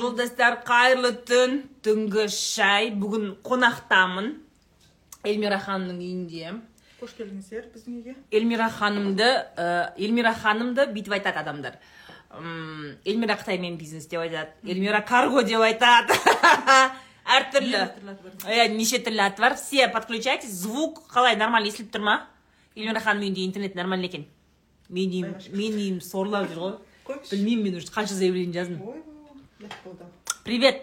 жолдастар қайырлы түн түнгі шай. Бүгін қонақтамын. Эльмира ханымның үйінде. Қош келдіңіздер біздің үйге. Эльмира ханымды ә, эльмира ханымды бүйтіп айтады адамдар. М, эльмира қытаймен бизнес деп айтады. Эльмира карго деп айтады. Әртүрлі иә неше түрлі аты бар? Все подключайтесь. Звук қалай? Нормально естіліп тұр ма? Эльмира ханымның үйінде интернет нормально екен. Менің үйім менің үйім сорлап жүр ғой. Білмеймін мен уже қанша заявление жаздым. Привет.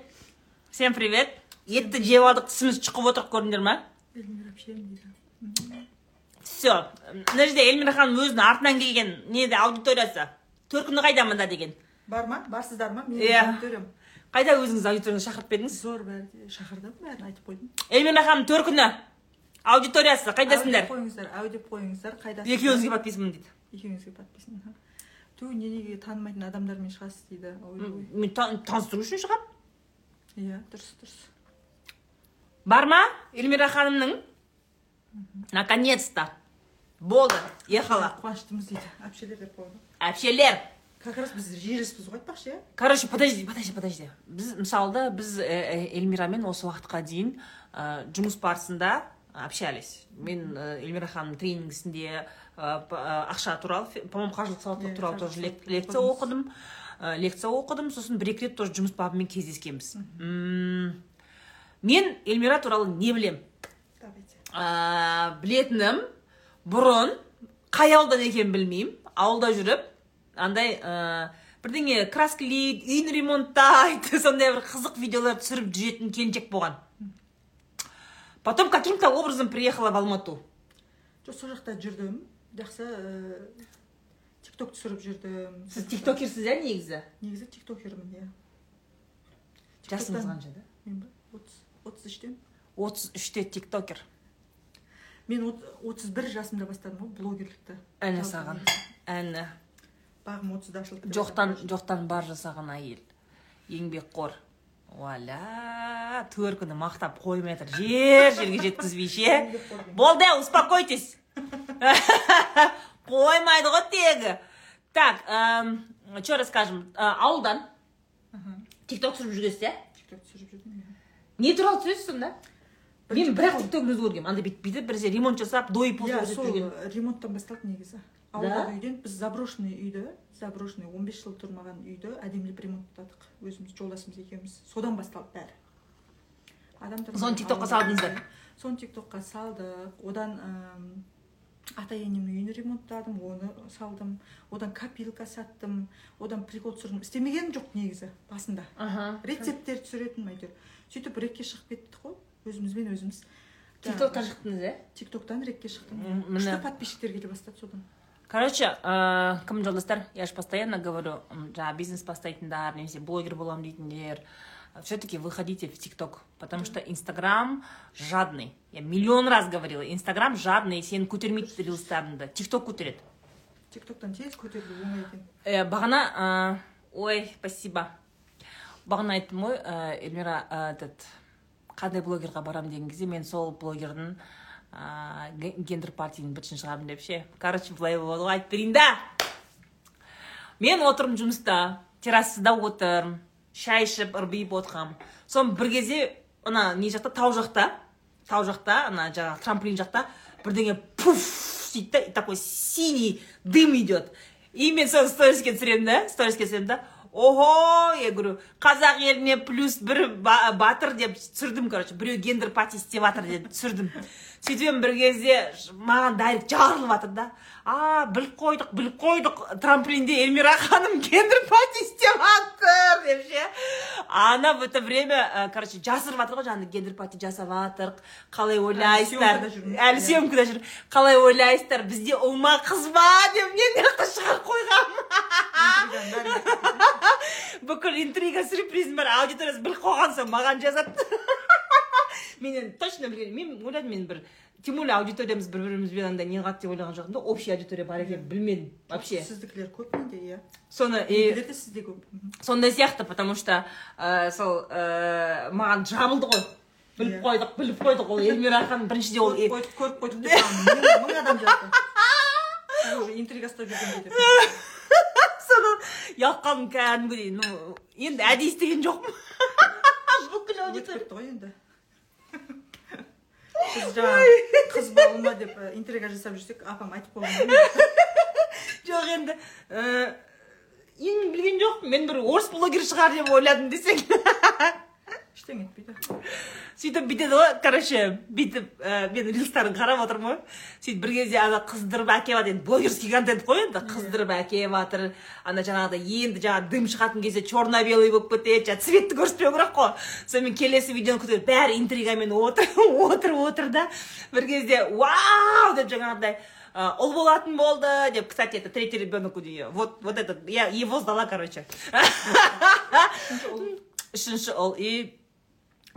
Всем привет. Етті жеп алдық тісіміз шұқып отыр көрдіңдер ма? Все мына жерде эльмира ханым өзінің артынан келген неде аудиториясы. Төркіні қайда мында деген? Бар ма? Барсыздар ма? Мен Иә. аудиториям. Қайда өзіңіз аудиторияны шақырып бердіңіз зор бәрі шақырдым бәрін айтып қойдым. Эльмира ханым төркіні аудиториясы қайдасыңдар қойыңыздар әу деп қойыңыздар қайда екеуіңізге подписанмын дейді. Екеуіңізге подписан. Ту не неге танымайтын адамдармен шығасыз дейді мен тан- таныстыру үшін шығамын иә дұрыс дұрыс. Бар ма эльмира ханымның? Наконец то болды ехала. Қуаныштымыз дейді әпшелер деп қойды әпшелер как раз біз жерлеспіз ғой айтпақшы иә короче подожди подожди подожди. Біз мысалда біз э, э, эльмирамен осы уақытқа дейін э, жұмыс барысында общались. Мен э, эльмира ханымның тренингісінде э, э, ақша туралы по моему қаржылық сауаттылық туралы тоже лекция оқыдым. Лекция оқыдым. Сосын бір екі рет тоже жұмыс бабымен кездескенбіз. Мен эльмира туралы не білем. Ә, білетінім бұрын қай ауылдан екенін білмеймін. Ауылда жүріп андай ә, бірдеңе краскілейді үйін ремонттайды сондай бір қызық видеолар түсіріп жүретін келіншек болған. Потом каким то образом приехала в алмату. Жоқ сол жақта жүрдім жақсы ә, тикток түсіріп жүрдім сіз тиктокерсіз иә негізі негізі тиктокермін иә жасыңыз қаншада мен ба отыз отыз үштен отыз үште тиктокер? Мен от- отыз бір жасымда бастадым ғой блогерлікті әне саған. әні бағым отызда ашылды жоқтан жоқтан бар жасаған әйел. Еңбекқор. Уаля төркіні мақтап қоймай жатыр. Жер жерге жеткізбей ше болды успокойтесь. Қоймайды ғой тегі. Так че расскажем? Ауылдан тикток түсіріп жүргенсіз иә тикток түсіріп жүрдім иә не туралы түсіресіз сонда? Мен бірақ тиктогыңызды көргенмін андай бүйтіп бүйтіп біресе ремонт жасап дой иә сол жүрген. ремонттан басталды негізі. Да? ауылдағы үйден біз заброшенный үйді заброшенный 15 жыл тұрмаған үйді әдемілеп ремонттадық өзіміз жолдасымыз екеуміз. Содан басталды бәрі. Адамдар соны тиктокқа салдыңыздар соны тиктокқа салдық. Одан ата енемнің үйін ремонттадым оны салдым. Одан копилка саттым. Одан прикол түсірдім. Істемегенім жоқ негізі басында. Аха. Рецепттер түсіретінмін әйтеуір. Сөйтіп рекке шығып кеттік қой. Өзімізбен өзіміз. Тиктоктан шықтыңыз иә? Тиктоктан рекке шықтым. Күшті подписчиктер келе бастады содан. Короче, ә, кім жолдастар, я же постоянно говорю, жаңағы бизнес бастайтындар, немесе блогер боламын дейтіндер, все-таки выходите в ТикТок, потому что Инстаграм жадный. Я миллион раз говорила, Инстаграм жадный, сені көтермейді рилстарыңды, ТикТок көтереді. тиктоктан тез көтерілу оңай екен Ә, бағана, ә, ой, спасибо. Бағана айттым ғой, ә, Эльмира, этот, қандай блогерға барам деген кезде мен сол блогердің ә, ге- гендер партияның бітшін шығамын деп ше? Короче былай болады ғой айтып берейін да. Мен отырмын жұмыста террасада отырмын шай ішіп ырбиып отырғанмын соны бір кезде ана не жақта? Тау жақта. Тау жақта ана жаңағы трамплин жақта. Бірдеңе пуф дейді да такой синий дым идет. И мен соны сториске түсіремін да сториске түсіремін да. Ого я говорю қазақ еліне плюс бір ба- батыр деп түсірдім короче. Біреу гендер пати істеп жатыр деп түсірдім. Сөйтіп бір кезде маған дайрект жарылып жатыр да. А біліп қойдық біліп қойдық. Трамплинде эльмира ханым гендер пати істеп жатыр деп ше. Она в это время ә, короче жасырып жатыр ғой жаңағыдай гендер пати жасап жатыр қалай ойлайсыздар? Әлі съемкада жүр. Қалай ойлайсыздар? Бізде ұл ма қыз ба деп мен мына жақта шығарып қойғанмын бүкіл интрига сюрпризім бар. Аудиториясы біліп қойған соң маған жазады. Мен енді точно білген мен ойладым мен бір тем более аудиториямыз бір бірімізбен андай не қылады деп ойлаған жоқпын да общий аудитория бар екенін білмедім вообще. Сіздікілер көп менде иә. Соны и менде де сізде көп. Сондай сияқты потому что ә, сол ә, маған жабылды ғой. Біліп Иә. қойдық біліп қойдық ол эльмира ханым біріншіде ол көріп қойдық деп мың адам Сіз уже интрига ұстап жүрген содан ұялып қалдым кәдімгідей. Ну енді әдейі істеген жоқпын. Бүкіл аудитория ғой енді. Біз жаңағы қыз балыма деп ә, интрига жасап жүрсек апам айтып қойған жоқ енді енді білген жоқпын мен бір орыс блогері шығар деп ойладым десең. Ештеңе етпейді сөйтіп бүйтеді ғой короче бүйтіп ә, мен рилстарын қарап отырмын ғой. Сөйтіп бір кезде ана қыздырып әкеліп жатыр енді блогерский контент қой енді қыздырып әкеліп жатыр ана жаңағыдай енді жаңағы дым шығатын кезде черно белый болып кетеді жаңағы цветті көрсетпеу керек қой. Сонымен келесі видеоны күтеді бәрі интригамен отыр отыр отыр да. Бір кезде вау! деп жаңағыдай ә, ұл болатын болды деп кстати это третий ребенок у нее. Вот вот этот я его сдала короче. Үшінші ұл. И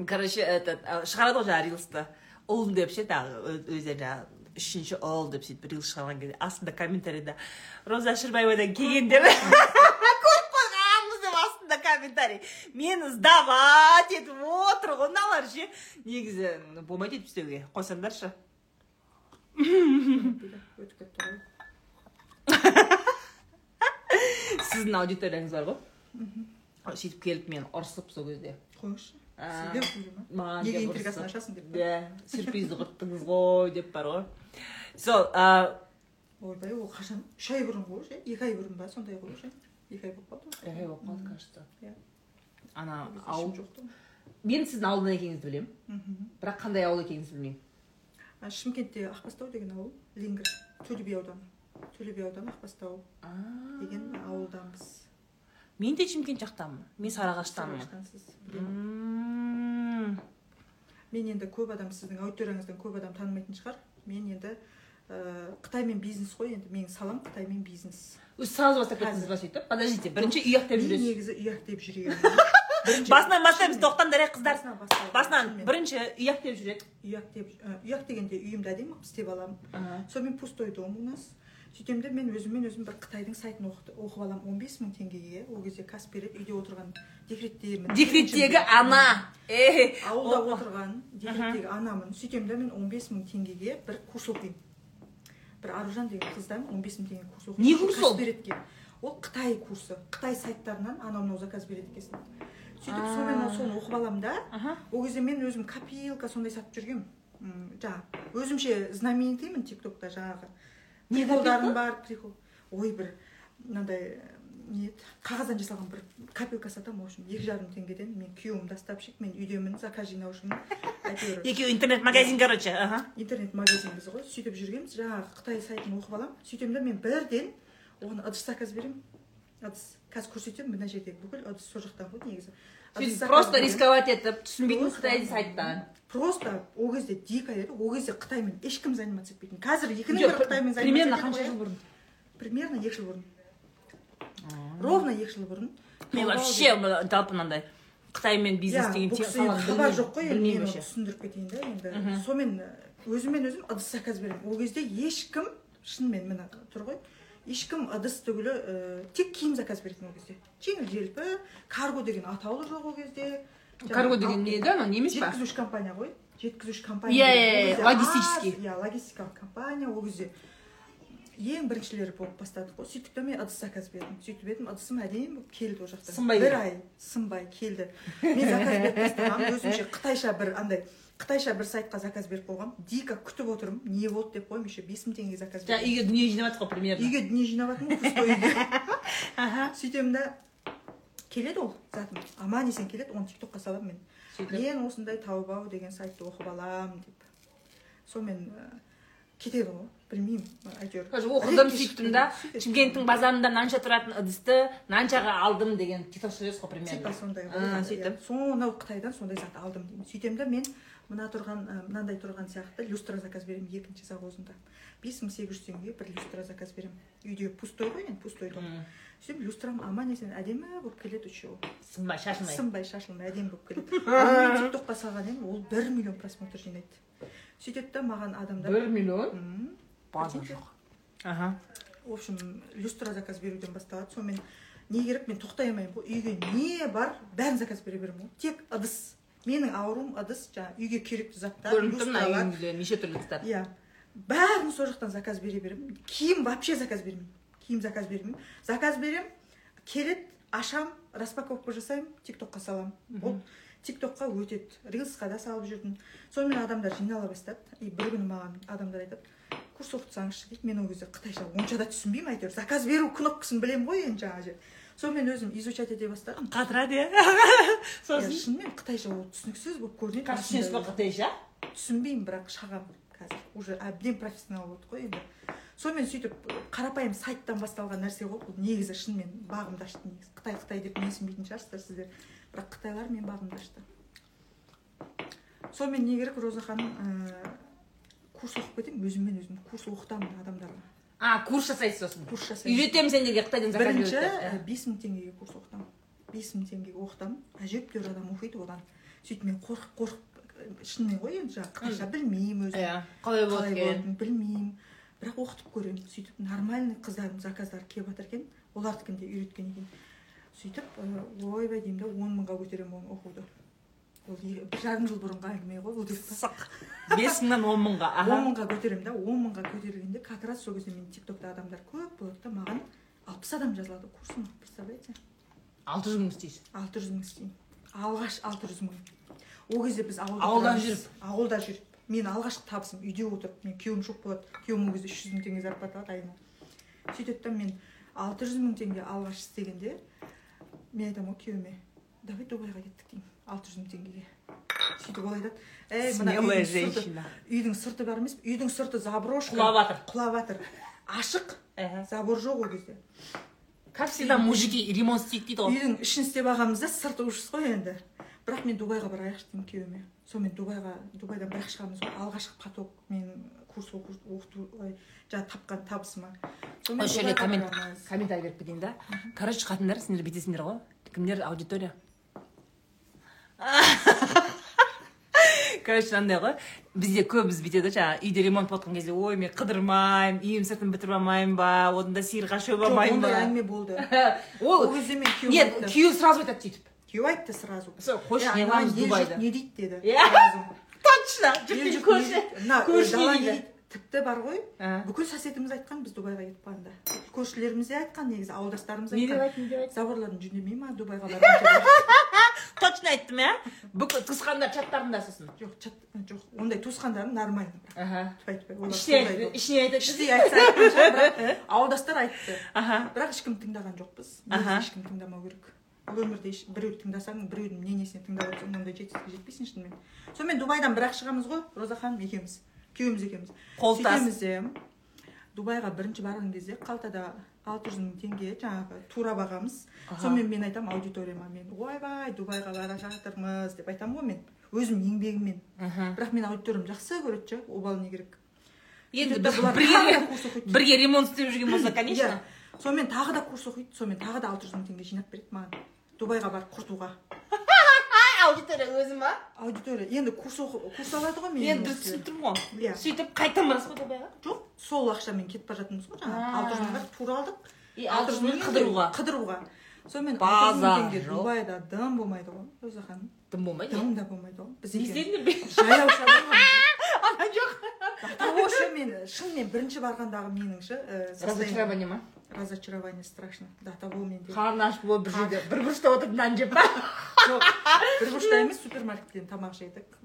короче этот шығарады ғой жаңағы рилсты ұл деп ше тағы өз- өздері жаңағы үшінші ұл деп сөйтіп рилс шығарған кезде астында комментарийда роза шырбаевадан келген деп көріп қойғанбыз деп астында комментарий мені сдавать етіп отыр ғой мыналар ше негізі болмайды өйтіп істеуге. Қойсаңдаршы. Өтіп кетті ғой сіздің аудиторияңыз бар ғой. Сөйтіп келіп мені ұрысып сол кезде. Қойыңызшы. Сізде ма маған ашасың деп иә сюрпризді құрттыңыз ғой деп бар ғой сол ойбай ол қашан үш ай бұрын ғой уже екі ай бұрын ба сондай ғой уже екі ай болып қалды ғой Эй, болып қалды кажется. Иә. ана ауыл мен сіздің ауылдан екеніңізді білемін. Мхм. бірақ қандай ауыл екеніңізді білмеймін. Шымкентте ақбастау деген ауыл лингр төле би ауданы. Төле би ауданы ақбастау деген ауылданбыз мен де шымкент жақтанмын мен сарыағаштанмын мен енді көп адам сіздің аудиторияңыздан көп адам танымайтын шығар. Мен енді ә, қытаймен бизнес қой. Енді менің салам қытаймен бизнес. Өзі сразу бастап кеттіңіз ба сөйтіп? Подождите бірінші үй ақтап мен жүресіз негізі үй ақтеп жүремін басынан бастаймыз тоқтам дария қыздар. Басынан бірінші үй ақтап жүреді. Үй ақтеп ә, үй ақ дегенде үйімді әдемі қылып істеп аламын. Сонымен пустой дом у нас. Сөйтемін де мен өзіммен өзім бір қытайдың сайтын оқып аламын. Он бес мың теңгеге ол кезде кәсіп береді үйде отырған декреттемін декреттегі ана. Ауылда отырған декреттегі анамын. Сөйтемін да мен он бес мың теңгеге бір курс оқимын. Бір аружан деген қыздан он бес мың теңге курс оқимын. Не курс ол? береді ол қытай курсы. Қытай сайттарынан анау мынау заказ береді екенсің сөйтіп сонымен соны оқып аламын да ол кезде мен өзім копилка сондай сатып жүргенмін. Жаңағы өзімше знаменитыймын тик токта жаңағы. Приколдарым бар прикол ой бір мынандай не еді қағаздан жасалған бір копилка сатамын в общем екі жарым теңгеден. Мен күйеуім доставщик мен үйдемін заказ жинаушымын әйтеуір. Екеуі интернет магазин короче аха. Интернет магазинбіз ғой сөйтіп жүргенбіз. Жаңағы қытай сайтын оқып аламын. Сөйтемін да мен бірден оған ыдыс заказ беремін. Ыдыс қазір көрсетемін мына жердегі бүкіл ыдыс сол жақтан ғой негізі. Сөйтіп просто рисковать етіп түсінбейтін қытай сайттан просто ол кезде дико еді ол кезде қытаймен ешкім заниматься етпейтін қазір екінің бірі қытаймен примерно қанша жыл бұрын? Примерно екі жыл бұрын. Ровно екі жыл бұрын. Мен вообще жалпы мынандай қытаймен бизнес деген хабар жоқ қой енді мен түсіндіріп кетейін да енді. Сонымен өзіммен өзім ыдыс заказ беремін. Ол кезде ешкім шынымен міне тұр ғой. Ешкім ыдыс түгілі ә, тек киім заказ беретін ол кезде. Жеңіл желпі карго деген атаулы жоқ ол кезде. Карго деген не еді анау не емес па? Жеткізуші компания ғой. Жеткізуші компания Иә, иә, иә, логистический. иә логистикалық компания ол кезде. Ең біріншілері болып бастадық қой. Сөйтіп та мен ыдыс заказ бердім. Сөйтіп едім ыдысым әдемі болып келді ол жақтан. Сынбай бір ай сынбай келді. Мен заказ беріп тастағанмын. Өзімше қытайша бір андай қытайша бір сайтқа заказ беріп қойғанмын дико күтіп отырмын не болды деп қоймын еще бес мың теңгеге заказ жаңа үйге дүние жинап жатыр ғой примерно. Үйге дүние жинап жатырмын ғой пустой үйге сөйтемін да келеді ол затым аман есен келеді оны тик токқа саламын мен. Мен осындай таубау деген сайтты оқып аламын деп. Сонымен ә, кетеді ғой білмеймін әйтеуір. Оқыдым сөйттім да. шымкенттің базарында нанша тұратын ыдысты наншаға алдым деген титок жазасыз ғой типа примерно сондай ғой А, иә. сөйтіп. сонау қытайдан сондай зат алдым деймін. Сөйтемін да мен мына тұрған мынандай тұрған сияқты люстра заказ беремін екінші завозында. Бес мың сегіз жүз теңгеге бір люстра заказ беремін. Үйде пустой ғой енді пустой дом. М. сөйтіп люстрам аман есен әдемі болып келеді үшеуі. Сынбай шашылмай. Сынбай шашылмай әдемі болып келеді. Мен тиктокқа салған едім ол бір миллион просмотр жинайды. Сөйтеді да маған адамдар бір миллион? База жоқ. Аха. В общем люстра заказ беруден басталады. Сонымен не керек мен тоқтай алмаймын ғой. Үйге не бар бәрін заказ бере беремін ғой. Тек ыдыс. Менің ауруым ыдыс жаңағы үйге керекті заттар көрініп тұр мына үйіңізде неше түрлі ыдыстар иә. Бәрін сол жақтан заказ бере беремін. Киім вообще заказ бермеймін киім заказ бермеймін заказ беремін келеді ашам распаковка жасаймын тик токқа саламын ол тик токқа өтеді. Рилсқа да салып жүрдім. Сонымен адамдар жинала бастады. И бір күні маған адамдар айтады курс оқытсаңызшы дейді. Мен ол кезде қытайша онша да түсінбеймін әйтеуір. Заказ беру кнопкасын білемін ғой енді жаңағы сонымен өзім изучать ете бастадым. Қатырады иә сосын? Шынымен қытайша ол түсініксіз болып көрінеді қазір түсінесіз ба қытайша түсінбеймін бірақ шағамын қазір. Уже әбден профессионал болдық қой енді. Сонымен сөйтіп қарапайым сайттан басталған нәрсе ғой бұл. Негізі шынымен бағымды ашты негізі. Қытай қытай деп менсінбейтін шығарсыздар сіздер. Бірақ қытайлар мен бағымды ашты сонымен не керек роза ханым ә, курс оқып кетемін өзіммен өзім курс оқытамын адамдарға. А курс жасайсыз сосын курс жасаймын. Үйретемін сендерге қытайдан заказ бірінші беруді. ә, бес мың теңгеге курс оқытамын. Бес мың теңгеге оқытамын. Әжептәуір адам оқиды одан. Сөйтіп мен қорқып қорқып шынымен ғой енді жаңағы. Қытайша білмеймін өзім. Иә қалай болады екен білмеймін. Бірақ оқытып көремін. Сөйтіп нормальный қыздардың заказдары келіп жатыр екен. Олардікін де үйреткен екен. Сөйтіп ойбай деймін да он мыңға көтеремін оны оқуды. Бір жарым жыл бұрынғы әңгіме ғой бұл деп бес мыңнан он мыңға аха он мыңға көтеремін да он мыңға көтерілгенде как раз сол кезде менің тик токта адамдар көп болады да маған алпыс адам жазылады курсыма представляете алты жүз мың істейсіз алты жүз мың істеймін алғаш алты жүз мың ол кезде біз ауылда Ауылда жүріп? ауылда жүріп мен алғашқы табысым үйде отырып мен күйеуім жоқ болады күйеуім ол кезде үш жүз мың теңге зарплата алады айына сөйтеді да мен алты жүз мың теңге алғаш істегенде мен айтамын ғой күйеуіме давай дубайға кеттік деймін алты жүз мың теңгеге сөйтіп ол айтады. Ей мына Смелая үйдің сырты- женщина. үйдің сырты бар емес пе? үйдің сырты заброшка. Құлап жатыр құлап жатыр ашық. Забор жоқ ол кезде. Как всегда мужики ремонт істейді дейді ғой. Үйдің ішін істеп алғанбыз да сырты ужас қой енді. Бірақ мен дубайға барайықшы деймін күйеуіме. Сонымен дубайға дубайдан бір ақ шығамыз ғой. Алғашқы поток мен курс оқыту жаңағы тапқан табысыма. Осы жерде комментарий беріп кетейін да. Короче қатындар сендер бүйтесіңдер ғой. Кімдер аудитория? короче мынандай ғой бізде көбіміз бүйтеді жаңағы үйде ремонт болып жатқан кезде ой мен қыдырмаймын үйім сыртын бітіріп алмаймын ба одан да сиырға шөп алмаймын ондай ба? әңгіме болды. Ол кезде мен күйеуім нет айтты. күйеу сразу айтады сөйтіп. Күйеу айтты сразу. Қойшы, «Е, не айналайын, қыламыз ел Дубайда?» жұрт не дейді? деді Иә. точно көрші тіпті бар ғой. Бүкіл соседіміз айтқан біз дубайға кетіп қалғанда. Көршілеріміз де айтқан негізі ауылдастарымыз не деп айтқан айтты не деп айтты заборларын жөндемей ма дубайға барғанша точно айттым иә? Бүкіл туысқандар чаттарында сосын жоқ чат жоқ ондай туысқандарым нормально. Бірақ айтады. Іштей айтса бірақ ауылдастар айтты. Аха. Бірақ ешкім тыңдаған жоқпыз. Ешкім тыңдамау керек. Бұл өмірде біреуді тыңдасаң біреудің мнениесіне тыңдап отырсаң ондай жетістікке жетпейсің шынымен. Сонымен дубайдан бір ақ шығамыз ғой роза ханым екеуміз күйеуіміз екеуміз. Қолтас. дубайға бірінші барған кезде қалтада алты жүз мың теңге жаңағы тура бағамыз. Аха. сонымен мен айтамын аудиторияма мен ойбай дубайға бара жатырмыз деп айтамын ғой мен. Өзім еңбегіммен. Бірақ мен аудиториям жақсы көреді ше обалы не керек енді бірге ремонт істеп жүрген болса конечно. Иә. сонымен тағы да курс оқиды сонымен тағы да алты жүз мың теңге жинап береді маған. Дубайға барып құртуға. Аудитория өзі ма аудитория. Енді курс оқы курс алады ғой мен енді түсініп тұрмын ғой. Иә. сөйтіп қайтадан барасыз ба дубайға жоқ сол ақшамен кетіп бара жатырмыз ғой жаңағы алты жүз мыңға тура алдық. И алты жүз мың қыдыруға. қыдыруға. Сонымен мың жоқ. дубайда дым болмайды ғой роза ханым. Дым болмайды? Дым да болмайды ғой. Біз жаяу жоқ. Ше мен шынымен бірінші барғандағы менің ше разочарование ма? Разочарование страшно. До того менде қарны ашып болып бір жерде бір бұрышта отырып нан жеп па жоқ бір бұрышта емес супермаркеттен тамақ жедік.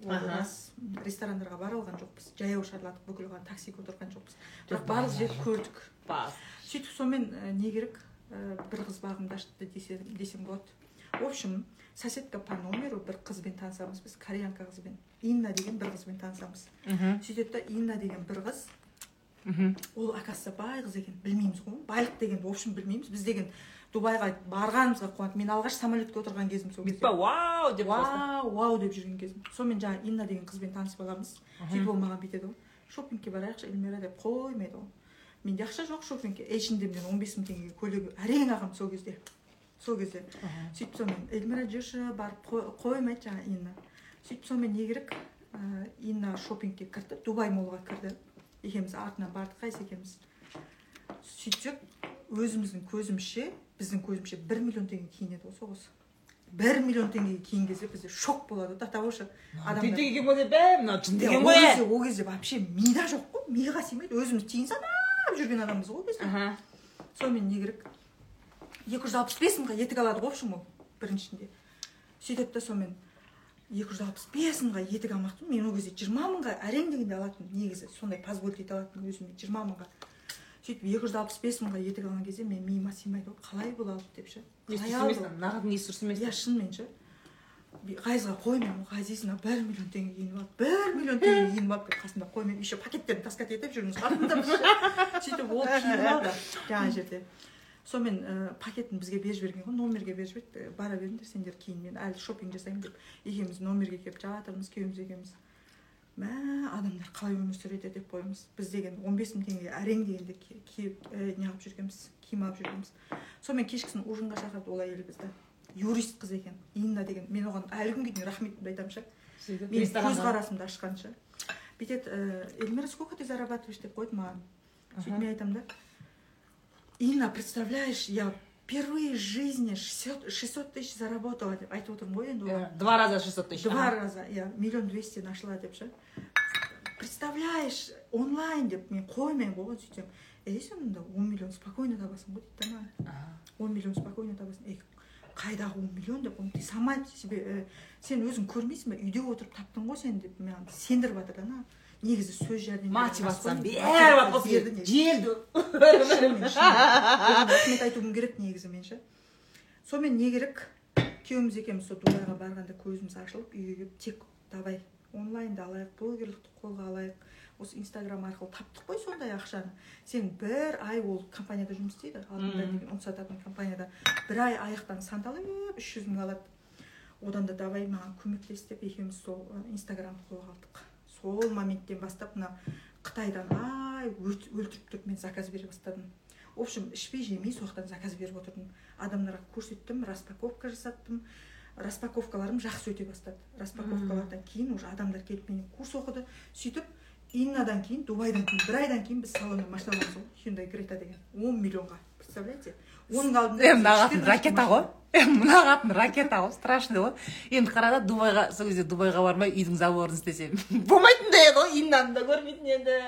Ресторандарға бара алған жоқпыз. Жаяу шарладық бүкіл қалған таксиге отырған жоқпыз. Бірақ барлық жерді көрдік. Сөйтіп сонымен ә, не керек ә, бір қыз бағымды ашты десе, десем болады. В общем соседка по номеру бір қызбен танысамыз біз кореянка қызбен инна деген бір қызбен танысамыз. Сөйтеді да инна деген бір қыз ол оказывается бай қыз екен білмейміз ғой. Байлық дегенді в общем білмейміз. Біз деген дубайға барғанымызға қуанып мен алғаш самолетке отырған кезім сол бүйтіп кезде. вау деп вау вау деп жүрген кезім. Сонымен жаңағы инна деген қызбен танысып аламыз. Сөйтіп ол маған бүйтеді ғой. Шопингке барайықшы эльмира деп қоймайды ғой менде ақша жоқ шопингке. Эйчендемнен он бес мың теңгеге көйлек әрең алғанмын сол кезде. Сол кезде. Сөйтіп сонымен эльмира жүрші барып қой- қоймайды жаңағы инна. Сөйтіп сонымен не керек? Ә, инна шопингке кірді дубай молға кірді. Екеуміз артынан бардық қайсы екеуміз? Сөйтсек өзіміздің көзімізше біздің көзімізше бір миллион теңге киінеді ғой сол қыз бір миллион теңгеге киінген кезде бізде шок болады до того что адамдар деген ғой деп бә мынау жын деген ол ғой кезде ол кезде вообще мида жоқ қой миға сыймайды өзіміз тиын санап жүрген адамбыз ғой ол кезде. Сонымен не керек? Екі жүз алпыс бес мыңға етік алады ғой в общем ол біріншінде. Сөйтеді да сонымен. Екі жүз алпыс бес мыңға етік алмақпын мен ол кезде жиырма мыңға әрең дегенде алатынмын негізі. Сондай позволить ете алатынмын өзіме жиырма мыңға. Сөйтіп екі жүз алпыс бес мыңға етік алған кезде мен миыма сыймайды ғой қалай бұл алды деп ше. Нағыз есі дұрыс емес иә шынымен ше ғазизға қоймаймын ғазиз мына бір миллион теңге киініп алды бір миллион теңге киініп алды деп қасында қоймаймын еще пакеттерін таскать етіп жүрміз ше. сөйтіп ол киініп алды. Жаңағы жерде. Сонымен ә, пакетін бізге беріп жіберген ғой номерге беріп жіберді «Ә, бара беріңдер сендер кейін мен әлі шопинг жасаймын деп. Екеуміз номерге келіп жатырмыз күйеуіміз екеуміз. Мә адамдар қалай өмір сүреді деп қоямыз біз деген он бес мың теңгеге әрең дегенде ки- киіп ә, неғып жүргенбіз? Киім алып жүргенбіз. Сонымен кешкісін ужинға шақырды ол әйел бізді. Юрист қыз екен инна деген. Мен оған әлі күнге дейін рахметімді айтамын ше. Менің көзқарасымды ашқанша бүйтеді ә, эльмира сколько ты зарабатываешь? деп қойды маған. Сөйтіп мен айтамын да инна представляешь я впервые в жизни 600, 600 тысяч заработала. Деп айтып отырмын ғой енді оған два раза шестьсот тысяч два раза. Иә миллион двести нашла деп ше представляешь онлайн деп мен қоймаймын ғой сөйтсем ей сен онда он миллион. Спокойно табасың ғой дейді да. Маған он миллион спокойно табасың ей қайдағы он миллион деп ты сама себе э, сен өзің көрмейсің ба үйде отырып таптың ғой сен деп маған сендіріп жатыр да ана негізі сөз жәрдем мотивация берді бәрі негізі. желді рахмет айтуым керек негізі мен ше сонымен не керек? Күйеуіміз екеуміз сол дубайға барғанда көзіміз ашылып үйге келіп тек давай онлайнды алайық блогерлікті қолға алайық. Осы инстаграм арқылы таптық қой сондай ақшаны. Сен бір ай ол компанияда жұмыс істейді алдында Мм. деген ұн сататын компанияда бір ай аяқтан сандалып үш жүз мың алады. Одан да давай маған көмектес деп екеуміз сол инстаграмды қолға алдық. Сол моменттен бастап мына қытайдан ай өлт- өлтіріп мен заказ бере бастадым. В общем ішпей жемей сол жақтан заказ беріп отырдым. Адамдарға көрсеттім распаковка жасаттым. Распаковкаларым жақсы өте бастады. Распаковкалардан кейін уже адамдар келіп менен курс оқыды сөйтіп иннадан кейін дубайдан кейін бір айдан кейін біз салоннан машина аламыз ғой hyundai крета деген он миллионға представляете? Оның алдында е мына қатын 14 ракета ғой. мына қатын ракета ғой. Страшный ғой. Енді қара да дубайға сол кезде дубайға бармай үйдің заборын істесем. Болмайтын да еді ғой иннаны да көрмейтін еді.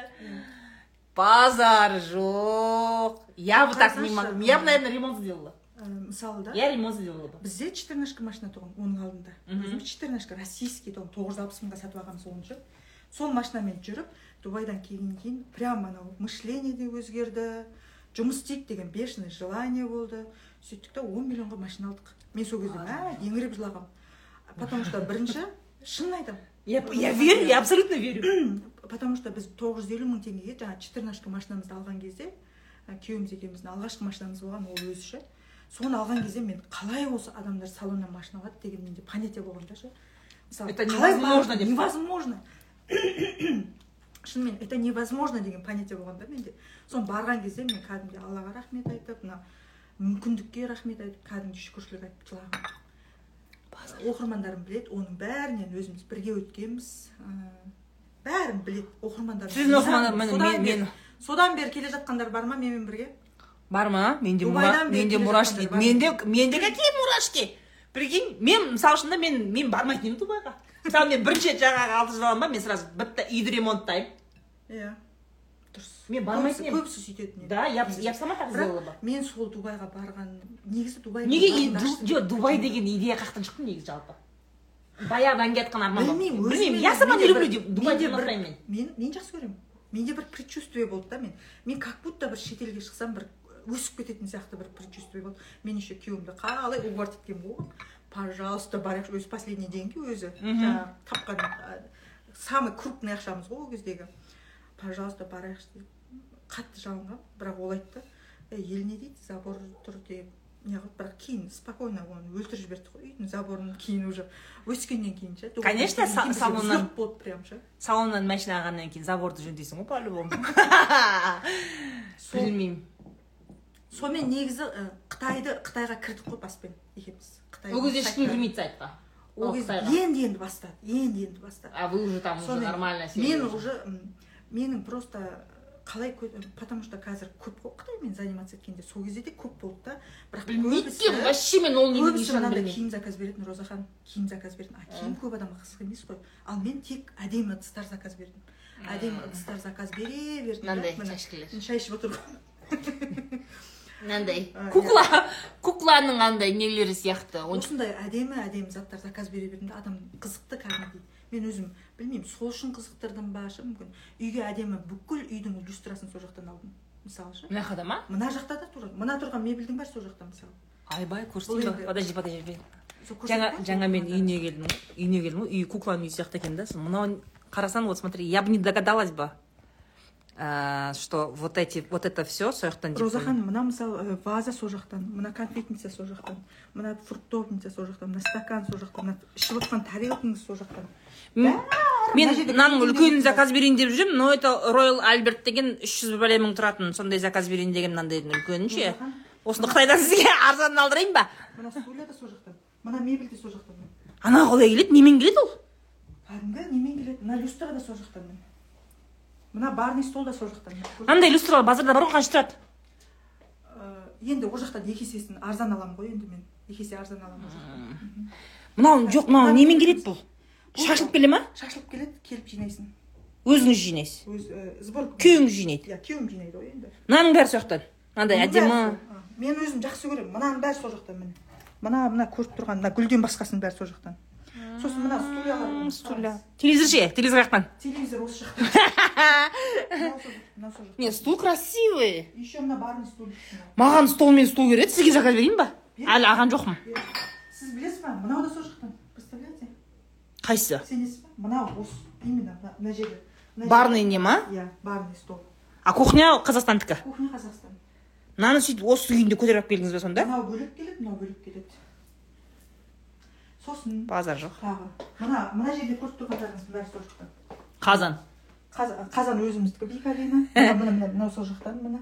Базар жоқ. Я бы так не могла я бы наверное ремонт сделала. Ә, мысалы да? Я ремонт сделала бы. Бізде четырнашка машина тұғын оның алдында. Өзіміз четырнашка российский тұғын тоғыз жүз алпыс мыңға сатып алғанбыз оны ше сол машинамен жүріп дубайдан келгеннен кейін прямо анау мышление де өзгерді. Жұмыс істейік деген бешеный желание болды. Сөйттік та он миллионға машина алдық. Мен сол кезде мә еңіреп жылағанмын потому что бірінші шынын айтамын я я верю я абсолютно верю. Потому что біз тоғыз жүз елу мың теңгеге жаңағы четырнашка машинамызды алған кезде ә, күйеуіміз екеуміздің алғашқы машинамыз болған ол өзі ше соны алған кезде мен қалай осы адамдар салоннан машина алады деген менде понятие болған да ше. Мысалы Это невозможно деп. невозможно. Шынымен это невозможно деген понятие болған да менде. Соны барған кезде мен кәдімгідей аллаға рахмет айтып мына мүмкіндікке рахмет айтып кәдімгідей шүкіршілік айтып жылағанмын оқырмандарым біледі оның бәрінен өзіміз бірге өткенбіз. Ыыы, бәрін біледі оқырмандар. Сіздің оқырмандар міне мен содан бері келе жатқандар бар ма менімен бірге? Бар ма? Менде менде мурашки. менде менде какие мурашки? Прикинь мен мысалы үшін да мен мен бармайтын едім дубайға. Мысалы мен бірінші рет жаңағы алты жыл аламын ба мен сразу бітті үйді ремонттаймын. Иә. Мен бармайтын едім. көбісі сөйтетін еді да я б- я б сама так сделала бы. мен сол дубайға барған негізі дубай неге жоқ дубай деген идея қаяқтан шықты негізі жалпы? Баяғыдан келе жатқан арман білмеймін я сама не люблю дубайды ұнатпаймын мен. мен мен жақсы көремін. Менде бір предчувствие болды да мен. Мен как будто бір шетелге шықсам бір өсіп кететін сияқты бір предчувствие болды. Мен еще күйеуімді қалай уговорить еткенмін ғой пожалуйста барайықшы өзі последний деньги өзі. Жаңағы тапқан самый крупный ақшамыз ғой ол кездегі. Пожалуйста барайықшы деп. Қатты жалынғанмын бірақ ол айтты ей ел не дейді забор тұр деп неғылды бірақ кейін спокойно оны өлтіріп жіберді ғой үйдің заборын кейін уже. Өскеннен кейін ше. Конечно, салоннан- болды прям ше. салоннан машина алғаннан кейін заборды жөндейсің ғой по любому білмеймін. Сонымен негізі қытайды қытайға кірдік қой баспен екеуміз. Ол кезде ешкім кірмейді сайтқа. Ол кезде енді енді бастады енді енді бастады. А вы уже там уже нормально мен уже менің просто қалай потому что қазір көп қой қытаймен заниматься еткенде сол кезде де көп болды да. Бірақ білмейді вообще мен ол көбісі мынандай киім заказ беретін розахан киім заказ беретін. А киім көп адамға қызық емес қой. Ал мен тек әдемі ыдыстар заказ бердім. Әдемі ыдыстар заказ бере бердім да, мынандай шашкілер шай ішіп отыр мынандай кукла кукланың андай нелері сияқты осындай әдемі әдемі заттар заказ бере бердім да. Адам қызықты кәдімгідей. Мен өзім білмеймін сол үшін қызықтырдым ба шы мүмкін. Үйге әдемі бүкіл үйдің люстрасын сол жақтан алдым мысалы ше. Мына жақта ма? Мына жақта да тура мына тұрған мебельдің бәрі сол жақта мысалы айбай көрсетейін подожди подожди жаңа жаңа мен үйіне келдім ғой үйіне келдім ғой. Үй кукланың үйі сияқты екен да. Сосын мынау қарасаң вот смотри я бы не догадалась бы что вот эти вот это все сол жақтан роза ханым мына мысалы ә, ваза сол жақтан мына конфетница сол жақтан мына фруктовница сол жақтан мына стакан сол жақтан мына ішіп отқан тарелкаңыз сол жақтан. Мен мынаның үлкенін заказ берейін деп жүрмін. Но это роял альберт деген үш жүз бәле мың тұратын. Сондай заказ берейін деген мынандайдың үлкенін ше осыны қытайдан сізге арзанын алдырайын ба? Мына стулья да сол жақтан мына мебель де сол жақтан ана қалай келеді? Немен келеді ол? Кәдімгі немен келеді? Мына люстра да сол жақтан мына барный стол да сол жақтан мынандай люстралар базарда бар ғой қанша тұрады? Ә, енді ол жақтан екі есесін арзан аламын ғой енді мен. Екі есе арзан аламын ол жақтан мынау жоқ мынау немен келеді бұл? Шашылып келе ма шашылып келеді келіп жинайсың өзіңіз жинайсыз өз сборка күйеуіңіз жинайды иә күйеуім жинайды ғой енді мынаның бәрі сол жақтан мынандай әдемі мен өзім жақсы көремін мынаның бәрі сол жақтан міне. Мына мына көріп тұрған мына гүлден басқасының бәрі сол жақтан. Сосын мына стульялар стулья телевизор ше? Телевизор қаяқтан телевизор осы жақта. Жақтан нет стул красивый. Еще мына барный стульчик маған стол мен стул керек. Сізге заказ берейін ба? Әлі алған жоқпын сіз білесіз ба мынау да сол жақтан. Қайсысы сенесіз ба мынау осы именно мына- жерде. Барный не ма? Иә барный стол. А кухня қазақстандікі? Кухня қазақстан. Мынаны сөйтіп осы күйінде көтеріп алып келдіңіз ба сонда? Мынау бөлек келеді мынау бөлек келеді. Сосын базар жоқ. тағы. Мына мына жерде көріп тұрғандарыңыздың бәрі сол қазан. Қаз- қазан өзіміздікі бикалина мына мына мына мынау сол жақтан мына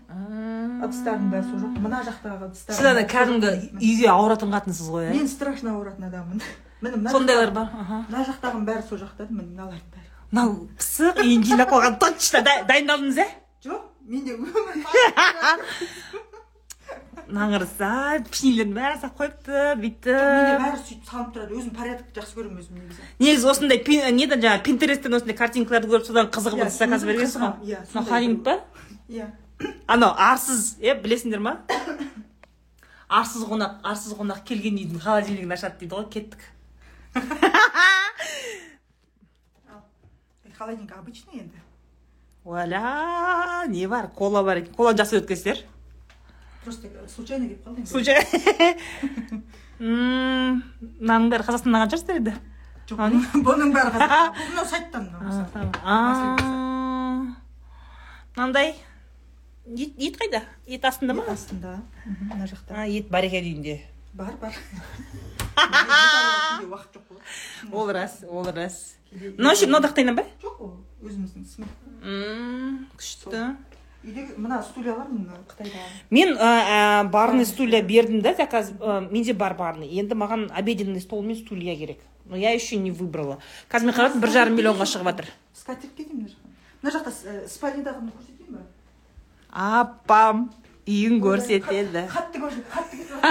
ыдыстардың бәрі сол жақ. Мына жақтағы ыдыстар сіз ана кәдімгі үйге ауыратын қатынсыз ғой иә мен страшно ауыратын адаммын. Міне мына сондайлар бар аха. мына жақтағының бәрі сол жақтан міне мыналардың бәрі мынау пысық үйін жинап қойған точно дай- дайындалдыңыз иә жоқ менде өмір наңырса пішнелерін бәрін салып қойыпты менде бүйтіп бәрі сөйтіп салынып тұрады өзім порядокты жақсы көремін өзім негізі. Негізі осындай неден жаңағы пинтересттен осындай картинкаларды көріп содан қызығып Иә, заказ бергенсіз ғой? иә, мынау халинг па? Иә. Анау арсыз иә білесіңдер ма? Арсыз қонақ арсыз қонақ келген үйдің холодильнигін ашады дейді ғой кеттік. Холодильник обычный енді уәля не бар кола бар екен коланы жақсы өткізсіздер просто случайно келіп қалды енді случай Мм, мынаның бәрі қазақстаннан алған шығарсыздар енді жоқ бұның- бәрі мынау сайттан мынандай ет ет қайда ет астында ма астында мына жақта ет бар екен үйінде бар бар уақыт жоқ ол рас ол рас. Мынау ше мынау да қытайдан ба жоқ ол өзіміздің мм күшті. Үйдегі мына стульялар мына қытайда. Мен ә, барный стулья бердім да заказ менде бар барный. Енді маған обеденный стол мен стулья керек. Но я еще не выбрала. Қазір мен қарадым бір жарым миллионға шығып жатыр. Скатертке деймін мына жақта мына жақта спальнядағыны көрсетейін ба? Апам! Үйін көрсетеді қатты қатты кетіп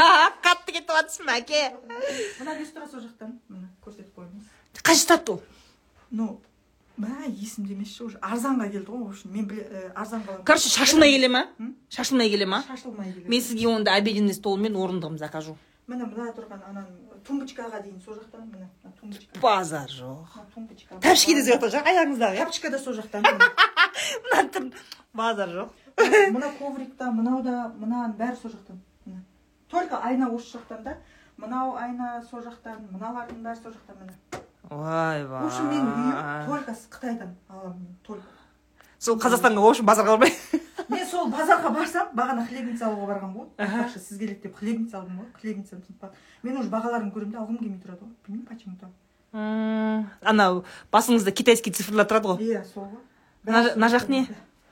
қатты кетіп жатырсың ба әке мына люстра сол жақтан міне көрсетіп қойыңыз қанша тұрады ол ну мә есімде емес уже арзанға келді ғой в общем мен біле арзанға аламын. короче шашылмай келе ма шашылмай келе ма шашылмай келеді мен сізге онда обеденный стол мен орындығын закажу міне мына тұрған ананың тумбочкаға дейін сол жақтан міне тумбочка базар жоқ тумбочка тәпішке де сол жақта жоқ аяғыңыздағы тапочка да сол жақтан мына базар жоқ мына коврик та мынау да мынаның бәрі сол жақтан. Только айна осы жақтан да мынау айна сол жақтан мыналардың бәрі сол жақтан міне. Ойбай в общем мен үйім только қытайдан аламын только. Сол қазақстанға в общем базарға бармай. Мен сол базарға барсам бағана хлебница алуға барғанмын ғой. Айтпақшы сіз келеді деп хлебница алдым ғой хлебница мен уже бағаларын көремін де алғым келмей тұрады ғой. Білмеймін почему то анау басыңызда китайский цифрлар тұрады ғой. Иә сол ғой. Мына жақ не?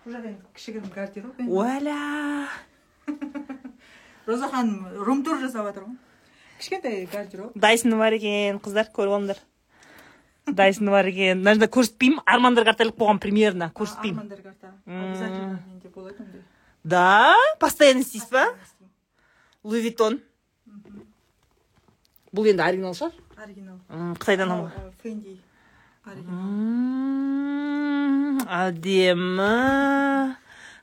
Жақ енді кішігірім гардероб енді уәля роза ханым рум тур жасап жатыр ғой кішкентай гардероб дайсоны бар екен қыздар көріп алыңдар дайсоны бар екен мына жерде көрсетпеймін армандар картелік болған примерно көрсетпеймін армандар карта обязательно менде болады ондай да? Постоянно істейсіз ба луи виттон бұл енді оригинал шығар. Оригинал. Қытайдан алған фенди әдемі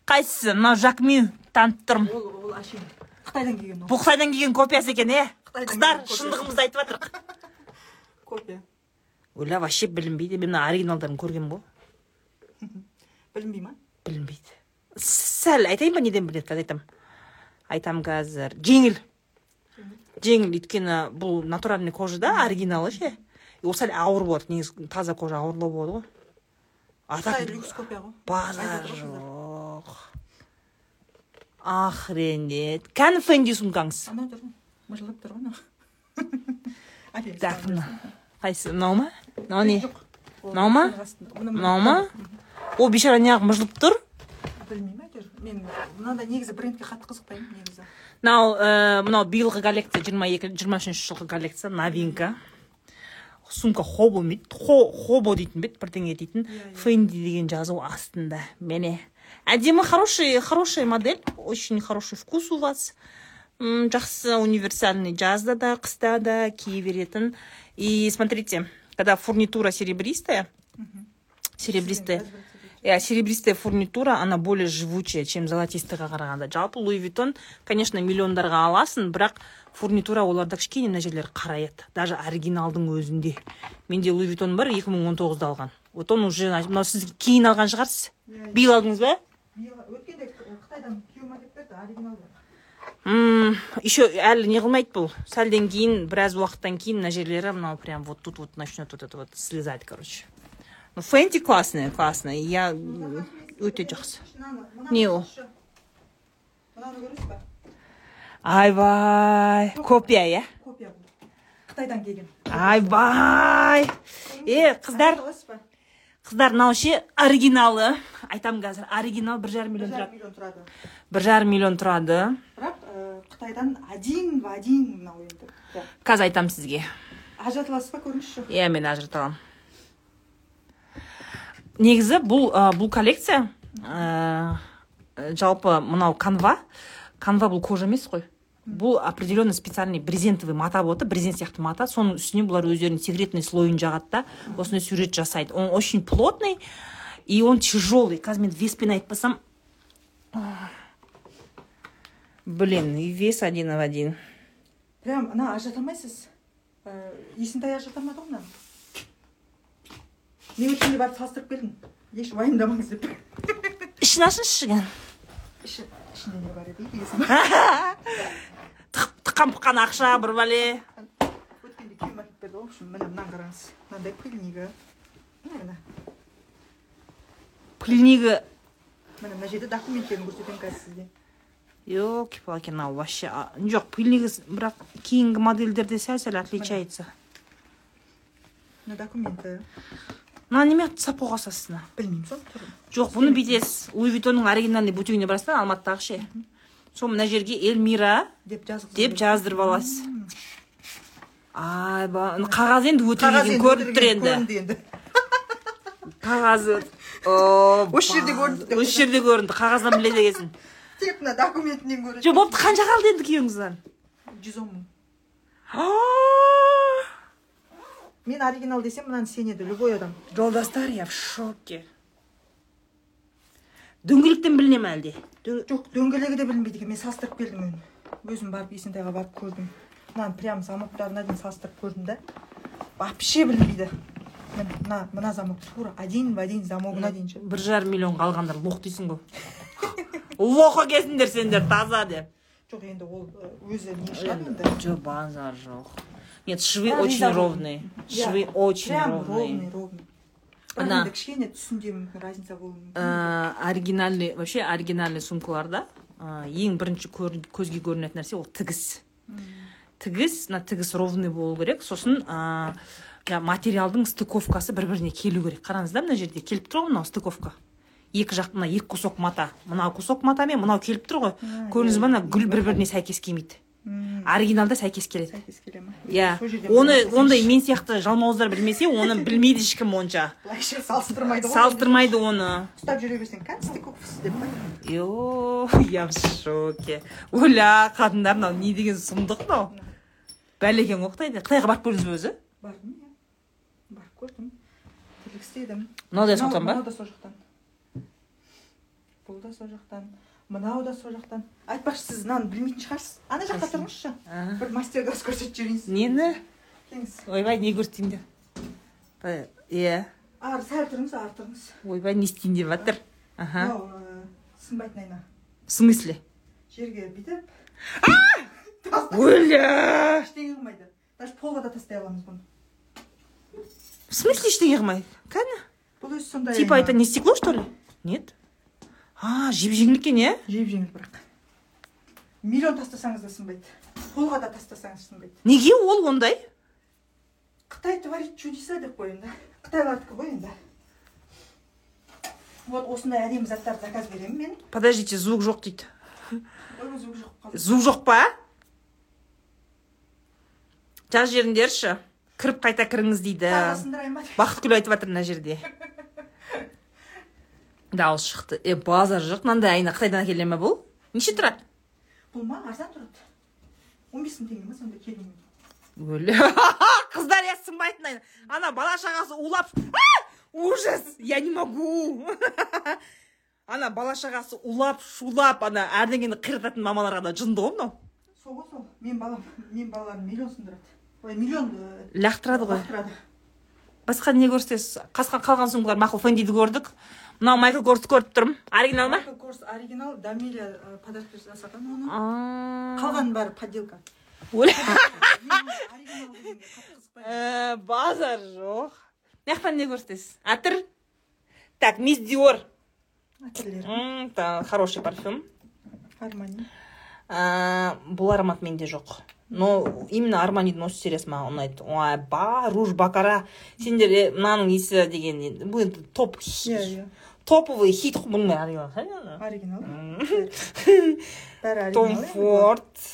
қайсысы мынау жакми танып тұрмын. Ол ол әшейін. Қытайдан келген бұл қытайдан келген копиясы екен е? Қыздар шындығымызды айтып жатырық копия. Ойла вообще білінбейді. Мен мына оригиналдарын көргенмін ғой. Білінбей ма? Білінбейді. Сәл айтайын ба неден біледі қазір айтамын айтамын қазір. Жеңіл. Жеңіл. Өйткені бұл натуральный кожа да оригиналы ше ол сәл ауыр болады негізі таза кожа ауырлау болады ғой. А так люкс копия ғой базар жоқ. Охренеть кәні фенди сумкаңыз анау тұр мыжылып тұр ғой так мына. қайсысы мынау ма? Мынау не? Мынау ма? мынау ма? Ол бейшара неғып мыжылып тұр? Білмеймін әйтеуір. Мен мынандай негізі брендке қатты қызықпаймын негізі. Мынау ә, мынау биылғы коллекция жиырма екі жиырма үшінші жылғы коллекция новинка. Сумка хобо Хо- хобо дейтін бе еді бірдеңе дейтін. Иә, иә. фенди деген жазу астында міне. Әдемі хороший хорошая модель очень хороший вкус у вас. М, жақсы универсальный жазда да қыста да кие беретін. И смотрите когда фурнитура серебристая серебристая Иә, серебристая фурнитура, она более живучая, чем золотистыға қарағанда. Жалпы Луи конечно, миллиондарға аласың, бірақ фурнитура оларда кішкене мына жерлері қараяды. Даже оригиналдың өзінде. Менде Луи Виттон бар, 2019-да алған. Вот он уже, мынау сіз кейін алған шығарсыз. Иә, Биыл алдыңыз ба? өткенде қытайдан күйеуім әкеліп берді оригинал еще әлі не қылмайды бұл. Сәлден кейін, біраз уақыттан кейін мына жерлері мынау прям вот тут вот начнет вот это вот слезать, короче. Ну, Фенти классная, классная. Я м, өте жақсы. Не ол? мынаны көресіз ба Айбай, копия, иә? копия қытайдан келген Айбай! Е, қыздар, қыздар, мынау ше оригиналы. Айтамын қазір, оригинал бір жарым миллион тұрады. Бір жарым миллион тұрады. бірақ ә, қытайдан один в один мынау енді Иә. Қазір айтамын сізге. ажыратып аласыз ба көріңізші Иә, мен ажырата аламын. Негізі бұл ә, бұл коллекция ә, жалпы мынау канва. Канва бұл кожа емес қой. Бұл определенно специальный брезентовый мата болады, брезент сияқты мата. Соның үстіне бұлар өздерінің секретный слойын жағады да, осындай сурет жасайды. Он очень плотный и он тяжелый. Қазір мен веспен айтпасам, блин, и вес один в один. прям мына ажырата алмайсыз ә, есентай ажырата алмады ғой мынаны мен өткенде барып салыстырып келдім еш уайымдамаңыз деп Ішін ашыңызшы кәні. Іші ішінде не бар еді тыққан пыққан ақша бір бәле. Өткенде күйеуім әкеліп берді ғой в общем міне мынаны қараңыз мынандай пыльнигі міне пыльнигі міне мына жерде документтерін көрсетемін қазір сізге елки палки мынау вообще жоқ пыльнигі бірақ кейінгі модельдерде сәл сәл отличается мына документі мына неме сапоға асасыз мына білмеймін тұр жоқ бұны бүйтесіз луи виттонның оригинальный бутигіне барасыз да алматыдағы ше. Сол мына жерге эльмира деп жазғызып деп жаздырып аласыз. Айба қағаз енді өтірген енді көрініп тұр енді. қағазы. Осы жерде көрінді осы жерде көрінді қағаздан біледі екенсің тек мына документінен көреді жоқ болыпты қанша қалды енді күйеуіңізден жүз он мың. Мен оригинал десем мынаны сенеді любой адам. Жолдастар я в шоке. Дөңгелектен біліне ме әлде? Дөң- жоқ. дөңгелегі де білінбейді екен мен салыстырып келдім өзім өзім барып есентайға барып көрдім. Мынаны прям замоктарына дейін салыстырып көрдім да. Вообще білінбейді. Мына мына замок тура один в один замогына дейін ше бір жарым миллионға алғандар лох дейсің ғой. Лох екенсіңдер сендер таза деп. Жоқ енді ол өзі не шығар енді. жоқ базар жоқ. Нет швы очень ровные. Швы очень прям ровные. Ана. енді кішкене түсінде мүмкін разница болуы мүмкін оригинальный вообще оригинальный сумкаларда ең бірінші көзге көрінетін нәрсе ол тігіс. Тігіс мына тігіс ровный болу керек. Сосын иә, материалдың стыковкасы бір біріне келу керек. Қараңыз да мына жерде келіп тұр ғой мынау стыковка. Екі жақ мына екі кусок мата. Мынау кусок мата мен мынау келіп тұр ғой. Көрдіңіз ба мына гүл бір біріне сәйкес келмейді. Оригиналда сәйкес келеді. Сәйкес келе ма иә. Сол оны ондай мен сияқты жалмауыздар білмесе оны білмейді ешкім онша. Былайша салыстырмайды ғой. Салыстырмайды оны. Ұстап жүре берсең кәдімгі кофе деп я в шоке. Оля, қатындар мынау не деген сұмдық мынау. Бәлекен ғой қытайда. Қытайға барып көрдіңіз бе өзі? бардым иә. Барып көрдім. Тірлік істедім Мынау да Мынау- соқтан ба? мынау да сол жақтан. Бұл да сол жақтан. Мынау да сол жақтан. Айтпақшы сіз мынаны білмейтін шығарсыз. Ана жаққа Қайсыны? тұрыңызшы. Бір мастер класс көрсетіп жіберейін сізге. нені? Келіңіз. Ойбай не көрсетейін деп. Иә. Ары сәл тұрыңыз ары тұрыңыз. Ойбай не істейін деп жатыр? Аха. Мынау сынбайтын айна. В смысле? Жерге бүйтіп. Оля ештеңе қылмайды. Даже полға да тастай аламыз бұны. В смысле ештеңе қылмайды? Кәні бұл өзі сондай типа это не стекло что ли? Нет. А жеп жеңіл екен иә жеп жеңіл бірақ. Миллион тастасаңыз да сынбайды. Полға да тастасаңыз сынбайды. Неге ол ондай? Қытай творит чудеса деп қой енді қытайлардікі ғой енді. Вот осындай әдемі заттарды заказ беремін мен. Подождите звук жоқ дейді. Звук жоқ қалды звук жоқ па? Жазып жіберіңдерші кіріп қайта кіріңіз дейді. Бақытгүл айтып жатыр мына жерде. дауыс шықты е базар жоқ мынандай айна қытайдан әкеле ме бұл? Неше тұрады? Бұл ма арзан тұрады? Он бес мың теңге ма сондай өлі. Қыздар я сынбайтын айна. Ана бала шағасы улап. Ужас! Я не могу. Ана бала шағасы улап шулап ана әрдеңені қирататын мамаларға да жынды ғой мынау. Сол ғой сол. Мен балам мен балаларым миллион сындырады. Ой миллион ә, лақтырады ғой. лақтырады. Басқа не көрсетесіз? Қасқан қалған сумкалар мақұл фендиді көрдік. Мынау майкл корсты көріп тұрмын. Оригинал ма? Майкл корс оригинал дамиля ә, подарок жасаған оны? А. қалғаны бәрі подделка. Ә, базар жоқ. Мына жақтан не көрсетесіз? Әтір так мисс диор. Хороший парфюм. Армани. Ә, бұл аромат менде жоқ. Но именно арманидың осы сериясы маған ұнайды ой ба руж бакара. Сендер мынаның несі деген бұл енді топ. Иә иә. Топовый хит. Бұның оригинал оригинал? М. бәрі том оригинал форд.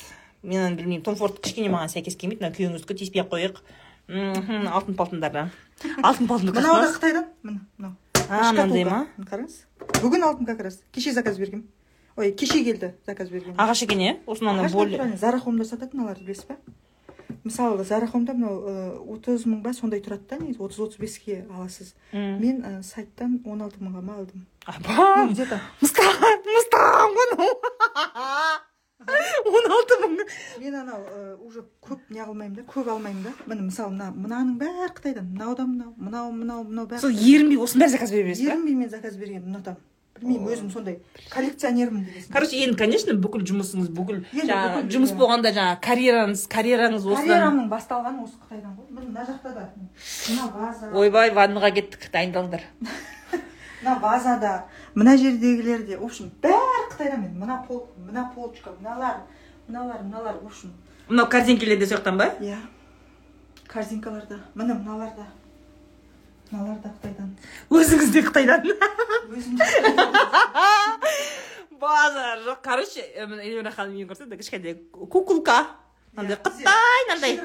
мен оны білмеймін. Том форд кішкене маған сәйкес келмейді. Мына күйеуіңіздікі тиіспей ақ қояйық. Мхм алтын палтындары алтын палтын мынау да? Қытайдан міне мынау. А мынандай ма? Қараңыз. Бүгін алдым как раз кеше заказ бергем ой кеше келді заказ берген. Ағаш екен иә более зарахомда сатады мыналарды білесіз ба мысалы зарахомда мынау отыз мың ба сондай тұрады да негізі отыз отыз беске аласыз. Мен ә, сайттан он алты мыңға ма алдым. Апа, где то мынау он алты мың мен анау уже көп не қылмаймын да көп алмаймын да. Міне мысалы мына мынаның бәрі қытайдан. Мынау да мынау мынау мынау мынау бәрі сол ерінбей осының бәрін заказ бере бересіз ерінбей мен заказ бергенмін ұнатамын білмеймін өзім сондай коллекционермін дегесін короче енді конечно бүкіл жұмысыңыз бүкіл жаңағы жұмыс болғанда жаңағы карьераңыз карьераңыз осыдан карьерамның басталғаны осы қытайдан ғой. Мына жақта да. Мына ваза ойбай ваннаға кеттік дайындалыңдар. Мына вазада мына жердегілер де в общем бәрі қытайдан мен мына пол мына полочка мыналар мыналар мыналар в общем. Мынау корзинкелер де сол жақтан ба? Иә. Корзинкалар да. Міне мыналар да. Мыналар да қытайдан. Өзіңіз де қытайдан. Базар жоқ короче э, эльмира ханым үйін көрсетті кішкентай куколка. Мынандай қытай мынандай үй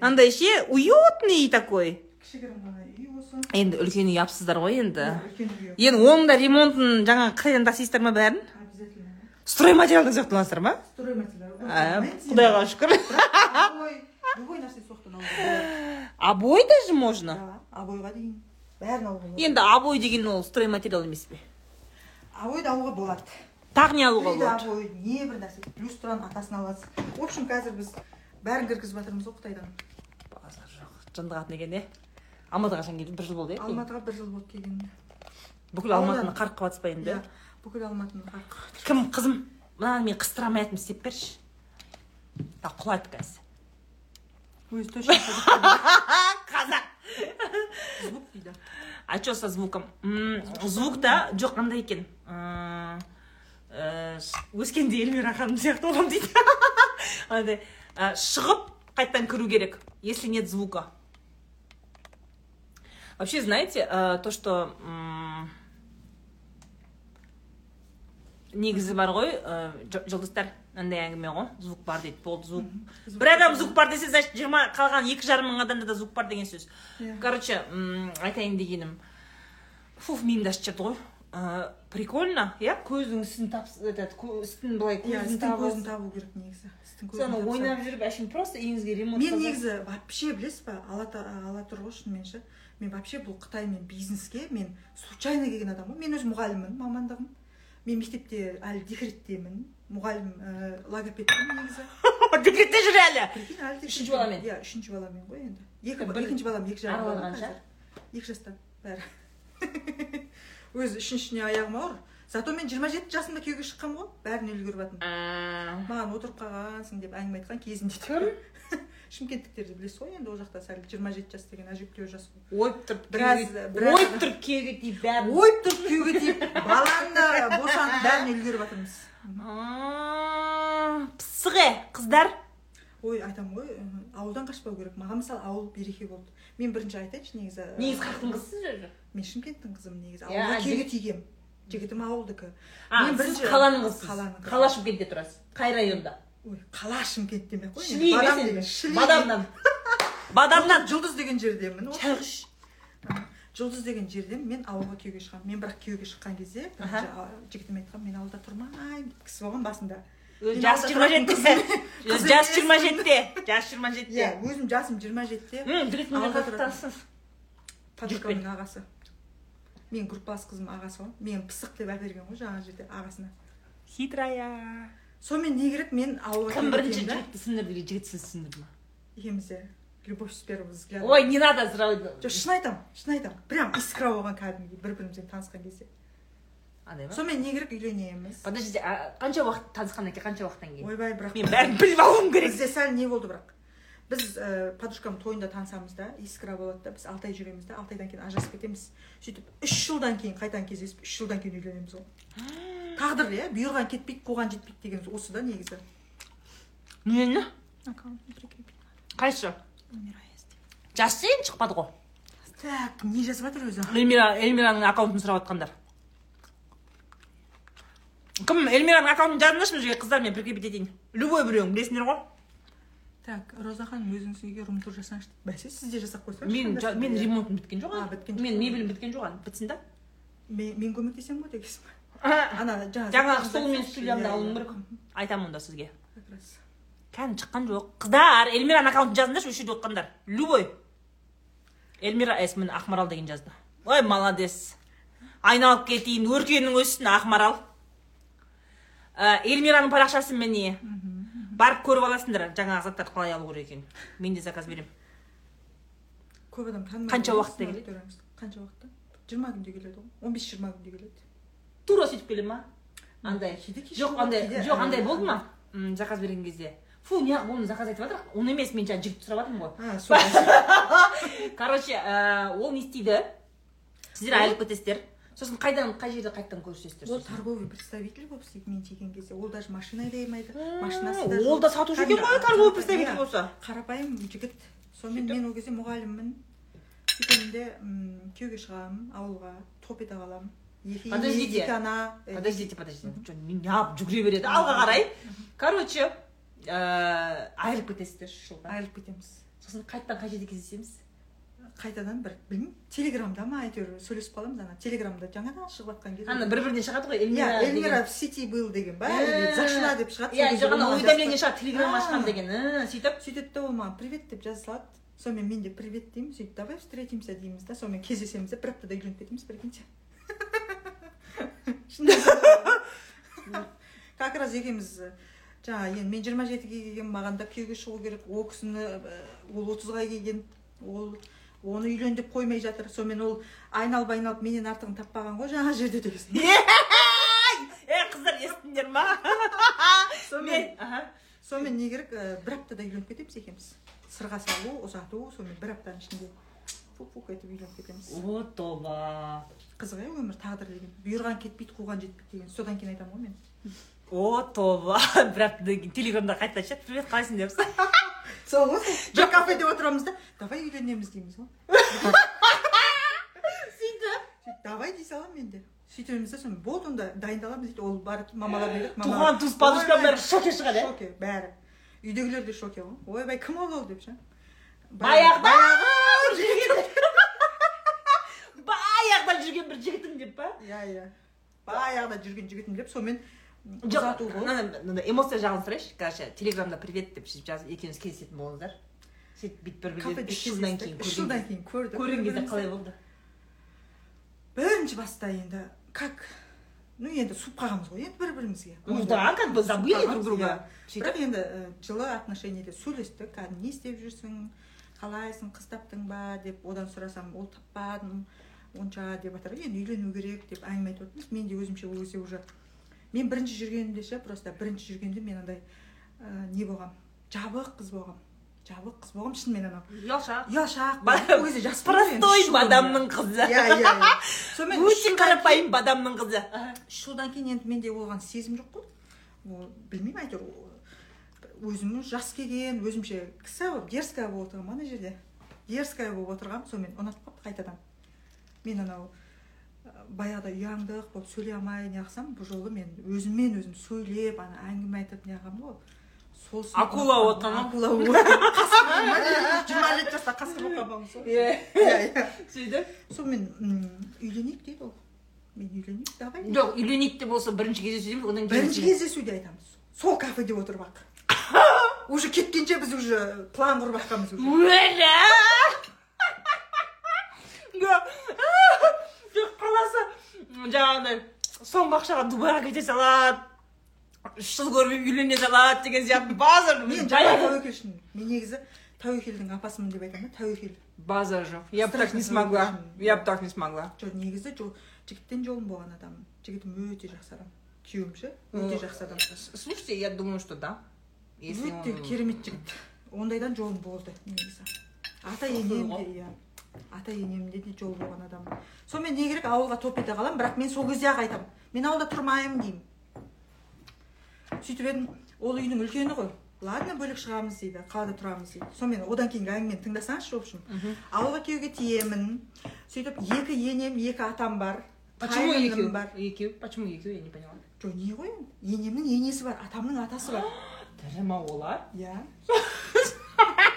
мынандай ше уютный такой. Кішігірім ғана үй осы. Енді үлкен үй апсыздар ғой енді. Үй енді оның да ремонтын жаңағы қытайдан тасисыздар ма бәрін? Обязательно. Стройматериалдан сияқты аласыздар ма? Стройматериал құдайға шүкір. любой любой нәрсе соқтан обой даже можно? Да, обойға дейін. Бәрін алуға болады. Енді обой деген ол стройматериал емес пе? Обойды алуға болады. Тағы не алуға болады. обой не бір нәрсе люстраның атасын аласыз. В общем қазір біз бәрін кіргізіп жатырмыз ғой қытайдан. Базар жоқ. Жынды қатын екен иә алматыға қашан келдің бір жыл болды иә алматыға бір жыл болды келгеніне бүкіл алматыны қарық қылып жатсыз ба енді иә бүкіл алматыны қар- кім қызым? Мынаны мен қыстыра алмай істеп берші. Құлайды қазір өзі точно қазақ! Звук дейді а че со звуком? М, звукта жоқ қандай екен э, өскенде эльмира ханым сияқты боламын дейді. Андай шығып қайтадан кіру керек если нет звука. Вообще знаете э, то что негізі бар ғой жұлдыздар мынандай әңгіме ғой звук бар дейді болды звук. Бір адам звук бар десе значит жиырма қалған екі жарым мың адамда да звук бар деген сөз. Иә. короче айтайын дегенім. Фуф миымды ашып жіберді ғой. Ә, прикольно иә? Көздің үстін тапс этот үстін былай иә көзін көзін табу керек негізі. Соны ойнап жүріп әшейін просто үйіңізге ремонт мен негізі вообще білесіз ба ала тұр ғой шынымен ше. Мен вообще бұл қытаймен бизнеске мен случайно келген адам ғой. Мен өзім мұғаліммін мамандығым. Мен мектепте әлі декреттемін. Мұғалім ә, логопедпін негізі? Декретте жүр әлі? Прикинь әлі декретте. Үшінші баламен? иә үшінші баламен ғой енді. Екі екінші балам екі жарым екі жаста бәрі. Өзі үшіншісіне аяғым ауыр. Зато мен жиырма жеті жасымда күйеуге шыққанмын ғой. Бәріне үлгеріп жатырмын маған отырып қалғансың деп әңгіме айтқан кезінде. Кім? шымкенттіктерді білесіз ғой енді ол жақта сәл жиырма жеті жас деген әжептәуір жас қой. Ойып тұрып Біраз- ойып тұрып күйеуге тиіп бәрін. Ойып тұрып күйеуге тиіп баланы босанып бәріне үлгеріп жатырмыз. Пысық е қыздар. Ой айтамын ғой ауылдан қашпау керек. Маған мысалы ауыл береке болды. Мен бірінші айтайыншы негізі негізі қаяқтың қызысыз өзі мен шымкенттің қызымын негізі. Иә, ауылға күйеуге жігіт- тигем. Жігітім ауылдікі. А Мен бірінші- қаланың қызысыз. қала шымкентте тұрасыз. Қай районда? Ой қала шымкент демей ақ қой шіли бадам енді. деген шіли бадамнан бадамнан жұлдыз деген жердемін құш жұлдыз деген жерден мен ауылға күйеуге шыққанмын мен бірақ күйеуге шыққан кезде жігітіме айтқанмын мен ауылда тұрмаймын деп кісі болған басында Өзі Мен жас ауылда жиырма жетіде жас жиырма жетіде жас жиырма иә жетіде өзім жасым жиырма жетіде подружкамның ағасы менің группалас қызым ағасы ғой мені пысық деп әперген ғой жаңағы жерде ағасына хитрая сонымен не керек мен кім бірінші жігітті сіңірді жігіт сіз сіңірді ма екеуміз де любовь с первого взгляда. Ой не надо сразу. Жоқ шын айтамын шын айтамын. Прям искра болған кәдімгідей бір бірімізбен танысқан кезде. Андай ма? Сонымен не керек үйленеміз. Подождите а қанша уақыт танысқаннан кейін қанша уақыттан кейін? Ойбай бірақ мен бәрін біліп алуым керек. бізде сәл не болды бірақ. Біз ә, подружкамның тойында танысамыз да искра болады да біз алты ай жүреміз да алты айдан кейін ажырасып кетеміз. Сөйтіп үш жылдан кейін қайтадан кездесіп үш жылдан кейін үйленеміз ғой тағдыр иә бұйырған кетпейді қуған жетпейді деген осы да негізі. Нені қайсы? Жасы енді шықпады ғой. Так не жазып жатыр өзі? Эльмира эльмираның аккаунтын сұрап жатқандар. Кім эльмираның аккаунтын жазыңдаршы мына жерге қыздар мен прикрепить етейін любой біреуің білесіңдер ғой. Так роза ханым өзіңіз үйге рум тур жасаңызшы. Дейді бәсе сіз де жасап қойсаңызшы мен мен ремонтым біткен жоқ А, біткен жоқ. мен мебелім біткен жоқ ана бітсін да. Мен, мен көмектесемін ғой дегенсің ба ана жаңағы стол мен стульямды Иә, алуым иә. керек. Айтамын онда сізге. Как раз. кәдімгі шыққан жоқ. Қыздар эльмираның аккаунтын жазыңдаршы осы жерде оқығандар. Любой. Эльмира эсмін ақмарал деген жазды. Ой молодец. Айналып кетейін өркенің өссін ақмарал. Ә, эльмираның парақшасы міне. Барып көріп аласыңдар. Жаңағы заттарды қалай алу керек екенін. Мен де заказ беремін көп адам Қанша уақытта келеді? қанша уақытта жиырма күнде келеді ғой. Он бес жиырма күнде келеді. Тура сөйтіп келе ма? Андай. жоқ андай жоқ андай болды ма? Заказ берген кезде. Фу неғып оны заказ айтып жатыр. Оны емес мен жаңа жігітті сұрап жатырмын ғой. Короче ә, ол не істейді? Сіздер айырылып кетесіздер сосын қайдан қай жерде қайтадан көрісесіздер ол торговый представитель болып істейді мен тиген кезде ол даже машина айдамайды машинасы да ол да сатушы екен ғой торговый представитель иә, болса қарапайым жігіт. Сонымен мен ол кезде мұғаліммін. Сөйтемін де күйеуге шығамын ауылға топ ете қаламын Подождите. ана э, подождите. Подождите Чё, не неғып жүгіре береді. Алға қарай. Короче ә, айырылып кетесіздер үш жылда айырылып кетеміз. Сосын қайтадан қай жерде кездесеміз? Қайтадан бір білмеймін телеграмда ма әйтеуір сөйлесіп қаламыз ана телеграмда жаңадан шығып жатқан кезде. Ана бір біріне шығады ғой иә эльмира эльмира в сети был деген ба Ә, зашла деп шығады иә ана уведомление шығады телеграм ашқан деген сөйтіп. Сөйтеді да ол маған привет деп жаза салады сонымен мен де привет деймін сөйтіп давай встретимся дейміз да сонымен кездесеміз да бір аптада үйленіп кетеміз прикиньте. Как раз екеуміз жаңағы енді мен жиырма жетіге келгенмін маған да күйеуге шығу керек ол кісіні ол отызға келген ол оны үйлен деп қоймай жатыр. Сонымен ол айналып айналып менен артығын таппаған ғой жаңағы жерде дегесін е қыздар естідіңдер ма? Сонымен сонымен не керек ә, бір аптада үйленіп кетеміз екеуміз. Сырға салу ұзату сонымен бір аптаның ішінде фук фук етіп үйленіп кетеміз. О тоба қызық иә өмір тағдыр деген. Бұйырған кетпейді қуған жетпейді деген. Содан кейін айтамын ғой мен. О тоба бір аптадан кейін телеграмда қайтадан шығады привет қалайсың деп сол ғой жоқ кафеде отырамыз да давай үйленеміз дейміз ғой сөйтіп давай дей саламын мен де сөйтеміз да соны болды онда дайындаламыз дейді ол барып мамаларына береді туған туыс подружкам бәрі шоке шығады иә шоке бәрі үйдегілер де шоке ғой ойбай кім ол ол деп ше баяғыда жүрген баяғыда жүрген бір жігітім деп па иә иә баяғыда жүрген жігітім деп сонымен жоқ мынандай эмоция жағын сұрайыншы. Короче телеграмда привет деп сөйтіп жазып екеуміз кездесетін болыңыздар. Сөйтіп бүйтіп бір кафеде үш жылдан кейін үш жылдан кейін көрдік көрген кезде қалай болды? Бірінші баста енді как ну енді суып қалғанбыз ғой енді бір бірімізге ну да как бы забыли друг друга. Иә. бірақ енді жылы отношениеде сөйлестік. Кәдімгі не істеп жүрсің? Қалайсың? Қыз таптың ба? деп одан сұрасам ол таппадым онша деп жатыр ғой енді үйлену керек деп әңгіме айтып отырмыз. Мен де өзімше ол кезде уже мен бірінші жүргенімде ше просто бірінші жүргенде мен андай ә, не болғам. Жабық қыз болғам. Жабық қыз болғам шынымен анау. Ұялшақ. Ұялшақ. Ғой енді, простой бадамның қызы. Иә иә иә. Сонымен өте қарапайым бадамның қызы. Үш жылдан кейін енді менде оған сезім жоқ қой. Ол білмеймін әйтеуір өзім жас келген өзімше кісі болып дерзкая болып отырғанмын ана жерде. Дерзкая болып отырғанмын сонымен ұнатып қалды қайтадан. Мен анау баяғыда ұяңдық болып сөйлей алмай неғысам бұл жолы мен өзіммен өзім сөйлеп ана әңгіме айтып неғылғанмын ғой. Сол Акула ғой. акула жиырма жеті жаста қасқыр болып қалғанмын сол. Иә иә иә. Сөйтіп? Сонымен үйленейік дейді ол. Мен үйленейік давай жоқ үйленейік деп болса бірінші кездесу дейміз одан кейін бірінші кездесуде айтамыз. Сол кафеде отырып ақ. Уже кеткенше біз уже план құрып жатқанбыз уже. жаңағыдай соңғы ақшаға дубайға кете салады үш жыл көрмей үйлене салады деген сияқты базар мен тәуекелшімін мен негізі тәуекелдің апасымын деп айтамын да тәуекел база жоқ я бы так не смогла я бы так не смогла жоқ негізі жігіттен жолым болған адаммын жігітім өте жақсы адам күйеуім ше өте жақсы адам слушайте я думаю что да өте керемет жігіт ондайдан жолым болды негізі ата енем де иә ата енемде де жол болған адаммын сонымен не керек ауылға топ ете қаламын бірақ мен сол кезде ақ айтамын мен ауылда тұрмаймын деймін. Сөйтіп едім ол үйдің үлкені ғой. Ладно бөлек шығамыз дейді қалада тұрамыз дейді. Сонымен одан кейінгі әңгімені тыңдасаңызшы в общем. Ауылға күйеуге тиемін. Сөйтіп екі енем екі атам бар. Почему екеу бар. Екеу почему екеу я не поняла. Жоқ не ғой енді? Енемнің енесі бар атамның атасы бар. Тірі ма олар? Иә.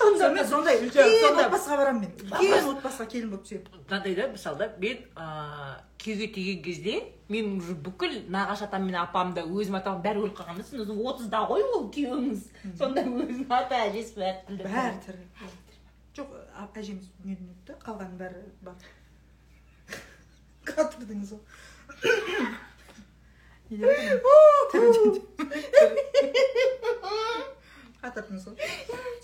сонда сонымен сондай үлкен отбасыға барамын мен. Үлкен отбасыға келін болып түсемін. Мынандай да мысалы да мен ыыы күйеуге тиген кезде мен уже бүкіл нағашы атам мен апам да өзім атам бәрі өліп қалған да сен өзі отызда ғой ол күйеуіңіз. Сонда өзінің ата әжесі бәрі тірі бәрі тірі жоқ әжеміз дүниеден өтті қалғанының бәрі бар. Қатырдыңыз ғой не деп қатырдыңыз ғой.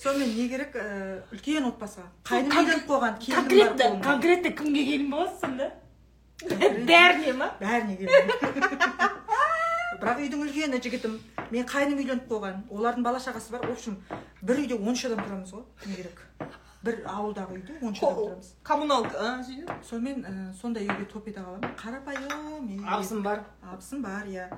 Сонымен не керек ііі үлкен отбасыға қайным Кон- үйленіп қойған конкретно конкретно кімге келін боласың сонда? Бәріне ма? Бәріне келдім бірақ үйдің үлкені жігітім мен қайным үйленіп қойған? Олардың бала шағасы бар. В общем бір үйде он үш адам тұрамыз ғой. Не керек? Бір ауылдағы үйде он үш адам тұрамыз. коммуналка сонымен ә, сондай үйге топ ете қаламын қарапайым үй. абысым бар абысым бар иә.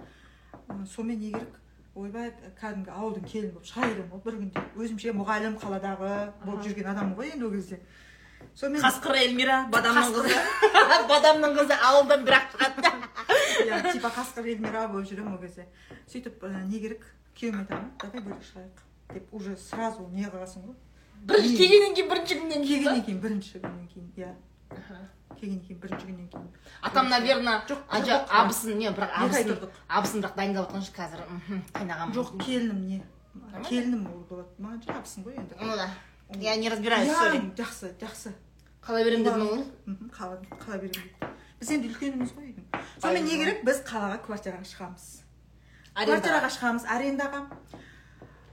Сонымен не керек? Ойбай кәдімгі ауылдың келіні болып шыға келемін ғой бір күнде өзімше мұғалім қаладағы болып жүрген адаммын ғой енді ол кезде. Сонымен қасқыр эльмира бадамның қызы. Бадамның қызы ауылдан бір ақ шығады. Иә типа қасқыр эльмира болып жүремін ол кезде. Сөйтіп не керек? Күйеуіме айтамын давай бөлек шығайық деп уже сразу не қыласың ғой бірінші келгеннен кейін бірінші күннен келгеннен кейін бірінші күннен кейін иә. Келгеннен кейін бірінші күннен кейін. Атам наверное Жоқ, абысын не бірақ абысын абысын бірақ дайындап жатқан шығар қазір мхм, қайнаған жоқ келінім не. Келінім ол болады. Маған жабысың ғой енді. Ну да. Я не разбираюсь сори. жақсы жақсы. Қала беремін дедің ғой. Қала қала беремін дейді біз енді үлкеніміз ғой үйдің. Сонымен не керек? Біз қалаға квартираға шығамыз. Квартираға шығамыз арендаға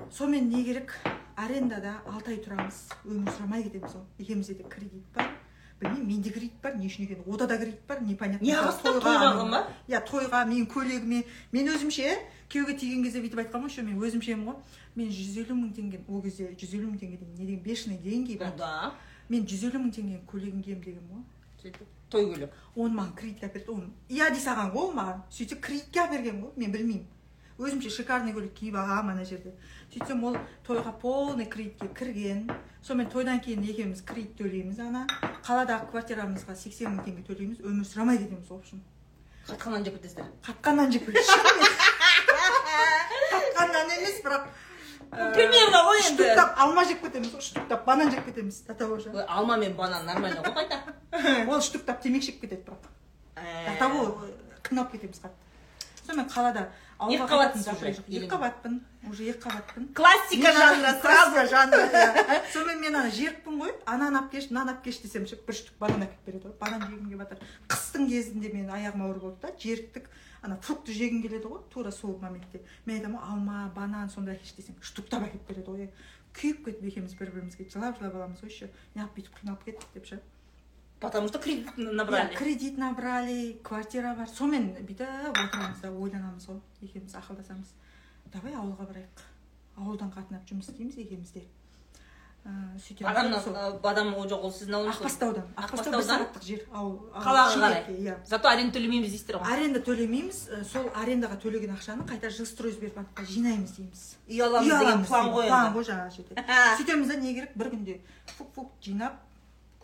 сонымен не керек? Арендада алты ай тұрамыз. Өмір сүремай кетеміз ғой екеумізде де кредит бар. Білмеймін менде кредит бар не үшін екенін ода да кредит бар непонятно неғысты Тойға, ма? Иә тойға менің көйлегіме мен өзімше күйеуге тиген кезде бүйтіп айтқанмын ғой еще мен өзімшемін ғой. Мен жүз елу мың теңге ол кезде жүз елу мың теңге деген не деген бешеный деньги ну брат да мен жүз елу мың теңгенің көйлегін киемін дегенмін ғой. Сөйтіп той көйлек оны маған кредитке әперді оны иә дей салған ғой ол маған сөйтсе кредитке әперген ғой мен білмеймін. Өзімше шикарный көйлек киіп алғанмын ана жерде. Сөйтсем ол тойға полный кредитке кірген. Сонымен тойдан кейін екеуміз кредит төлейміз ана. Қаладағы квартирамызға сексен мың теңге төлейміз. Өмір сүре алмай кетеміз в общем. Қатқаннан жеп кетесіздер қатқаннан жеп қатқаннан емес бірақ ә, примерно ғой енді. штуктап алма жеп кетеміз ғой штуктап банан жеп кетеміз до того же. Алма мен банан нормально ғой қайта. Ол штуктап темекі шегіп кетеді бірақ. До того қиналып кетеміз қатты. Сонымен қалада Екі уже, жоқ. екі қабатпын уже екі қабатпын классика жанры сразу. жанры. Сонымен мен ана жерікпін ғой. Ананы алып келші мынаны алып келші десем ше бір штук банан әкеліп береді ғой. Банан жегім келіп жатыр. Қыстың кезінде менің аяғым ауыр болды да жеріктік. Ана фрукты жегім келеді ғой тура сол моментте. Мен айтамын ғой алма банан сондай әкелші десем штуктап әкеліп береді ғой. Күйіп кетіп екеуміз бір бірімізге жылап жылап аламыз ғой еще. Неғып бүйтіп қиналып кеттік деп ше. Потому что кредит Иә, набрали. кредит набрали квартира бар. Сонымен бүйтіп отырамыз да ойланамыз ғой. Екеуміз ақылдасамыз. Давай ауылға барайық. Ауылдан қатынап жұмыс істейміз екеуміз де. Ыыы сол ы, адам ол жоқ ол сіздің ауылыңыз ақбастаудан ақбастау бір сағаттық жер ауыл қалаға қарай. иә. Зато аренда төлемейміз дейсіздер ғой. Аренда төлемейміз ә, сол арендаға төлеген ақшаны қайта жилстройсбербанкқа жинаймыз дейміз. Үй аламыз деген план ғой план ғой жаңағы жерде. Сөйтеміз да не керек бір күнде фук фук жинап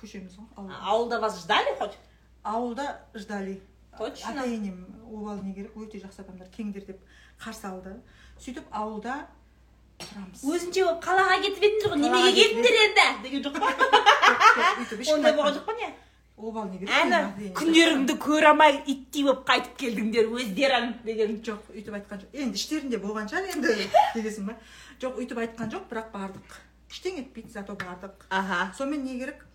көшеміз ғой ауылда вас ждали хоть? Ауылда ждали. Точно? ата енем обалы не керек өте жақсы адамдар кеңдер деп қарсы алды. Сөйтіп ауылда тұрамыз. Өзінше қалаға кетіп едіңдер ғой немеге келдіңдер енді? Деген жоқ па? Ондай болған жоқ па не? Обал не керек әні күндеріңді көре алмай иттей болып қайтып келдіңдер өздерің деген. Жоқ өйтіп айтқан жоқ. Енді іштерінде болған шығар енді дегесің ба жоқ өйтіп айтқан жоқ бірақ бардық. Ештеңе етпейді зато бардық. Аха. Сонымен не керек?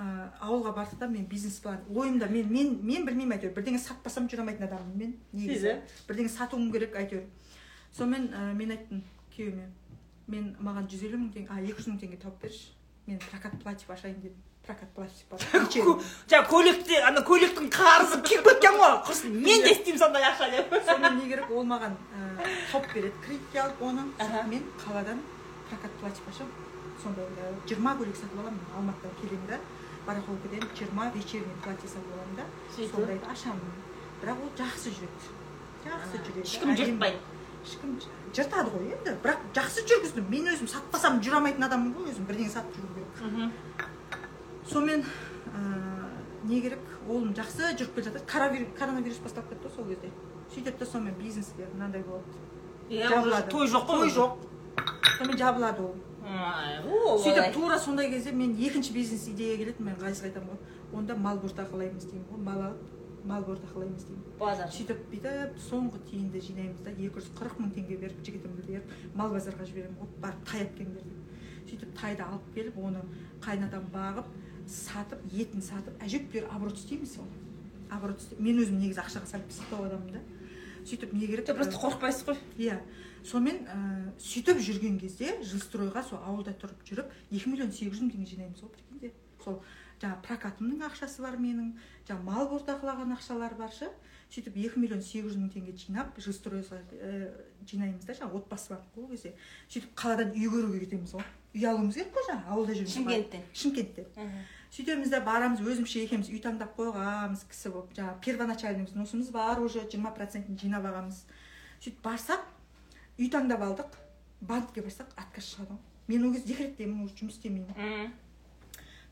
Ә, ауылға бардық та мен бизнес план ойымда мен мен мен білмеймін әйтеуір. Бірдеңе сатпасам жүре алмайтын адаммын мен негізі. Сіз, бірдеңе сатуым керек әйтеуір. Сонымен ә, мен айттым күйеуіме мен маған жүз елу мың теңге а екі жүз мың теңге тауып берші. Мен прокат платьев ашайын дедім прокат платьев бар. Жаңа көйлекте ана көйлектің қарызы келіп кеткен ғой. Құрсын мен де істеймін сондай ақша деп. Сонымен не керек ол маған тауып береді кредитке алып оны мен қаладан прокат платьев ашамын сондай жиырма көйлек сатып аламын алматыдан келемін да. Барахолкіден жиырма вечерний платье сатып аламын да сондайды ашамын бірақ ол жақсы жүреді. Жақсы жүреді. ешкім жыртпайды. ешкім жыртады ғой енді. Бірақ жақсы жүргіздім мен өзім сатпасам жүре алмайтын адаммын ғой өзім бірдеңе сатып жүру керек. Сонымен не керек? Ол жақсы жүріп келе жатыр коронавирус, басталып кетті ғой сол кезде. Сөйтеді да сонымен бизнесте мынандай болады иә той жоқ қой той жоқ. Сонымен жабылады ол. Сөйтіп тура сондай кезде мен екінші бизнес идея келеді мен ғазизға айтамын ғой онда мал бордақылаймыз деймін. Ғой мал алып мал бордақылаймыз деймін. Базар. Сөйтіп бүйтіп соңғы тиынды жинаймыз да екі жүз қырық мың теңге беріп жігітімді беріп мал базарға жіберемін. Ғой барып тай келіңдер деп. Сөйтіп тайды алып келіп оны қайнатам бағып сатып етін сатып әжептәуір оборот істейміз ол оборот мен өзім негізі ақшаға сәл пысықтау адаммын да. Сөйтіп не керек? Просто қорықпайсыз ғой. Иә. Сонымен ә, сөйтіп жүрген кезде жилстройға сол ауылда тұрып жүріп екі миллион сегіз жүз мың теңге жинаймыз ғой прикиньте сол жаңағы прокатымның ақшасы бар менің жаңағы мал бордақылаған ақшалар бар шы сөйтіп екі миллион сегіз жүз мың теңге жинап жилстройға ә, жинаймыз да жаңағы отбасы бар ғой ол кезде. Сөйтіп қаладан үй көруге кетеміз ғой. Үй алуымыз керек қой жаңағы ауылда жүрміз шымкенттен. Шымкенттен. Сөйтеміз да барамыз өзімізше екеуміз үй таңдап қойғанбыз кісі болып жаңағы первоначальный взносымыз бар уже жиырма процентін жинап алғанбыз сөйтіп барсақ үй таңдап алдық банкке барсақ отказ шығады ғой мен ол кезде декреттемін уже жұмыс істемеймін.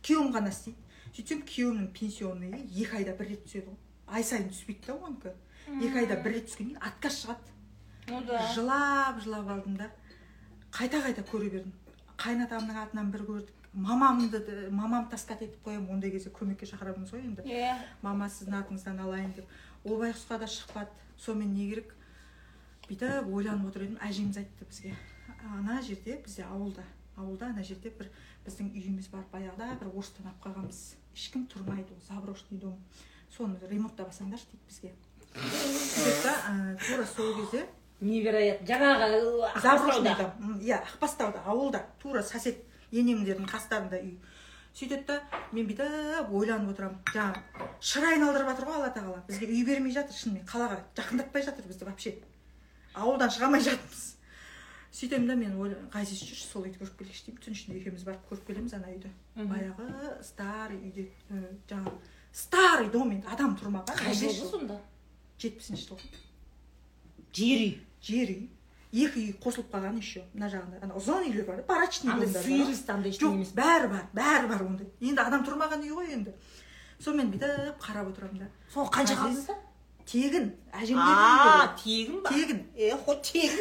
Күйеуім ғана істейді. Сөйтсем күйеуімнің пенсионный екі айда бір рет түседі ғой ай сайын түспейді да онікі. Екі айда бір рет түскеннен кейін отказ шығады. Ну да. Жылап жылап алдым да. Қайта қайта көре бердім. Қайнатамның атынан бір көрдік. Мамамды да- мамамды таскат етіп қоямын. Ондай кезде көмекке шақырамыз ғой енді. Иә. Мама сіздің атыңыздан алайын деп. Ол байғұсқа да шықпады. Сонымен не керек? Бүйтіп ойланып отыр едім. Әжеміз айтты бізге ана жерде бізде ауылда ауылда ана жерде бір біздің үйіміз бар баяғыда бір орыстан алып қалғанбыз. Ешкім тұрмайды ол заброшенный дом соны ремонттап алсаңдаршы дейді бізге. Сөйтеді да тура сол кезде невероятно. Жаңағы заброшенный дом иә ақбастауда ауылда. Тура сосед енемдердің қастарында үй. Сөйтеді да мен бүйтіп ойланып отырамын. Жаңағы шыр айналдырып жатыр ғой алла тағала. Бізге үй бермей жатыр шынымен қалаға жақындатпай жатыр бізді вообще. Ауылдан шыға алмай жатырмыз сөйтемін да мен ғазиз жүрші сол үйді көріп келейікші деймін түн ішінде екеуміз барып көріп келеміз ана үйді. Баяғы старый үйде жаңағы старый дом енді адам тұрмаған қай 15 жылғы жыл сонда? жетпісінші жыл жер үй. Жер үй. Екі үй қосылып қалған еще мына жағында. Ана ұзын үйлер бар барачный андай ештеңе жоқ емес. бәрі бар бәрі бар ондай. Енді адам тұрмаған үй ғой енді. Сонымен бүйтіп қарап отырамын да. Соны қанша Ғазиз, қалдыңыз тегін әжем а берген тегін ба тегін е хоть тегін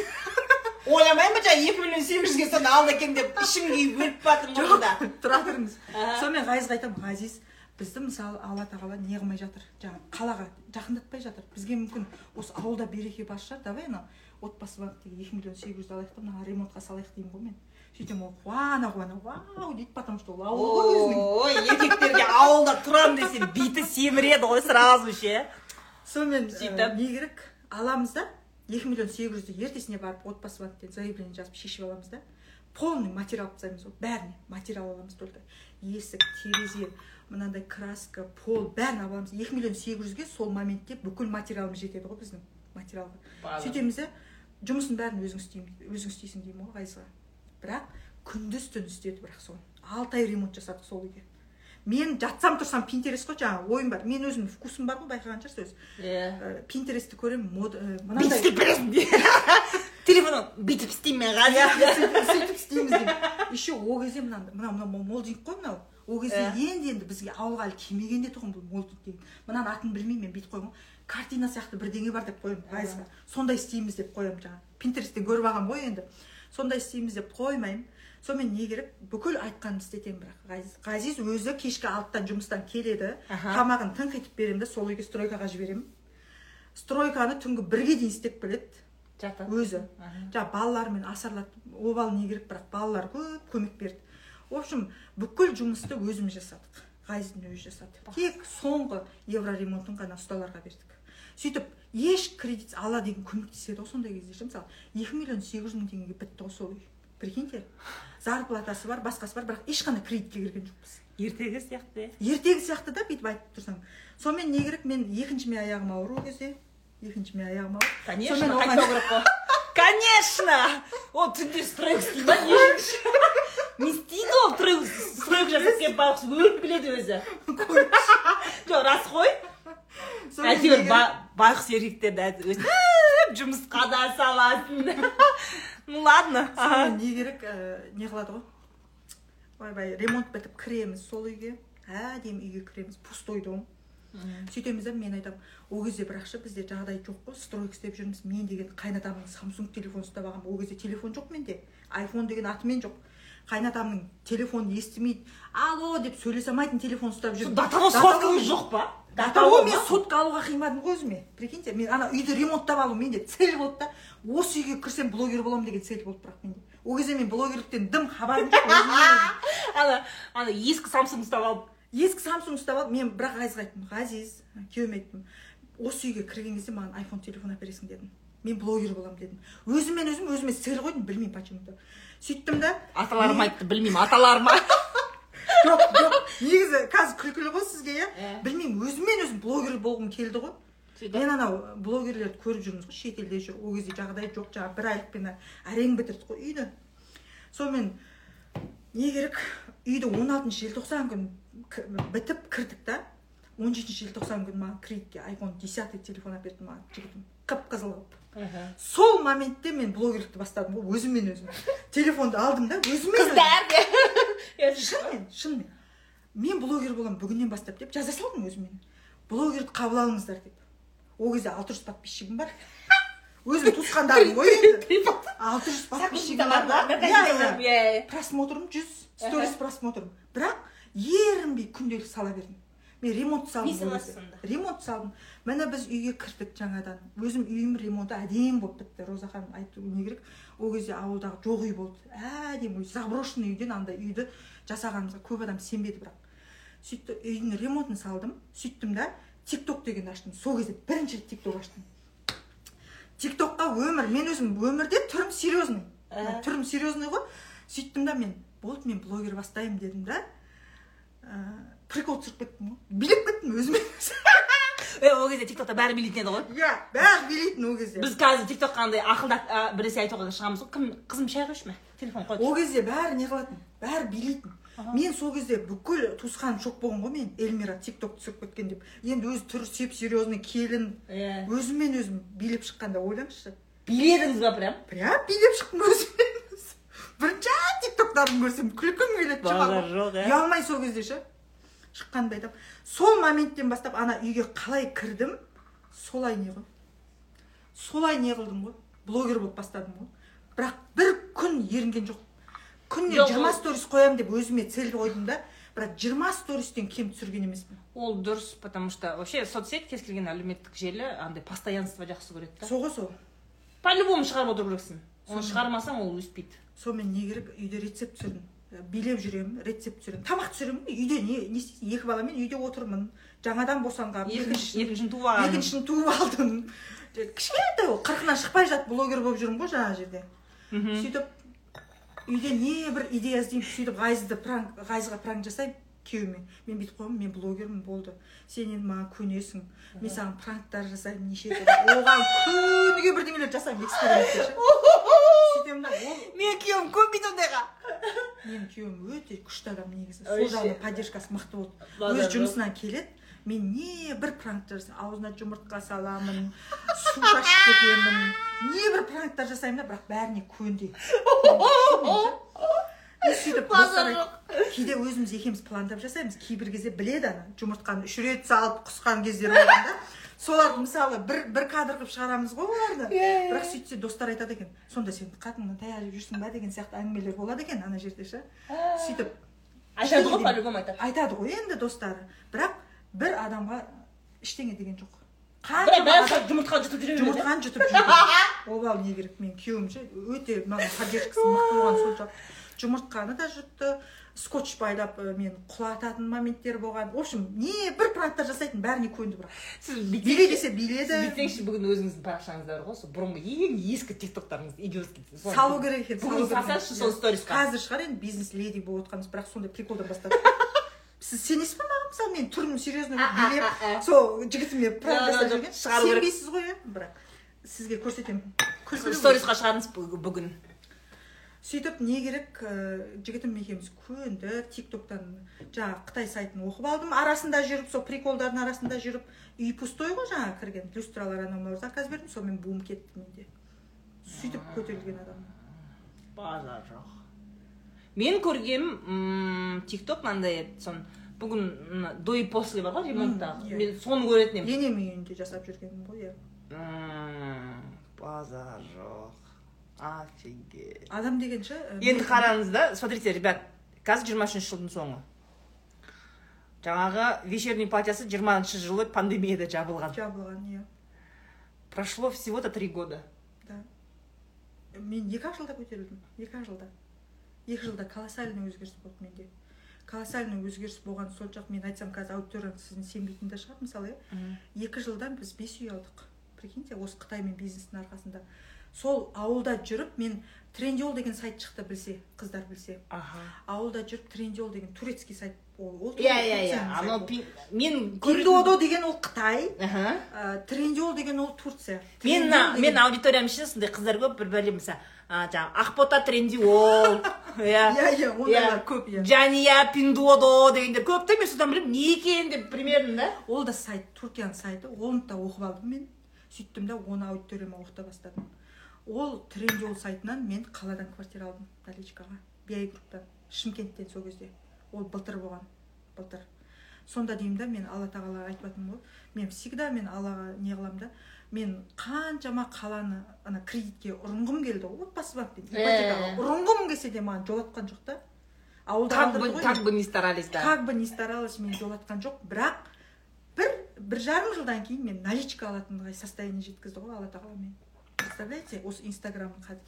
ойламаймын ба жаңағы екі миллион сегіз жүзге соны алды екен деп ішім күйіп өліп бардым ғой жоқ да тұра тұрыңыз сонымен ғазизға айтамын ғазиз бізді мысалы алла тағала не қылмай жатыр. Жаңағы қалаға жақындатпай жатыр. Бізге мүмкін осы ауылда береке бар шығар. Давай анау отбасы банктегі екі миллион сегіз жүзді алайық та мына ремонтқа салайық деймін ғой мен. Сөйтемін ол қуана қуана. Вау дейді потому что ол ауыл ғой өзінің. Ой еркектерге ауылда тұрамын десе биті семіреді ғой сразу ше. Сонымен Сөйтіп? не керек аламыз да. Екі миллион сегіз жүзді ертесіне барып отбасы банктен заявление жазып шешіп аламыз да. Полный материал тастаймыз ғой бәріне материал аламыз только. Есік терезе мынандай краска пол бәрін алып аламыз. Екі миллион сегіз жүзге сол моментте бүкіл материалымыз жетеді ғой біздің материалға. Сөйтеміз да жұмысын бәрін өзің істеймін өзің істейсің деймін ғой ғазизға бірақ күндіз түн істеді бірақ соны. Алты ай ремонт жасадық сол үйге. Мен жатсам тұрсам пинтерест қой жаңағы ойым бар. Мен өзімнің вкусым бар ғой байқаған шығарсыз өзі. Иә. Ә, пинтерестті көремін мод ә, бүйтіп мынандай істеп бересің де. Телефонын бүйтіп істеймін мен иә. қазір сөйтіп сөйтіп істейміз деймін еще ол кезде мынандай мынау мынау молдинг қой мынау. Ол кезде Иә. енді енді бізге ауылға әлі келмеген де тұғын бұл молдинг деген. Мынаның атын білмеймін мен бүйтіп қоямын ғой картина сияқты бірдеңе бар деп қоямын ғазизға сондай істейміз деп қоямын жаңағы. Пинтересттен көріп алғанмын ғой енді. Сондай істейміз деп қоймаймын. Сонымен не керек? Бүкіл айтқанымды істетемін бірақ. Ғазиз ғазиз өзі кешкі алтыдан жұмыстан келеді. Аха. тамағын тыңқ етіп беремін да сол үйге стройкаға жіберемін. Стройканы түнгі бірге дейін істеп келеді жатады. Өзі. Жаңағы балалармен асарлатып обалы не керек бірақ? Балалар көп көмек берді. В общем бүкіл жұмысты өзіміз жасадық. Ғазиздің өзі жасады. Тек соңғы евроремонтын ғана ұсталарға бердік. Сөйтіп еш кредит алла деген көмектеседі ғой сондай кезде. Ше мысалы екі миллион сегіз жүз мың теңгеге бітті ғой сол үй. Прикиньте? Зарплатасы бар басқасы бар бірақ ешқандай кредитке кірген жоқпыз. Ертегі сияқты. Иә ертегі сияқты да бүйтіп айтып тұрсаң сонымен не керек? Мен екінші ми аяғым ауыр ол кезде. Екінші ми аяғым ауыр конечно қайтпау керек қой. Конечно! Ол түнде стройка істейді ма не істейді ол стройка стройка жасап келіп байғұс өліп келеді өзі. Жоқ рас қой. Әйтеуір байғұс еркектерді жұмысқа да саласың. Ну ладно сонымен не керек ә, не қылады ғой. Ойбай ремонт бітіп кіреміз сол үйге. Әдемі үйге кіреміз пустой дом. Сөйтеміз да мен айтамын ол кезде бірақ ше бізде жағдай жоқ қой стройка істеп жүрміз мен деген қайнатамның самсунг телефон ұстап алғанмын ол кезде телефон жоқ менде айфон деген атымен жоқ қайнатамның телефонын естімейді алло деп сөйлесе алмайтын телефон ұстап жүрмін датаво соткаңыз жоқ па? датаво мен сотка алуға қимадым ғой өзіме. Прикиньте мен ана үйді ремонттап алу менде цель болды да. Осы үйге кірсем блогер боламын деген цель болды бірақ менде. Ол кезде мен блогерліктен дым хабарым жоқ ана ана ескі самсунг ұстап алып. Ескі самсунг ұстап алып мен бірақ ғазизға айттым ғазиз күйеуіме айттым. Осы үйге кірген кезде маған айфон телефон әпересің дедім. Мен блогер боламын дедім. Өзіммен өзім өзіме цель қойдым білмеймін почему то сөйттім да. Аталарым айтты білмеймін аталарыма. Жоқ жоқ негізі қазір күлкілі ғой сізге иә? Білмеймін өзіммен өзім блогер болғым келді ғой. Мен анау блогерлерді көріп жүрміз ғой шетелде жүр ол кезде жағдай жоқ жаңағы бір айлықпен әрең бітірдік қой үйді. Сонымен не керек үйді 16 желтоқсан күні бітіп кірдік та. 17 желтоқсан күні маған кредитке айфон 10 телефон әперді маған жігітім қып. қызыл қылып сол моментте мен блогерлікті бастадым ғой өзіммен өзім. Телефонды алдым да өзіммен өзім. қыздар шынымен шынымен. Мен блогер боламын бүгіннен бастап деп жаза салдым өзіме блогерді қабыл алыңыздар деп. Ол кезде алты жүз подписчигім бар. Өзім туысқандарым ғой енді. Алты жүз подписчигім бар да. иә иә. просмотрым жүз сторис просмотрым. Бірақ ерінбей күнделік сала бердім. Мен ремонт салдым кезде. сонда? ремонт салдым міне біз үйге кірдік жаңадан. Өзім үйім ремонты әдемі болып бітті. Роза ханым айту не керек. Ол кезде ауылдағы жоқ үй болды. Әдемі үй. Заброшенный үйден андай үйді жасағанымызға көп адам сенбеді бірақ. Сөйтті үйдің ремонтын салдым. Сөйттім да тик ток дегенді аштым. Сол кезде бірінші рет тик ток аштым. Тик токқа өмір. Мен өзім өмірде түрім серьезный. Ә. түрім серьезный ғой. Сөйттім да мен болды мен блогер бастаймын дедім да прикол түсіріп кеттім ғой билеп кеттім өзіме е ол кезде тиктокта бәрі билейтін еді ғой иә бәрі билейтін ол кезде біз қазір тиктокқа андай ақылдап а, біресе айтуға шығамыз ғой кім қызым шай құйшы ма телефон қойшы ол кезде бәрі не қылатын бәрі билейтін мен сол кезде бүкіл туысқаным шок болған ғой мен эльмира тик ток түсіріп кеткен деп енді өзі түрі сеп серьезный келін иә өзіммен өзім билеп шыққанда ойлаңызшы биледіңіз ба прям прям билеп шықтым өзіммен өзім бірінші тик токтарын көрсем күлкім келеді жоқ, иә. ұялмай сол кезде ше шыққанымда айтамын сол моменттен бастап ана үйге қалай кірдім? Солай не ғой солай не қылдым ғой? Блогер болып бастадым ғой. Бірақ бір күн ерінген жоқ күніне жиырма сторис қоямын деп өзіме цель қойдым да бірақ жиырма стористен кем түсірген емеспін. Ол дұрыс потому что вообще соцсеть кез келген әлеуметтік желі андай постоянство жақсы көреді да. Сол ғой сол. По любому шығарып отыру керексің. Оны шығармасаң ол өспейді. Сонымен не керек? Үйде рецепт түсірдім. Билеп жүремін рецепт түсіремін тамақ түсіремін үйде не не істейсің? Екі баламен үйде отырмын. Жаңадан босанғанмын екінші екіншін туып алған екіншісін туып алдым. Кішкентай ол қырқынан шықпай жатып блогер болып жүрмін ғой жаңағы жерде. Сөйтіп үйде не бір идея іздеймін. Сөйтіп ғайызды пранк ғайызға пранк жасаймын. Күйеуіме. Мен бүйтіп қоямын мен блогермін болды. Сен енді маған көнесің. Мен саған пранктар жасаймын неше түрлі оған күніге бірдеңелер жасаймын эксперименттер сөйтемін да ол менің күйеуім көнбейді ондайға. Менің күйеуім өте күшті адам негізі. Сол жағынан поддержкасы мықты болды өз жұмысынан келеді мен не бір пранктар жасаймын аузына жұмыртқа саламын су шашып кетемін. Не бір пранктар жасаймын да бірақ бәріне көнде сөйтіп кейде өзіміз екеуміз пландап жасаймыз. Кейбір кезде біледі ана жұмыртқаны үш рет салып құсқан кездер болған да соларды мысалы бір бір кадр қылып шығарамыз ғой оларды. Бірақ сөйтсе достар айтады екен сонда сен қатыныңнан таяқ жеп жүрсің ба деген сияқты әңгімелер болады екен ана жерде ше. Сөйтіп айтады ғой по любому айтады. Айтады ғой енді достары. Бірақ бір адамға ештеңе деген жоқ. Бірақ қаншама бәрі адам жұмыртқа жұтып жүре жұмыртқаны жұтып жүрді обал не керек менің күйеуім ше. Өте маған поддержкасы мықты болған сол жақ жұмыртқаны да жұтты скотч байлап мен құлататын моменттер болған. В общем не бір пранктар жасайтын бәріне көнді бірақ. Сіз биле десе биледі. бүйтсеңізші бүгін өзіңіздің парақшаңызда бар ғой сол бұрынғы ең ескі тиктоктарыңыз идиотский. Соны- салу керек екен бүгін салсаңызшы сол сторисқа. Қазір шығар енді бизнес леди болып отқанбыз бірақ сондай приколдан бастадық. Сіз сенесіз ба маған мысалы мен түрім серьезно билеп сол жігітіме пранк жүрген. сенбейсіз ғой иә бірақ сізге көрсетемін. Сторисқа шығарыңыз бүг- бүгін. Сөйтіп не керек ә, жігітім екеуміз көндік тик токтан жаңағы қытай сайтын оқып алдым. Арасында жүріп сол приколдардың арасында жүріп үй пустой ғой жаңағы кірген люстралар анау мынау заказ бердім сонымен бум кетті менде. Сөйтіп көтерілген адаммын базар жоқ. Мен көргенім тик ток мынандай сон бүгін до и после бар ғой ремонттағы. иә. мен соны көретін едім енем үйінде жасап жүргенмін ғой иә. Базар жоқ. Офигеть. Адам деген ше ә, енді мен- қараңыз да смотрите ребят қазір жиырма үшінші жылдың соңы. Жаңағы вечерний партиясы жиырмасыншы жылы пандемияда жабылған. Жабылған иә. Прошло всего то три года. Да. Мен екі ақ жылда көтерілдім. Екі ақ жылда. Екі жылда колоссальный өзгеріс болды менде. Колоссальный өзгеріс болған сол жақ мен айтсам қазір аудиторияң сіздің сенбейтін де шығар мысалы иә. Екі жылда біз бес үй алдық. Прикиньте осы қытаймен бизнестің арқасында. Сол ауылда жүріп мен трендиол деген сайт шықты білсе қыздар білсе. Аха. Ауылда жүріп трендиол деген турецкий сайт ол ол иә иә иә. сайты анау мен пиндодо деген ол қытай. Аха. Ә, трендиол деген ол турция. Мен мен аудиториям ішінде сондай қыздар көп. Бір бәле мысалы жаңағы ақбота трендиол иә. Иә иә ондайлар көп иә. Жания пиндодо дегендер көп та мен содан білемін. Не екенін деп примерно да? Ол да сайт түркияның сайты. Оны да оқып алдым мен. Сөйттім да оны аудиторияма оқыта бастадым. Ол трендиол сайтынан мен қаладан квартира алдым наличкаға биай групптан шымкенттен сол кезде. Ол былтыр болған. Былтыр. Сонда деймін да мен алла тағалаға айтыватырмын ғой. Мен всегда мен аллаға не қыламын да мен қаншама қаланы ана кредитке ұрынғым келді ғой. Отбасы ипотекаға Э. ұрынғым келсе де маған жолатқан жоқ та. Ауылда как бы мені. не старались да. Как бы не старалась мен жолатқан жоқ. Бірақ бір бір жарым жылдан кейін мен наличка алатындай состояние жеткізді ғой алла тағала мені представляете осы инстаграмның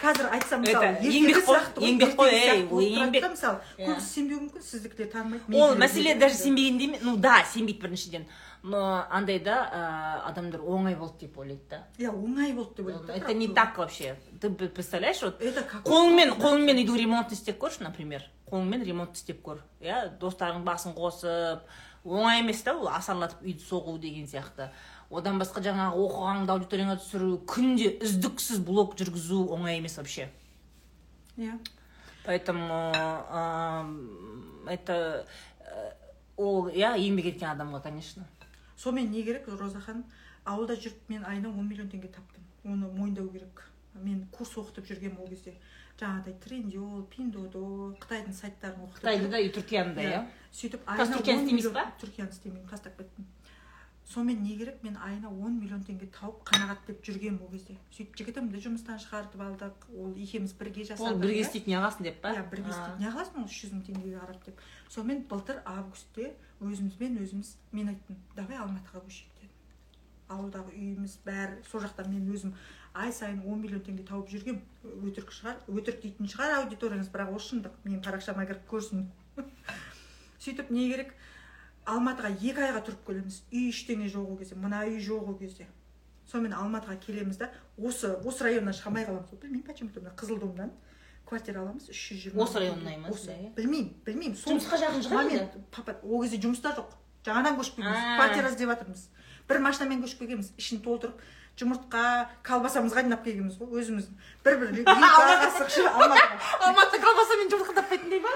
қазір айтсам мысалы еңбек қой, сияқты ғой, еңбек қой, ертегі ей, ол еңбек. да, мысалы Иә. көбісі сенбеуі мүмкін сіздікілер танымайды ол мәселе даже сенбегенде емес ну да сенбейді біріншіден. Но андайда ә, адамдар оңай болды деп ойлайды да. Иә оңай болды деп ойлайды да, это не так вообще. Ты представляешь вот это как қолыңмен қолыңмен үйдің ремонтын істеп көрші например. Қолыңмен ремонт істеп көр. Иә достарың басын қосып оңай емес та ол асарлатып үйді соғу деген сияқты. Одан басқа жаңағы оқығаныңды аудиторияңа түсіру күнде үздіксіз блог жүргізу оңай емес вообще. Иә. Поэтому эм, это э, ол иә еңбек еткен адамға конечно. Сонымен не керек роза ханым ауылда жүріп мен айына он миллион теңге таптым. Оны мойындау керек. Мен курс оқытып жүргенмін ол кезде. Жаңағыдай трендиол пиндодо қытайдың сайттарын оқытып қытайды да и түркияны да иә. сөйтіп қазір түркияны 10 істемейсіз ба? түркияны істемеймін тастап кеттім. Сонымен не керек мен айына 10 миллион теңге тауып қанағат деп жүргенмін ол кезде. Сөйтіп жігітімді жұмыстан шығартып алдық ол екеуміз бірге жасадық ол бірге иә. істейді неғыласың деп па? Иә бірге істейді. Неғыласың ол үш жүз мың теңгеге қарап деп. Сонымен былтыр августте өзімізбен өзіміз мен айттым давай алматыға көшейік дедім. Ауылдағы үйіміз бәрі сол жақта мен өзім ай сайын 10 миллион теңге тауып жүргем. Өтірік шығар өтірік дейтін шығар аудиторияңыз бірақ ол шындық. Менің парақшама кіріп көрсін. Сөйтіп не керек алматыға екі айға тұрып келеміз. Үй ештеңе жоқ ол кезде мына үй жоқ ол кезде. Сонымен алматыға келеміз да осы осы районнан шыға алмай қаламыз білмеймін почему то мына қызылдомнан квартира аламыз үш жүз жиырма Осы районнан емес, осы. иә. білмеймін білмеймін. Сол Жұмысқа жақын шығар момент папа ол кезде жұмыста жоқ. Жаңадан көшіп келгенбіз квартира іздеп жатырмыз бір машинамен көшіп келгенбіз. Ішін толтырып жұмыртқа колбасамызға жинап келгенбіз ғой өзіміз бір бір алматыға. алматыда колбасамен жұмыртқа таппайтындай ма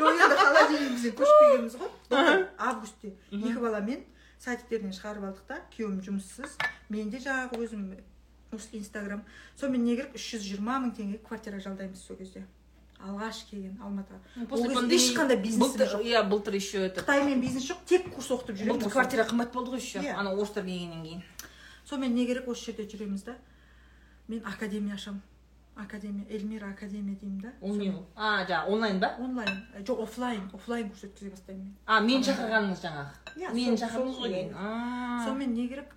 жоқ енді холодильнигімізден көшіп келгенбіз ғой. Августте екі баламен садиктерден шығарып алдық та. Күйеуім жұмыссыз мен де жаңағы өзім осы инстаграм. Сонымен не керек үш жүз жиырма мың теңге квартира жалдаймыз сол кезде. Алғаш келген алматыға. После пандемии- ешқандай былтыр жоқ. иә былтыр еще это қытаймен бизнес жоқ тек курс оқытып жүремін квартира қымбат болды ғой еще. Иә. ана орыстар келгеннен кейін. Сонымен не керек осы жерде жүреміз да? Мен академия ашамын академия эльмира академия деймін да. Ол не ол а жаңағы онлайн ба? Онлайн. Э, жоқ офлайн офлайн курс өткізе бастаймын мен. А мені шақырғаныңыз жаңағы? Иә, мені шақырдыңыз ғой. сонымен не керек?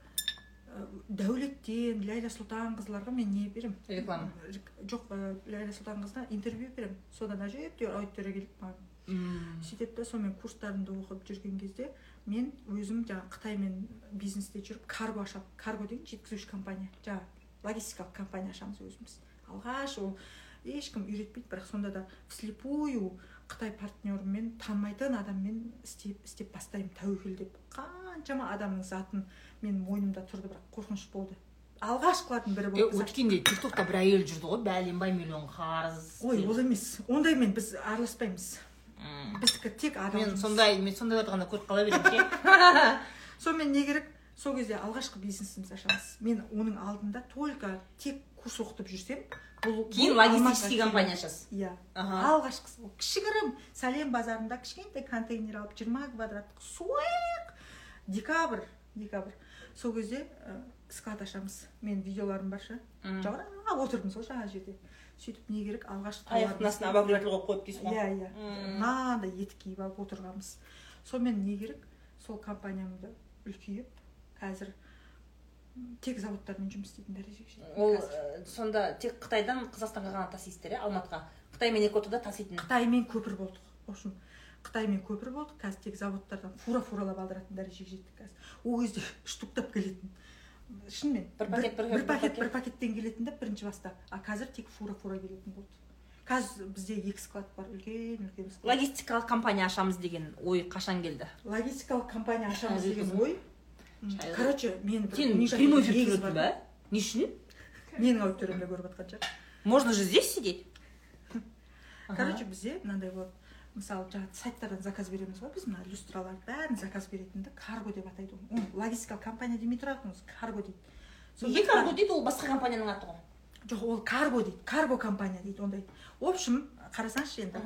Ә, дәулеттен ләйла сұлтанқызыларға мен не беремін Реклама. жоқ ә, ләйла сұлтанқызына интервью беремін содан әжептәуір аудитория келеді маған сөйтеді да сонымен курстарымды оқып жүрген кезде мен өзім жаңағы қытаймен бизнесте жүріп карго ашамын карго деген жеткізуші компания жаңағы логистикалық компания ашамыз өзіміз. Алғаш ол ешкім үйретпейді бірақ сонда да вслепую қытай партнермен танымайтын адаммен істеп істеп бастаймын тәуекел деп. Қаншама адамның затын менің мойнымда тұрды бірақ қорқыныш болды. Алғашқылардың бірі болды өткенде тик токта бір әйел жүрді ғой бәленбай миллион қарыз. Ой ол емес. Ондаймен біз араласпаймыз. Біздікі тек адам мен сондай мен сондайларды ғана көріп қала беремін ше сонымен не керек? Сол кезде алғашқы бизнесімізді ашамыз мен оның алдында только тек курс оқытып жүрсем бұл кейін логистический компания ашасыз иә. Алғашқысы ол кішігірім. Сәлем базарында кішкентай контейнер алып жиырма квадраттық суық декабрь декабрь. Сол кезде склад ашамыз. Менің видеоларым бар жауырап отырдым сол жаңағы жерде. Сөйтіп не керек алғашқы аяқтың астына обогреватель қойып қойып дейсіз ғой. Иә иә. Мынандай ет киіп алып отырғанбыз. Сонымен не керек? Сол компаниямды үлкейіп қазір тек заводтармен жұмыс істейтін дәрежеге жеттім ол ә, сонда тек қытайдан қазақстанға ғана тасисыздар иә алматыға? Қытаймен екі ортада таситын. Қытаймен көпір болдық. В общем қытаймен көпір болдық. Қазір тек заводтардан фура фуралап алдыратын дәрежеге жеттік қазір. Ол кезде штуктап келетін. Шынымен Бір пакет, бір- бір пакет бір пакеттен келетін да бірінші баста. А қазір тек фура фура келетін болды. Қазір бізде екі склад бар үлкен үлкен склад. Логистикалық компания ашамыз деген ой қашан келді? Логистикалық компания ашамыз деген ой. Короче мен сен прямой эфир бар. ба не үшін? Менің аудиториямда көріп жатқан шығар. Можно же здесь сидеть? Короче бізде мынандай болады мысалы жаңағы сайттардан заказ береміз ғой біз мына люстраларды бәрін заказ беретінді карго деп атайды оны логистикалық компания демей тұрады карго дейді. Неге карго дейді ол басқа компанияның аты ғой? Жоқ ол карго дейді карго компания дейді ондай. В общем қарасаңызшы енді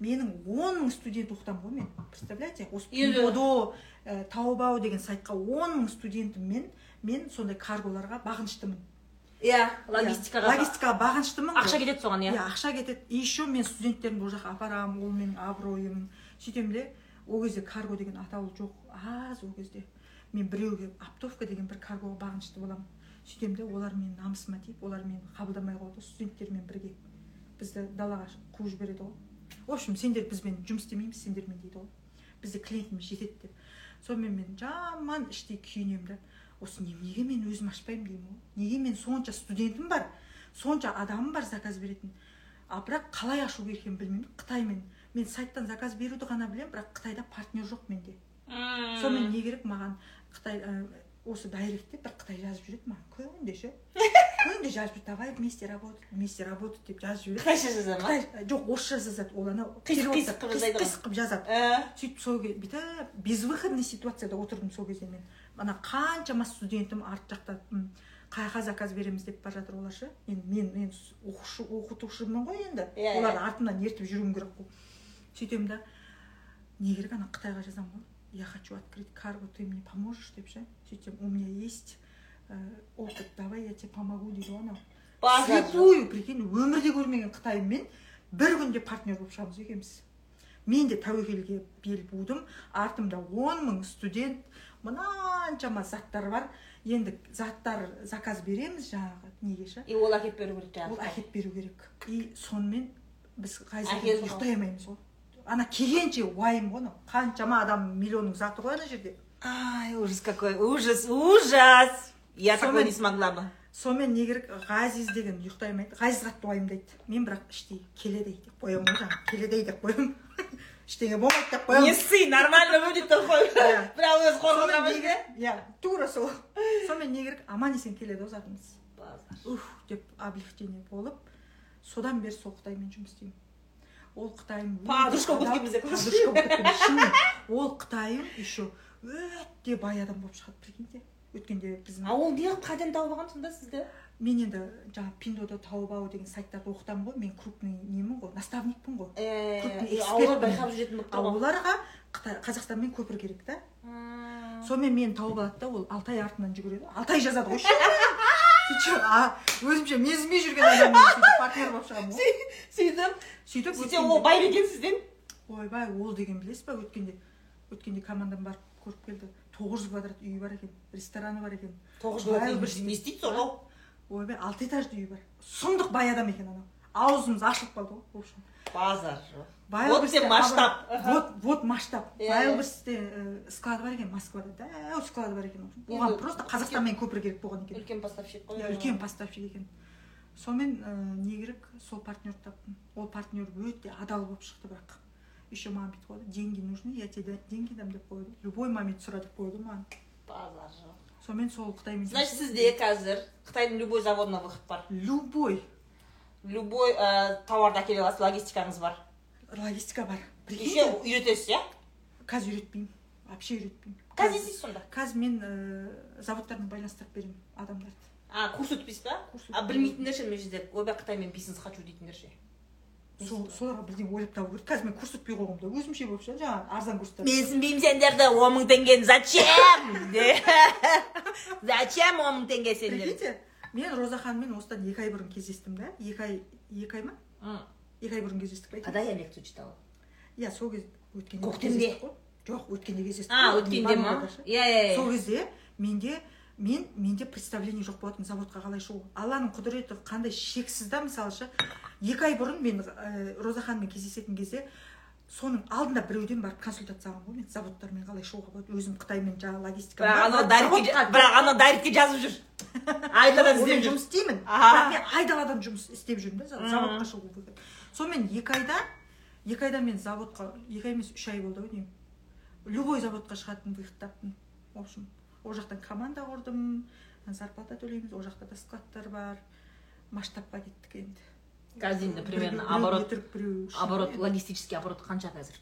менің он мың студент оқытамын ғой мен представляете? Осы пибодо ә, таобао деген сайтқа он мың студентіммен мен сондай карголарға бағыныштымын. Иә Иә, логистикаға логистикаға бағыныштымын ақша кетеді соған иә? Иә ақша кетеді. И еще мен студенттерімді ол жаққа апарамын ол менің абыройым. Сөйтемін де ол кезде карго деген атаулы жоқ аз ол кезде. Мен біреуге оптовка деген бір каргоға бағынышты боламын. Сөйтемін де олар менің намысыма тиіп олар мені қабылдамай қояды студенттермен бірге. Бізді далаға қуып жібереді ғой. В общем сендер бізбен жұмыс істемейміз сендермен дейді ғой. Бізде клиентіміз жетеді деп. Сонымен мен жаман іштей күйінемін да осы не- неге мен өзім ашпаймын деймін ғой неге мен сонша студентім бар сонша адамым бар заказ беретін? А бірақ қалай ашу керек екенін білмеймін. Қытаймен. Мен сайттан заказ беруді ғана білемін бірақ қытайда партнер жоқ менде. Сонымен не керек маған? Қытай ә, осы дайректте бір қытай жазып жүреді маған. Күнде ше? Күнде жазып жүреді. Давай вместе работать вместе работать деп жазып жібереді қытайша жаза ма қытай жоқ орысша жазады. Ол анау Қисық- қисық қылып жазады. Ә, сөйтіп сол бүйтіп безвыходный ситуацияда отырдым сол кезде мен. Ана қаншама студентім арт жақта м, қай жаққа заказ береміз деп бара жатыр олар ше? Енді мен мен оқушы оқытушымын ғой енді. Иә, иә. оларды артымнан ертіп жүруім керек қой. Сөйтемін да не керек ана қытайға жазамын ғой. Я хочу открыть карго ты мне поможешь деп ше? Сөйтсем у меня есть э, опыт давай я тебе помогу дейді ғой анау. Слепую прикинь өмірде көрмеген қытайыммен бір күнде партнер болып шығамыз екенбіз мен де тәуекелге бел будым. Артымда он мың студент мынаншама заттар бар? Енді заттар заказ береміз жаңағы неге ше? И ол әкеліп беру керек ол жаңағы әкеліп беру керек. И сонымен біз тұр. ұйықтай алмаймыз ғой. Ана келгенше уайым ғой анау. Қаншама адам миллионның заты ғой ана жерде. Ай ужас какой ужас ужас. Я такой не смогла бы. сонымен не керек? Ғазиз деген ұйықтай алмайды ғазиз қатты уайымдайды. Мен бірақ іштей келеді деп қоямын ғой жаңағы. Келеді деп қоямын. Ештеңе болмайды деп не қоямын сый нормально будет деп қой Иә. бірақ өзі сонымен қорқыта не керек иә тура сол сонымен не керек аман есен келеді ғой затымыз уф деп облегчение болып содан бері сол қытаймен жұмыс істеймін. Ол қытайым Подружка болып адал- кеткен бізде. подружка болып шынымен. Ол қытайым еще өте бай адам болып шығады прикиньте өткенде біздің а ол неғып қайдан тауып алған сонда сізді? Мен енді жаңағы пиндода таобао деген сайттарды оқытамын ғой мен крупный немін ғой наставникпін ғой аулар байқап жүретін болып ал оларға қазақстанмен көпір керек та сонымен мені тауып алады да ол алтай артынан жүгіреді алтай жазады ғой өзімше менсінбей жүрген адаммен партнер болып шығамын ғой сөйтіп сөйтіп сөйтсе ол бай ба екен сізден ойбай ол деген білесіз ба өткенде өткенде командам барып көріп келді тоғыз жүз квадрат үйі бар екен рестораны бар екен тоғыз жыл бір- не істейді ол ойбай алты этажды үйі бар сұмдық бай адам екен анау аузымыз ашылып қалды ғой в общем базар Байлбірісте вот тебе масштаб вот вот масштаб байлбірісте ә, склады бар екен москвада дәу склады бар екен оған просто қазақстанмен көпір керек болған екен үлкен поставщик қой иә үлкен поставщик екен сонымен не керек сол партнерді таптым ол партнер өте адал болып шықты бірақ еще маған бүйтіп қойды деньги нужны я тебе деньги дам деп қойды любой момент сұра деп қойды маған базар жоқ сонымен сол қытаймен значит сізде қазір қытайдың любой заводына выход бар. Любой. Любой ә, тауарды әкеле аласыз логистикаңыз бар. Логистика бар. Еще үйретесіз иә? Қазір үйретпеймін. Вообще үйретпеймін. Қазір не істейсіз сонда? Қазір мен ә, заводтармен байланыстырып беремін адамдарды. А курс өтпейсіз ба Курс а білмейтіндер ше мына жерде? Ойбай қытаймен бизнес хочу дейтіндер ше? Сол соларға бірдеңе ойлап табу керек. Қазір мен курс өтпей қойғанмын да. Өзімше болып ше жаңағы арзан курстар. Менсінбеймін сендерді он мың теңгені зачем? Зачем он мың теңге сендер? Прикиньте мен роза ханыммен осыдан екі ай бұрын кездестім да. Екі ай екі ай ма? Екі ай бұрын кездестік па когда я лекцию читала иә сол кез өткенде көктемде? жоқ өткенде кездестік а өткенде ма? даже. иә иә сол иә кезде менде мен менде представление жоқ болатын заводқа қалай шығу. Алланың құдіреті қандай шексіз да мысалы ше екі ай бұрын мен ә, роза ханыммен кездесетін кезде соның алдында біреуден барып консультация алғанмын ғой мен заводтармен қалай шығуға болады өзім қытаймен жаңағы логистика бірақ анау дайректке бірақ анау дайректке жазып жүр. Айдаладан іздеп жүр. жұмыс істеймін бірақ мен айдаладан жұмыс істеп жүрмін да заводқа шығу керек сонымен екі айда екі айда мен заводқа екі ай емес үш ай болды ау деймін. Любой заводқа шығатын выход таптым в общем ол жақтан команда құрдым зарплата төлейміз ол жақта да складтар бар масштабқа кеттік енді. Қазір енді примерно оборот оборот логистический оборот қанша қазір?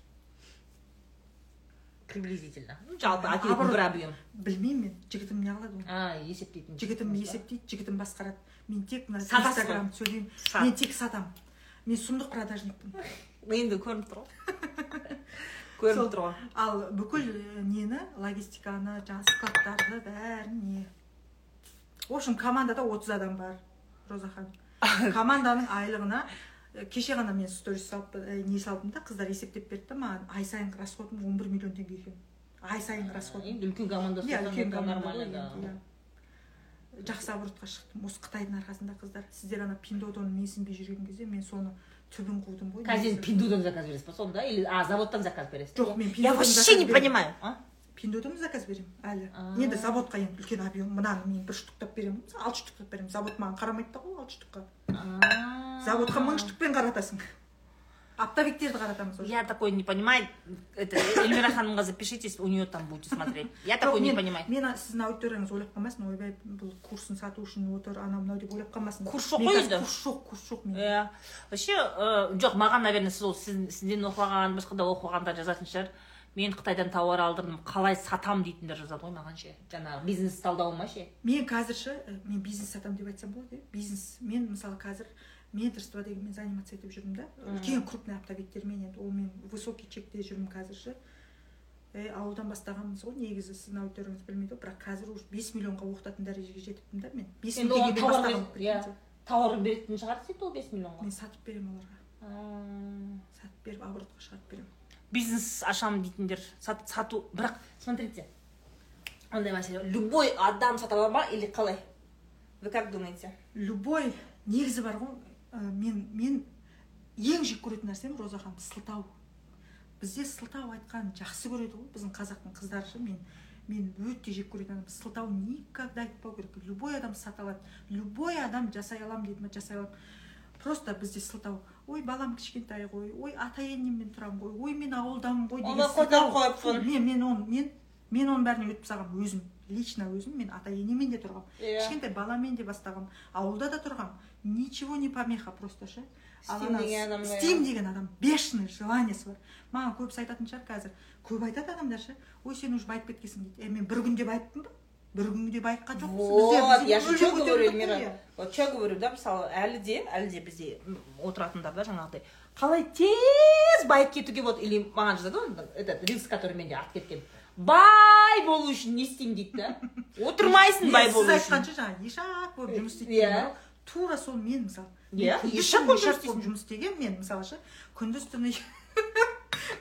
Приблизительно. Ну, жалпы әкелетін бір объем. білмеймін мен жігітім не қылады оны а есептейтін жігітім есептейді жігітім басқарады. Мен тек мына инстаграмды сөйлеймін. Мен тек сатамын. Мен сұмдық продажникпін енді көрініп тұр ғой. Сол. көрініп тұр ғой ал бүкіл нені? Логистиканы жаңағы складтарды бәрін не в общем командада 30 адам бар роза ханым. Команданың айлығына кеше ғана мен сторис салып ә, не салдым да қыздар есептеп берді да маған ай сайынғы расходым 11 миллион теңге екен. Ай сайынғы расходым. Енді үлкен команда иә үлкен команда иә. жақсы оборотқа шықтым. Осы қытайдың арқасында қыздар сіздер ана пиндодон менсінбей жүрген кезде мен соны түбін қудым ғой қазір пиндудан заказ бересіз ба сонда или а заводтан заказ бересіз жоқ мен я вообще не понимаю а пиндодан заказ беремін әлі енді заводқа енді үлкен объем мынаны мен бір штуктап беремін алты штуктап беремін завод маған қарамайды да ғой алты штукқа заводқа мың штукпен қаратасың оптовиктерді қаратамыз уже Я такой не понимаю. Это Эльмира Ханымға запишитесь, у нее там будете смотреть. Я такой не понимаю. мен сіздің аудиторияңыз ойлап қалмасын ойбай бұл курсын сату үшін отыр анау мынау деп ойлап қалмасын Курс жоқ қой енді. курс жоқ курс жоқ Иә. Вообще, э, жоқ, маған, наверное, сіз ол сіз- сізден оқыған, басқа да оқығандар жазатын шығар. Мен Қытайдан тауар алдырдым, қалай сатам дейтіндер жазады ғой маған ше. Жаңағы бизнес талдауыма ше. мен қазір ше ә, мен бизнес сатамын деп айтсам болады иә бизнес мен мысалы қазір менторство дегенмен заниматься етіп жүрмін да. Үлкен крупный оптовиктермен енді ол мен высокий чекте жүрмін қазір ше. Е ауылдан бастағанбыз ғой негізі сіздің аудиторияңыз білмейді ғой бірақ қазір уже бес миллионға оқытатын дәрежеге жетіппін да мен. Бес тауар иә тауар беретін шығарсыз енді ол бес миллионға. Мен сатып беремін оларға. Сатып беріп оборотқа шығарып беремін. Бизнес ашамын дейтіндер сат, сату бірақ смотрите андай мәселе любой адам сата ала ма или қалай? Вы как думаете? Любой негізі бар ғой ә, мен мен ең жек көретін нәрсем роза ханым сылтау. Бізде сылтау айтқан жақсы көреді ғой біздің қазақтың қыздары ше мен мен өте жек көретін адаммын. Сылтау никогда айтпау керек. Любой адам сата алады. Любой адам жасай аламын деді ма жасай аламын. Просто бізде сылтау. Ой балам кішкентай ғой ой ата енеммен тұрамын ғой ой мен ауылданмын ғой. Фу, мен мен оны мен мен оның бәріне өтіп тастағанмын өзім. Лично өзім мен ата енемен де тұрғанмын Иә. кішкентай баламен де бастағанмын ауылда да тұрғанмын ничего не помеха просто ше. Ал ана иә. деген адам. Бешеный желаниесі бар. Маған көбісі айтатын шығар қазір. Көп айтады адамдар ше. Ой сен уже байып кеткенсің дейді. Е мен бір күнде байыппын ба? Бір күнде байыққан жоқпыз вот я же что говорю эльмира? вот что говорю да мысалы әлі де әлі де бізде м, отыратындар да жаңағыдай. Қалай тез байып кетуге болады или маған жазады ғой этот рилс который менде артып кеткен. Бай болу үшін не істеймін дейді да отырмайсың бай болу сіз үшін айтқанша жаңағы ешак болып жұмыс істейтін Иә. тура сол мен мысалы Иә, істейсің. болып жұмыс істеген мен мысалы ше күндіз түні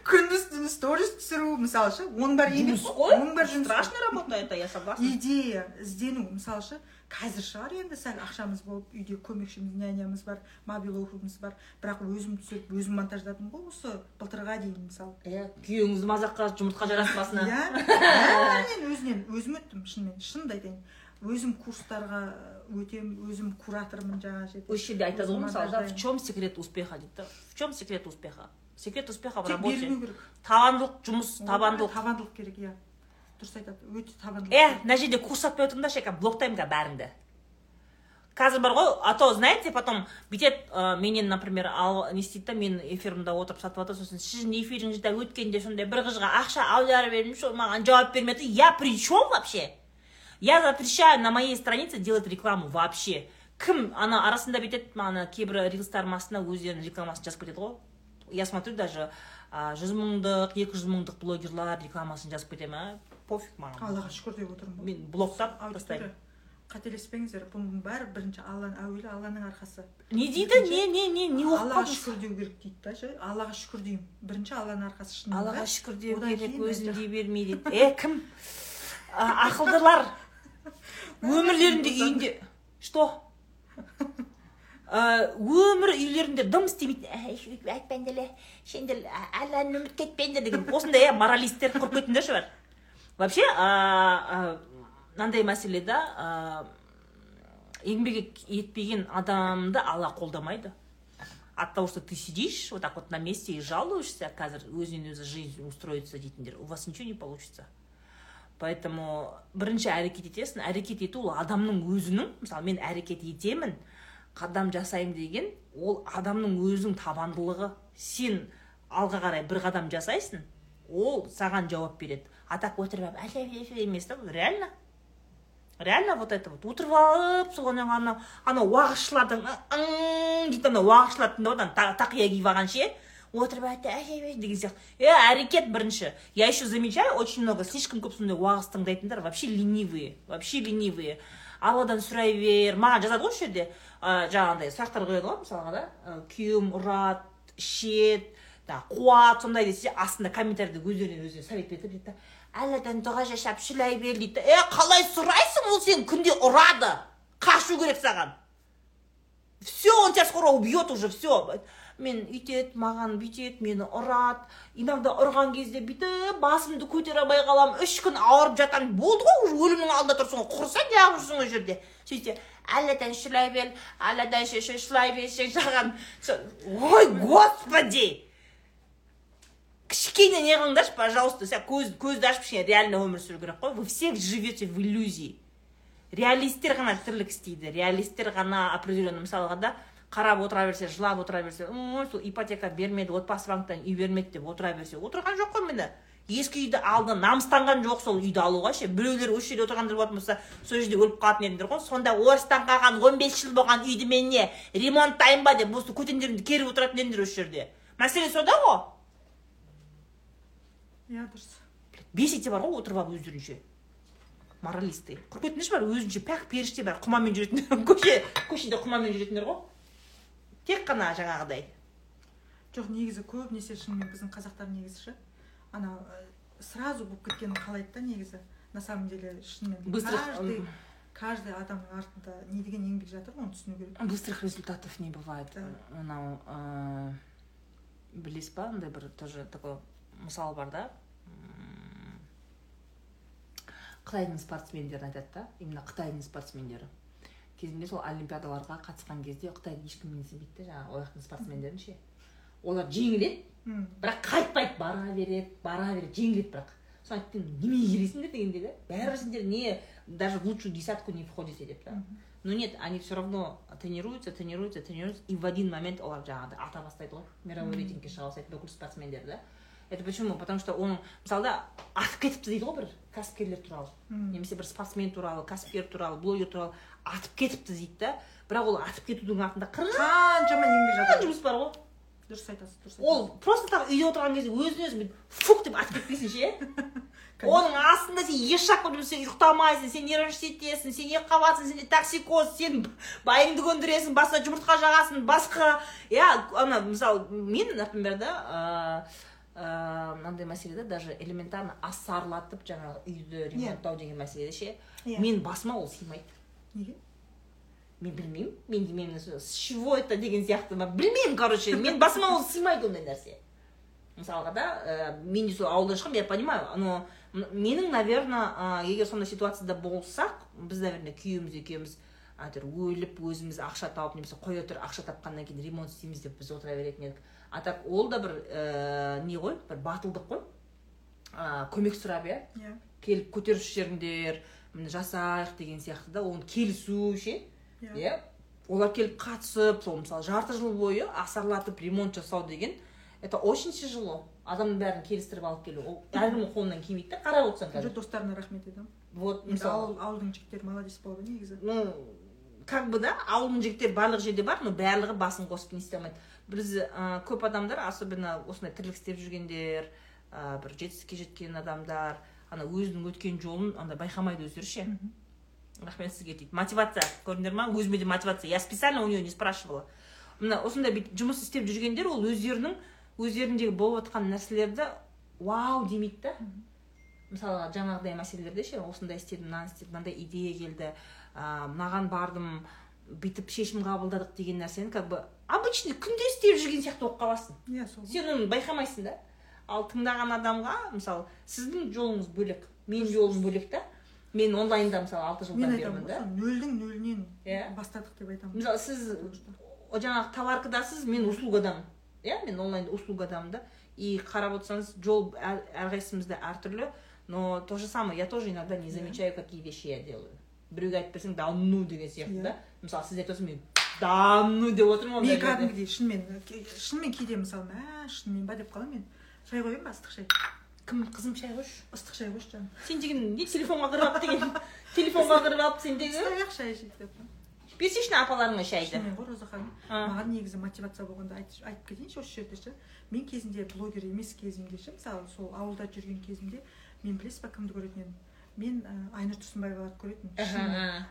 күндіз түні сторис түсіру мысалы ше оның бәрі еңбек жұмыс қой оның бәрі жұмыс страшная работа это я согласна идея іздену мысалы ше қазір шығар енді сәл ақшамыз болып үйде көмекшіміз нянямыз бар мобиловымыз бар бірақ өзім түсіріп өзім монтаждадым ғой осы былтырға дейін мысалы иә күйеуіңізді мазаққа жұмыртқа жаратпасына иә бәрінен өзінен өзім өттім шынымен шынымды айтайын өзім курстарға өтемін өзім куратормын жаңағы жерде осы жерде айтады ғой мысалы да, в чем секрет успеха дейді да в чем секрет успеха секрет успеха в тек работе. бермеу керек. Табандылық жұмыс табандылық. табандылық керек иә. Дұрыс айтады өте табандылық е керек. мына жерде курс атпай отырыңдаршы қазір блоктаймын қазір бәріңді. Қазір бар ғой а то знаете потом бүйтеді ә, менен например ал не істейді да менің эфирімде отырып сатып жатыр сосын сіздің эфиріңізде өткенде сондай бір қызға ақша аударып едім ше маған жауап бермеді. Я при чем вообще? Я запрещаю на моей странице делать рекламу вообще. Кім ана арасында бүйтеді ана кейбір рилстарымның астына өздерінің рекламасын жазып кетеді ғой. Я смотрю даже жүз мыңдық екі жүз мыңдық блогерлар рекламасын жазып кете ма пофиг маған. Аллаға шүкір деп отырмын. Ғой. мен блоктап тастаймын. Қателеспеңіздер бұның бәрі бірінші алланың әуелі алланың арқасы. Не дейді? Не не не не оқып аллаға шүкір деу керек дейді да ше аллаға шүкір деймін. Бірінші алланың арқасы шынымен аллаға шүкір деу керек өзінде бермей дейді. Е кім? Ақылдылар. Өмірлерінде үйінде. что? Өмір үйлерінде дым істемейтін. Айтпаңдар сендер алланы ұмытып кетпеңдер деген осындай иә моралисттер құрып кетіңдерші бар? Вообще мынандай мәселе да еңбек етпеген адамды алла қолдамайды. От того что ты сидишь вот так вот на месте и жалуешься қазір өзінен өзі жизнь устроится дейтіндер у вас ничего не получится. Поэтому бірінші әрекет етесің. Әрекет ету ол адамның өзінің. Мысалы мен әрекет етемін. Қадам жасаймын деген ол адамның өзінің табандылығы. Сен алға қарай бір қадам жасайсың ол саған жауап береді. А так отырып алып емес та реально. Реально вот это вот. Отырып алып сол анау анау уағызшылардың «ың» дейді анау уағызшылар тыңдап отыр та- тақия киіп алған ше. Отырып айтты деген сияқты. Е әрекет бірінші. Я еще замечаю очень много слишком көп сондай уағыз тыңдайтындар вообще ленивые вообще ленивые. Алладан сұрай бер маған жазады ғой осы жерде ә, жаңағындай сұрақтар қояды ғой мысалға да. Ә, күйеуім ұрады ішеді да қуады сондай десе астында комментарийде өздерінен өздері совет береді дейді да. Алладан дұға жасап шүлай бер дейді да. Е қалай сұрайсың ол сені? Күнде ұрады. Қашу керек саған. Все он тебя скоро убьет уже все. Мен үйтеді маған бүйтеді мені ұрады. Иногда ұрған кезде бүйтіп басымды көтере алмай қаламын. Үш күн ауырып жатамын. Болды ғой уже өлімнің алдында тұрсың ғой. Құрыса неғып жүрсің ол жерде. Сөйтсе алладан шүлай алладан шүлай берсең саған со- ой господи! Кішкене не қылыңдаршы пожалуйста сәл көз көзді ашып кішкене реально өмір сүру керек қой. Вы все живете в иллюзии. Реалисттер ғана тірлік істейді реалисттер ғана определенный мысалға да қарап отыра берсе жылап отыра берсе сол ипотека бермеді отбасы банктан үй бермеді деп отыра берсе отырған жоқ қой міне. Ескі үйді алды намыстанған жоқ сол үйді алуға ше? Біреулер осы жерде отырғандар болатын болса сол жерде өліп қалатын едіңдер ғой. Сонда орыстан қалған 15 жыл болған үйді мен не ремонттайын ба деп осы көтендеріңді керіп отыратын едіңдер осы жерде. Мәселе сода ғой. Иә дұрыс. Бес ете бар ғой отырып алып өздерінше. Моралисты. Құрметіңдерші бар? Өзінше пәк періште бар. Құмамен жүретіндер көше көшеде құмамен жүретіндер ғой. Тек қана жаңағыдай. Жоқ негізі көбінесе шынымен біздің қазақтар негізі ше? Ана э, сразу болып кеткенін қалайды да негізі на самом деле шынымен быстро каждый каждый адамның артында не деген еңбек жатыр оны түсіну керек. Быстрых результатов не бывает. Мынау ыыы білесіз ба андай бір тоже такой мысал бар да? Қытайдың спортсмендерін айтады да именно қытайдың спортсмендері. Кезінде сол олимпиадаларға қатысқан кезде қытайды ешкім менсінбейді да жаңағы ол жақтың спортсмендерін ше. Олар жеңіледі бірақ қайтпайды бара береді бара береді жеңіледі бірақ. Соны айттым неменеге келесіңдер дегенде да бәрібір сендер не даже в лучшую десятку не входите деп та мгм. но нет они все равно тренируются тренируются тренируются и в один момент олар жаңағыдай ата бастайды ғой мировой рейтингке шыға бастайды бүкіл спортсмендер да. Это почему? Потому что оның мысалы да атып кетіпті дейді ғой бір кәсіпкерлер туралы. Немесе бір спортсмен туралы кәсіпкер туралы блогер туралы атып кетіпті дейді да. Бірақ ол атып кетудің артында қаншама еңбек жатыр. жұмыс бар ғой. Дұрыс айтасыз дұрыс ол просто так үйде отырған кезде өзін өзі фук деп атып кетпейсің ше? Оның астында сен еш жаққа жүрмесең сен ұйықтамайсың сен нервничать етесің сен екі қабатсың сенде токсикоз сен байыңды көндіресің басқа жұмыртқа жағасың басқа. Иә ана мысалы мен например да ыыы мынандай мәселеде даже элементарно асарлатып жаңағы үйді ремонттау деген мәселеде ше Иә. мен басыма ол сыймайды. Неге? Мен білмеймін мен мен с чего это деген сияқты мен білмеймін короче мен басыма ол сыймайды ондай нәрсе. Мысалға да ә, мен де сол ауылдан шығамын я понимаю но менің наверное егер сондай ситуацияда болсақ біз наверное күйеуіміз екеуміз әйтеуір өліп өзіміз ақша тауып немесе қоя тұр ақша тапқаннан кейін ремонт істейміз деп біз отыра беретін едік. А так ол да бір ә, не ғой бір батылдық қой. Ә, көмек сұрап иә. Иә. Келіп көтеріп жіберіңдер міне жасайық деген сияқты да оны келісу ше. Иә. Иә. Олар келіп қатысып сол мысалы жарты жыл бойы асарлатып ремонт жасау деген это очень тяжело адамның бәрін келістіріп алып келу. Ол әркімнің қолынан келмейді да қарап отырсаң қазір. Достарына рахмет айтамын вот мысалы. ауыл ауылдың жігіттері молодец болды негізі. Ну как бы да ауылдың жігіттері барлық жерде бар но барлығы басын қосып не істей алмайды. Біз ә, көп адамдар особенно осындай тірлік істеп жүргендер ә, бір жетістікке жеткен адамдар ана өзінің өткен жолын андай байқамайды өздері ше. Рахмет сізге дейді. Мотивация. Көрдіңдер ма? Өзіме де мотивация. Я специально у нее не спрашивала. Мына осындай бүйтіп жұмыс істеп жүргендер ол өздерінің өздеріндегі болып жатқан нәрселерді вау демейді да. Мысалға жаңағыдай мәселелерде ше осындай істедім мынаны істедім мынандай идея келді ыыы мынаған бардым бүйтіп шешім қабылдадық деген нәрсені как бы обычный күнде істеп жүрген сияқты болып қаласың. Иә сол сен оны байқамайсың да. Ал тыңдаған адамға мысалы сіздің жолыңыз бөлек менің жолым бөлек та. Мен онлайнда мысалы алты мен жылдан бермін ғой да нөлдің нөлінен Иә. бастадық деп айтамын. Мысалы сіз жаңағы товаркадасыз мен услугадамын. Иә мен онлайн услугадамын да. И қарап отырсаңыз жол әр- әрқайсымызда әртүрлі но то же самое я тоже иногда не Иә. замечаю какие вещи я делаю. Біреуге айтып берсең да ну деген сияқты Иә. да мысалы сіз айтып мен да ну деп отырмын мен ондай жерде. кәдімгідей шынымен шынымен кейде мысалы мә шынымен ба деп қаламын мен. Шай қояйын ба ыстық шай? Кім? Қызым шай қойшы. Ыстық шай қойшы жаным сен деген не телефонға кіріп алып деген телефонға кіріп алып сендегі ыстық шай ішейік деп берсейші апаларыңа шайды шынымен ғой роза ханым. Маған негізі мотивация болғанда айтып, кетейінші осы жерде ше. Мен кезінде блогер емес кезімде ше мысалы сол ауылда жүрген кезімде мен білесіз ба кімді көретін едім? Мен айнұр тұрсынбаеваларды көретінмін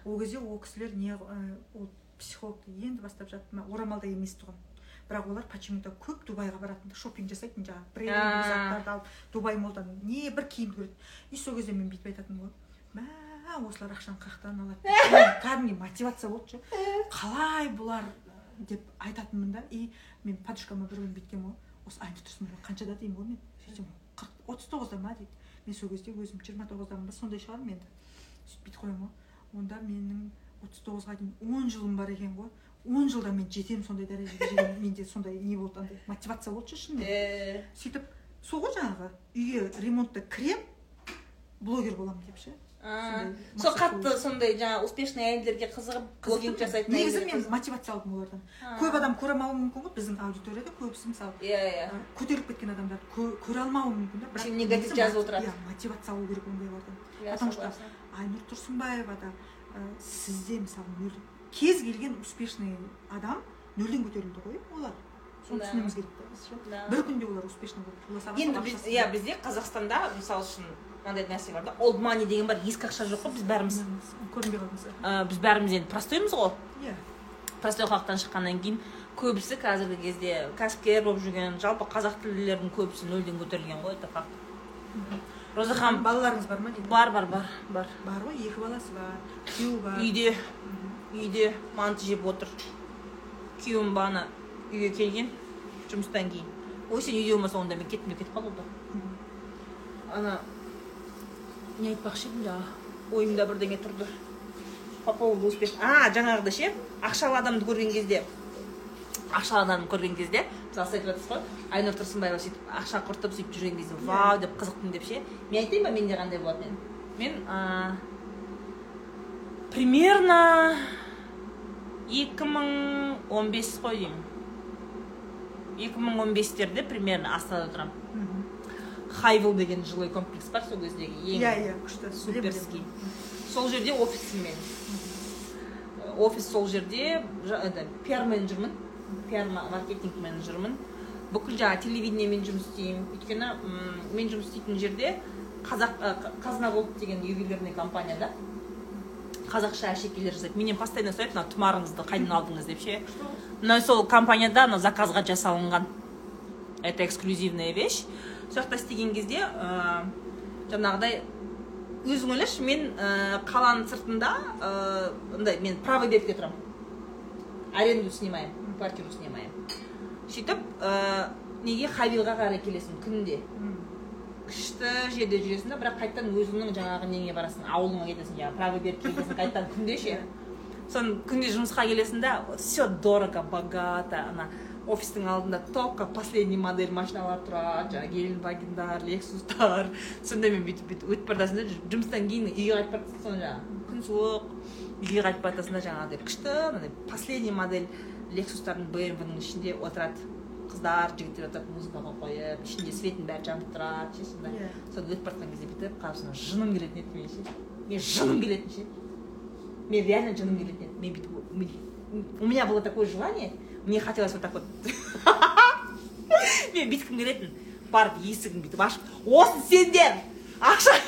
ол кезде ол кісілер не ол психологты енді бастап жатты ма орамалда емес тұғын. Бірақ олар почему то көп дубайға баратын да шопинг жасайтын жаңағы брендовый заттарды алып дубай молдан не бір киімді көреді. И сол кезде мен бүйтіп айтатынмын ғой мә осылар ақшаны қаяқтан алады кәдімгідей мотивация болды ше. Қалай бұлар? деп айтатынмын да. И мен подружкама бір күні бүйткенмін ғой. Осы айнұр тұрсынбаева қаншада? деймін ғой мен. Сөйтсем қырық отыз тоғызда ма? дейді. Мен сол кезде өзім жиырма тоғыздамын ба сондай шығармын енді. Сөйтіп бүйтіп қоямын ғой. Онда менің отыз тоғызға дейін он жылым бар екен ғой. Он жылда мен жетемін сондай дәрежеге деген менде сондай не болды андай мотивация болды шынымен. Э, сөйтіп сол ғой жаңағы үйге ремонтта кіремін блогер боламын деп ше. Сол қатты сондай жаңағы успешный әйелдерге қызығып блогинг жасайтын негізі мен мотивация алдым олардан. Көп адам көре алмауы мүмкін ғой біздің аудиторияда көбісі мысалы иә иә. көтеріліп кеткен адамдар кө- көре алмауы мүмкін да Сен негатив жазып отырады. иә мотивация алу керек ондайлардан Иә, потому что айнұр тұрсынбаева да сізде мысалы кез келген успешный адам нөлден көтерілді ғой олар. Соны түсінуіміз керек та біз ше? Бір күнде олар успешный саған енді біз иә бізде қазақстанда мысалы үшін мынандай нәрсе бар да олд мани деген бар ескі ақша жоқ қой біз бәріміз. Көрінбей қалмаса ә, біз бәріміз енді простоймыз ғой. Иә. Простой халықтан шыққаннан кейін көбісі қазіргі кезде кәсіпкер болып жүрген жалпы қазақ тілділердің көбісі нөлден көтерілген ғой это факт роза ханым балаларыңыз бар ма дейді? бар бар бар бар. Бар ғой екі баласы бар күйеуі бар. Үйде. Үйде манты жеп отыр. Күйеуім бағана үйге келген жұмыстан кейін. Ой сен үйде болмасаң онда мен кеттім деп кетіп қалды ғой ана не айтпақшы едім жаңа ойымда бірдеңе тұрды. По поводу успех а жаңағыда ше ақшалы адамды көрген кезде ақшалы адамды көрген кезде мысалы сіз айтып жатырсыз ғой айнұр тұрсынбаева сөйтіп ақша құртып сөйтіп жүрген кезде вау деп қызықтым деп ше. Мен айтайын ба менде қандай болатынын? Мен а, примерно 2015 қой деймін. 2015терде примерно астанада тұрамын. Хайвел деген жилой комплекс бар сол кездегі ең иә иә күшті суперский. сол жерде офисім мен офис сол жерде пиар менеджермін пиар ма- маркетинг менеджермін. Бүкіл жаңағы телевидениемен жұмыс істеймін. Өйткені мен жұмыс істейтін жерде қазақ қазына голд деген ювелирный компанияда. Қазақша әшекейлер жасайды. Менен постоянно сұрайды мына тұмарыңызды қайдан алдыңыз? деп ше. Мына сол компанияда мына заказға жасалынған. Это эксклюзивная вещь. Сол жақта істеген кезде ә, жаңағыдай өзің ойлашы мен ә, қаланың сыртында ә, андай мен правый берегте тұрамын. Аренду снимаем квартиру снимаем. Сөйтіп ә, неге хавилға қарай келесің күнде? Күшті жерде жүресің да бірақ қайтадан өзіңнің жаңағы неңе барасың ауылыңа кетесің жаңағы правый берегке кетесің қайтадан күнде ше? Соны күнде жұмысқа келесің да все дорого богато ана офистің алдында только последний модель машиналар тұрады жаңағы геленвагендар лексустар. Сондаймен бүйтіп бүйтіп өтіп бара жатасың да жұмыстан кейін үйге қайтып бара жатасың соны жаңағы күн суық үйге қайтып бара жатасың да жаңағыдай күшті андай последний модель лексустардың бмвның ішінде отырады. Қыздар жігіттер отырады музыкаға қойып ішінде светін бәрі жанып тұрады ше сондай соны өтіп бара жатқан кезде бүйтіп қарасың жыным келетін еді мен ше мен жыным келетін ше мен реально жыным келетін еді мен бүйтіп у меня было такое желание мне хотелось вот так вот мен бүйткім келетін барып есігін бүйтіп ашып осы сендер ақша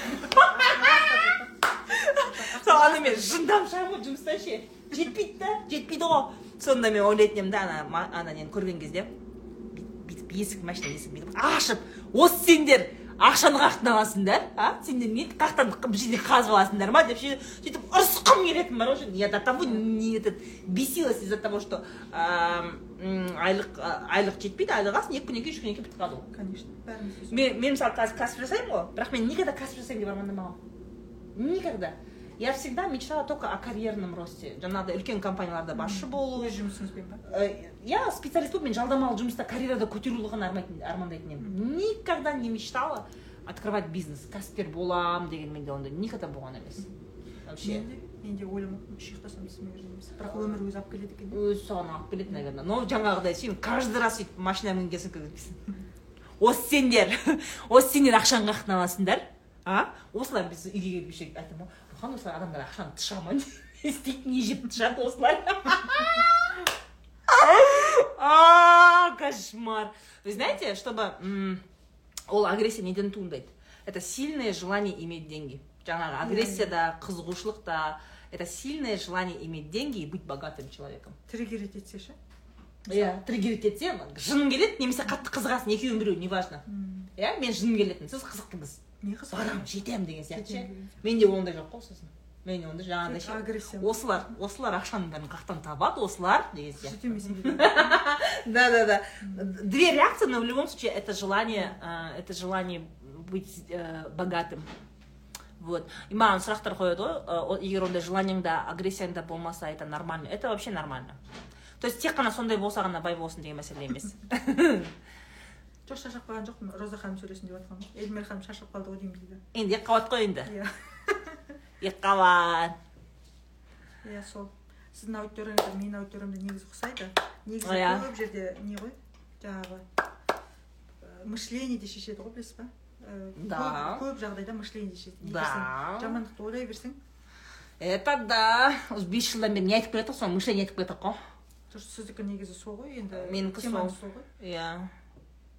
сол ана мен жындап шығамын ғой жұмыстан ше жетпейді да жетпейді ғой сонда мен ойлайтын едім да ана ана нені көрген кезде есік машина есігін бүйтіп ашып осы сендер ақшаны қаяқтан аласыңдар а? Сендер не қаяқтан бір жерде қазып аласыңдар ма? деп сөйтіп ұрысқым келетін бар ғой я до того не этот бесилась из за того что айлық айлық жетпейді айлық аласың екі күннен кейін үш күннен кейін бітіп қалады ғой конечно бәріміз мен мен мысалы қазір кәсіп жасаймын ғой бірақ мен никогда кәсіп жасаймын деп армандамағанмын никогда. Я всегда мечтала только о карьерном росте. Жаңағыдай үлкен компанияларда басшы болу. Өз жұмысыңызбен ба? Я специалист болып мен жалдамалы жұмыста карьерада көтерілуді армандайтын едім. Никогда не мечтала открывать бизнес. Кәсіпкер боламын деген менде ондай никогда болған емес. Вообще. Мен де ойламаппын үш ұйықтасам десем егер емес. Бірақ өмір өзі алып келеді екен өзі саған алып келеді наверное. Но жаңағыдай сен каждый раз сөйтіп машина мінген соң осы сендер осы сендер ақшаны қаяқтан аласыңдар а? Осылар біз үйге келіп еще айтамын ғой. Рухан осылар адамдар ақшаны тыша ма не істейді не жеп тышады осылар кошмар. Вы знаете чтобы ол агрессия неден туындайды? Это сильное желание иметь деньги. Жаңағы агрессия да қызығушылық та это сильное желание иметь деньги и быть богатым человеком. Триггерить етсе ше? Иә триггерить етсе жыным келеді немесе қатты қызығасың екеуінің біреуі неважно. Иә мен жыным келетін сіз қызықтыңыз. Не қызық. Барамын жетемін деген сияқты ше. Менде ондай жоқ қой сосын. Менде ондай жаңағыдай ше агрессия. осылар осылар ақшаның бәрін қаяқтан табады осылар деген сияқты. Да, да, да. Две реакции, но в любом случае это желание, э, это желание быть э, богатым. Вот. И маған сұрақтар қояды ғой э, егер ондай желаниеңда агрессияңда болмаса это нормально это вообще нормально. То есть тек қана сондай болса ғана бай болсын деген мәселе емес жоқ шаршап қалған жоқпын? Роза ханым сөйлесін деп жатқанмын эльмира ханым шаршап қалды ғой деймін дейді. Енді екі қабат қой енді. Иә. Екі қабат иә сол. Сіздің аудиторияңыз менің аудиториямда негізі ұқсайды. Негізі Иә. көп жерде не ғой? Жаңағы ә, мышлениеде шешеді ғой білесіз ба? Ә, Да. көп, көп жағдайда мышлениеде шешеді. Егер Да. жамандықты ойлай берсең. Это да. Осы бес жылдан бері не айтып келе жатырмық соны мышление айтып келе жатырмық қой. Что сіздікі негізі сол ғой енді Менікі сол ғой. Иә.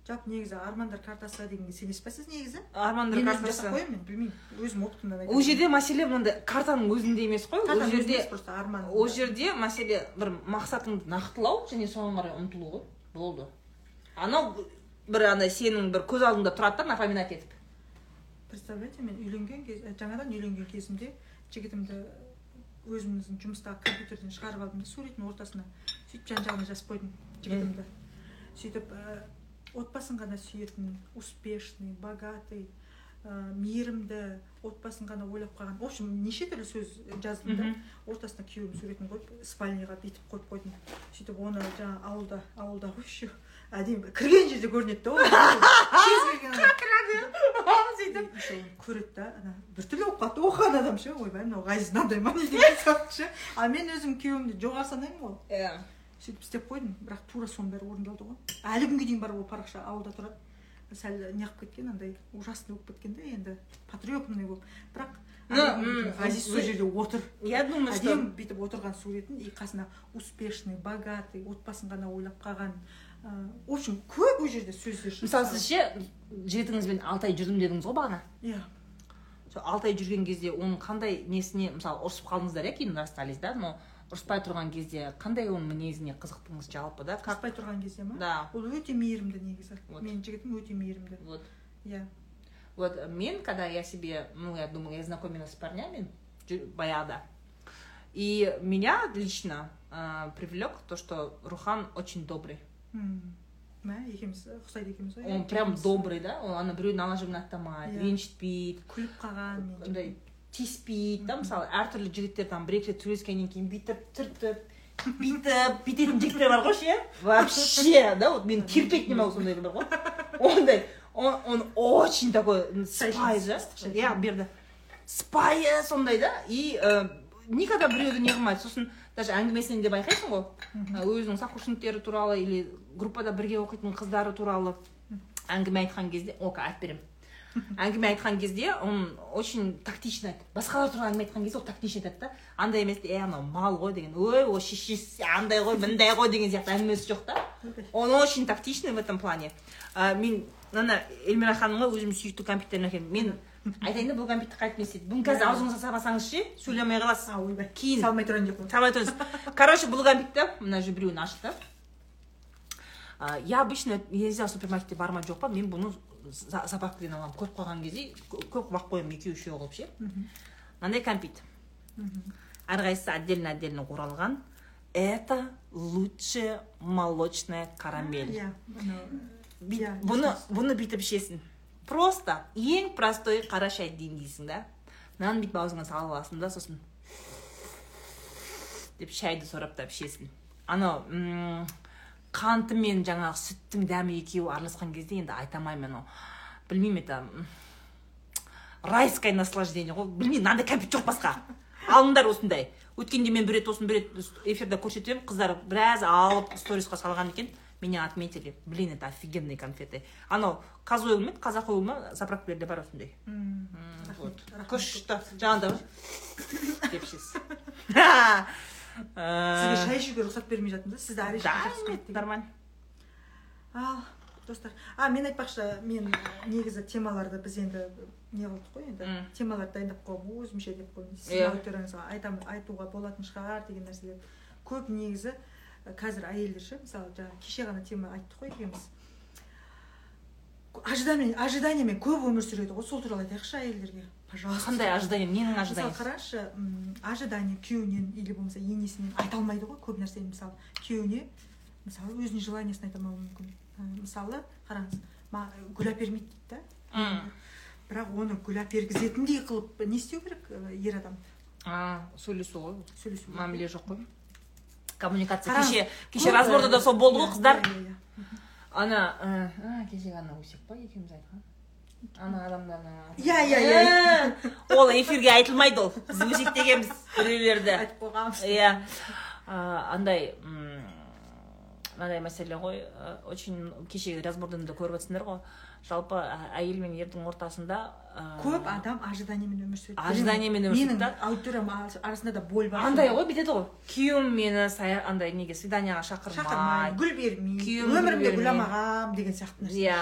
Жалпы негізі армандар картасы дегенге сенесіз ба сіз негізі? Армандар мен картасы. жасап қоямын мен білмеймін. Өзім опытымнан ол жерде мәселе мынандай картаның өзінде емес қой ол жерде просто арман ол жерде мәселе бір мақсатыңды нақтылау және соған қарай ұмтылу ғой. Болды. Анау бір андай сенің бір көз алдыңда тұрады да напоминать етіп. Представляете мен үйленген кез жаңадан үйленген кезімде жігітімді өзіміздің жұмыстағы компьютерден шығарып алдым да суреттің ортасына сөйтіп жан жағына жазып қойдым жігітімді. Сөйтіп ә, отбасын ғана сүйетін успешный богатый ә, мейірімді отбасын ғана ойлап қалған. В общем неше түрлі сөз жаздым да ортасына күйеуімнің суретін қойып спальныйға бүйтіп қойып қойдым. Сөйтіп оны жаңағы ауылда ауылда ғой еще әдемі кірген жерде көрінеді да. Сөйтіп. Көреді да ана біртүрлі болып қалады оқыған адам ше ойбай мынау ғазиз мынандай ма не деген сияқты ше. А мен өзім күйеуімді жоғары санаймын ғой. Иә. Сөйтіп істеп қойдым. бірақ тура соның бәрі орындалды ғой. Әлі күнге дейін бар ол парақша ауылда тұрады. Сәл неғып кеткен андай ужасный болып кеткен да енді потрепанный болып. Бірақ ғазиз сол жерде отыр. Я думаю что әдемі бүйтіп отырған суретін и қасына успешный богатый отбасын ғана ойлап қалған ыыы, в общем көп ол жерде сөздер мысалы сіз ше жігітіңізбен алты ай жүрдім дедіңіз ғой бағана? Иә. Сол алты ай жүрген кезде оның қандай несіне мысалы ұрысып қалдыңыздар иә кейін расстались да? Но ұрыспай тұрған кезде қандай оның мінезіне қызықтыңыз жалпы да? Қаспай тұрған кезде ма? Да. Ол өте мейірімді негізі. Вот. менің жігітім өте мейірімді. Вот. Иә. Вот мен когда я себе ну я думаю я знакомилась с парнями баяғыда и меня лично э, привлек то что рухан очень добрый. Мә екеуміз ұқсайды екеуміз ғой. Он прям добрый да? Ол ана біреудің ала жібін аттамайды Иә. ренжітпейді күліп қалған андай тиіспейді да мысалы әртүрлі жігіттер там бір екі рет сөйлескеннен кейін бүйтіп түртіп бүйтіп бүйтетін жігіттер бар ғой ше вообще да вот мен терпеть не могу сондайлар бар ғой ондай он, он очень такой спай да иә берді спайы сондай да и ә, никогда біреуді не қылмайды сосын даже әңгімесінен де байқайсың ғой өзінің сокурсниктері туралы или группада бірге оқитын қыздары туралы әңгіме айтқан кезде ока айтып беремін әңгіме айтқан кезде он очень тактично айтады басқалар туралы әңгіме айтқан кезде ол тактично айтады да. Андай емес е анау мал ғой деген. Ой ол шешесі андай ғой мындай ғой деген сияқты әңгімесі жоқ да он очень тактичный в этом плане. Ә, мен ана эльмира ханымға өзім сүйікті компьютерін әкелдім. Мен айтайын да бұл компьютер қайтып не істейді? Бүгін қазір аузыңызға салмасаңыз ше сөйлемей қаласыз ойбай. Кейін. Салмай тұрайын деп Салмай тұрыңыз. Короче бұл компьютер мына же біреуін ашты я обычно нельзя супермаркетке барма жоқ па мен бұны за- заправкадан аламын көріп қалған кезде кө- көп уақыт қоямын екеу үшеу қылып ше мынандай кәмпит әрқайсысы отдельно отдельно оралған это лучшая молочная карамель бұны бұны бүйтіп ішесің просто ең простой қара шай деймін да мынаны бүйтіп аузыңа салып аласың да сосын деп шайды сораптап ішесің анау қанты мен жаңағы сүттің дәмі екеуі араласқан кезде енді айта алмаймын анау білмеймін это райское наслаждение. Ғой білмеймін мынандай кәмпит жоқ басқа. Алыңдар осындай. Өткенде мен бір рет осыны бір рет эфирде көрсетемін қыздар біраз алып сторисқа салған екен. Меня отметили. Блин это офигенные конфеты. Анау казойл ма еді қазақойл ма заправкалерде бар осындай. Вот. Күшті жаңағыдай деп сізге шай ішуге рұқсат бермей жатырмын да? Сізді да деген. нормально. Ал достар а мен айтпақшы мен негізі темаларды біз енді не қылдық қой енді? Темаларды дайындап қойғанмын өзімше деп қойдым Иә. сіздің аудиторияңызға айтам айтуға болатын шығар деген нәрселер. Көп негізі қазір әйелдер ше мысалы жаңағы кеше ғана тема айттық қой екеуміз. Ожидание ожиданиямен көп өмір сүреді ғой сол туралы айтайықшы әйелдерге. Пожалуйста. Қандай ожидание? Ненің мысалы ожиданиесі? қарашы ожидание күйеуінен или болмаса енесінен айта алмайды ғой көп нәрсені. Мысалы күйеуіне мысалы өзінің желаниесін айта алмауы мүмкін. Мысалы қараңыз ма гүл әпермейді дейді да? Бірақ оны гүл әпергізетіндей қылып не істеу керек ер адам? А сөйлесу ғой сөйлесу. Мәміле жоқ қой. Коммуникация. Кеше кеше разборда да сол болды ғой иә, қыздар. иә, иә, ана кешегі ана өсек па екеуміз айтқан ана адамды ана. Иә, иә, иә. Ә, ол эфирге айтылмайды ол. Біз өсектегенбіз біреулерді. Айтып қойғанбыз. Иә. А, андай мынандай мәселе ғой. Ә, очень кешегі разбордан да көріп жатсыңдар ғой. Жалпы әйел мен ердің ортасында көп адам ожиданиямен өмір сүреді. Ожиданиямен өмір сүреді менің да. аудиториям ар- арасында да боль бар. Андай ғой бүйтеді ғой. Күйеуім мені андай неге свиданиеға шақырмай. Шақырмай гүл бермей Күйеуім гүл өмірімде гүл алмағам деген сияқты нәрсе иә.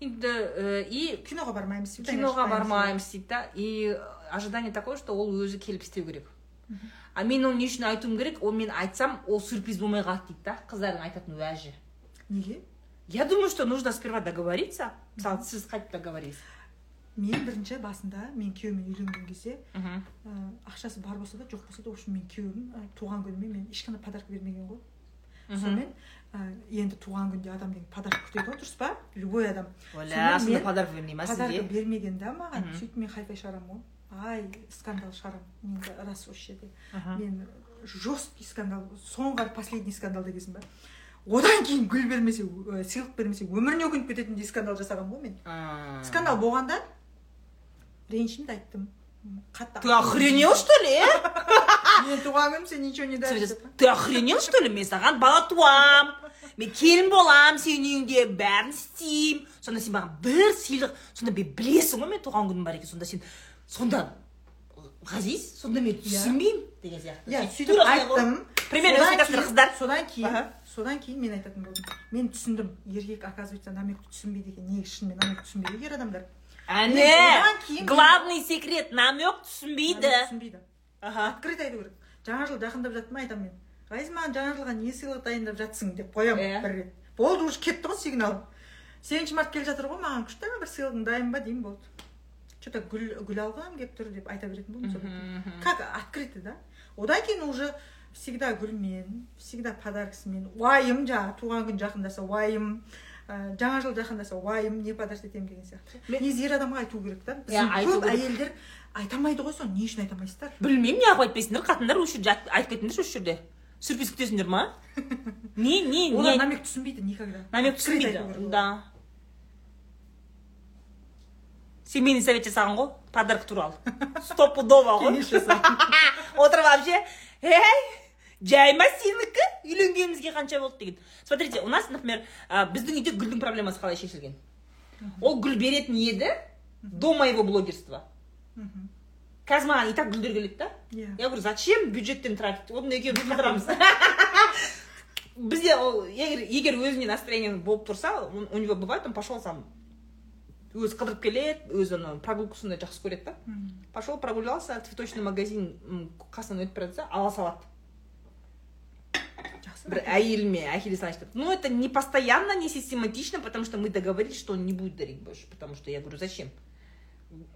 Енді ә, и киноға бармаймыз свидание киноға бармаймыз дейді да и ожидание такое что ол өзі келіп істеу керек. А мен оны не үшін айтуым керек ол мен айтсам ол сюрприз болмай қалады дейді да қыздардың айтатын уәжі. Неге? Я думаю что нужно сперва договориться. Мысалы сіз қайтып договорились. Мен бірінші басында мен күйеуіммен үйленген кезде ә, ақшасы бар болса да жоқ болса да в общем мен күйеуім ә, туған күніме мен ешқандай подарка бермеген ғой. Сонымен енді туған күнде адам деген подарка күтеді ғой дұрыс па? Любой адам. Оля подарок бермей ма сізге? бермеген да маған сөйтіп мен хайфай шығарамын ғой. Ай скандал шығарамын енді рас осы жерде мен жесткий скандал соңғы последний скандал дегенсің ба? Одан кейін гүл бермесе ә, сыйлық бермесе өміріне өкініп кететіндей скандал жасағанмын ғой мен. Скандал болғанда ренжідім де айттым қатты ты охренел что ли э? мен туған күнім сен ничего не деп. ты охренел что ли мен саған бала туам. Мен келін болам сенің үйіңде бәрін істеймін сонда сен маған бір сыйлық сонда мен білесің ғой мен туған күнім бар екен сонда сен сонда ғазиз сонда мен түсінбеймін деген сияқты. Иә Сөйтіп айттым. Примерно кейін- қыздар. содан кейін содан кейін мен айтатын болдым. Мен түсіндім. Еркек оказывается намекті түсінбейді екен. Неге шынымен намек түсінбейді ер адамдар. Әне главный секрет намек түсінбейді. Намек түсінбейді. Аха открыто айту керек. Жаңа жыл жақындап жатты ма айтамын мен. Ғазиз маған жаңа жылға не сыйлық дайындап жатсың деп қоямын Иә. бір рет. Болды уже кетті ғой сигнал сегізінші март келе жатыр ғой маған күшті. Бір сыйлығың дайын ба деймін болды. Че то гүл гүл алғым келіп тұр деп айта беретін болдым кейін. как открыто да? Одан кейін уже всегда гүлмен всегда подаркасымен уайым жаңағы туған күн жақындаса уайым ә, жаңа жыл жақындаса уайым не подарок етемін деген сияқты. Негізі ер адамға айту керек та? Иә, біздің айту көп әйелдер айта алмайды ғой соны не үшін айта алмайсыздар? Білмеймін неғып айтпайсыңдар қатындар осы жерде айт- айтып кетіңдерші осы жерде сюрприз күтесіңдер ма? Не не олар намек түсінбейді никогда. Намек түсінбейді да. Семейный совет жасаған ғой подарок туралы. Стопудово ғой. Отырып вообще ей жай ма сенікі үйленгенімізге қанша болды деген. Смотрите у нас например біздің үйде гүлдің проблемасы қалай шешілген? Ол гүл беретін еді до моего блогерства. Қазір маған и так гүлдер келеді да? Иә я говорю зачем бюджеттен тратить оны екеуміз қыдырамыз бізде ол егер егер өзіне настроение болып тұрса он- у него бывает он пошел сам. Өзі қыдырып келеді өзі ана прогулкасында жақсы көреді да? Пошел прогулялся цветочный магазин қасынан өтіп бара жатса ала салады жақсы бір әйеліме әкеле салайыншы деп ну это не постоянно не систематично потому что мы договорились что он не будет дарить больше потому что я говорю зачем?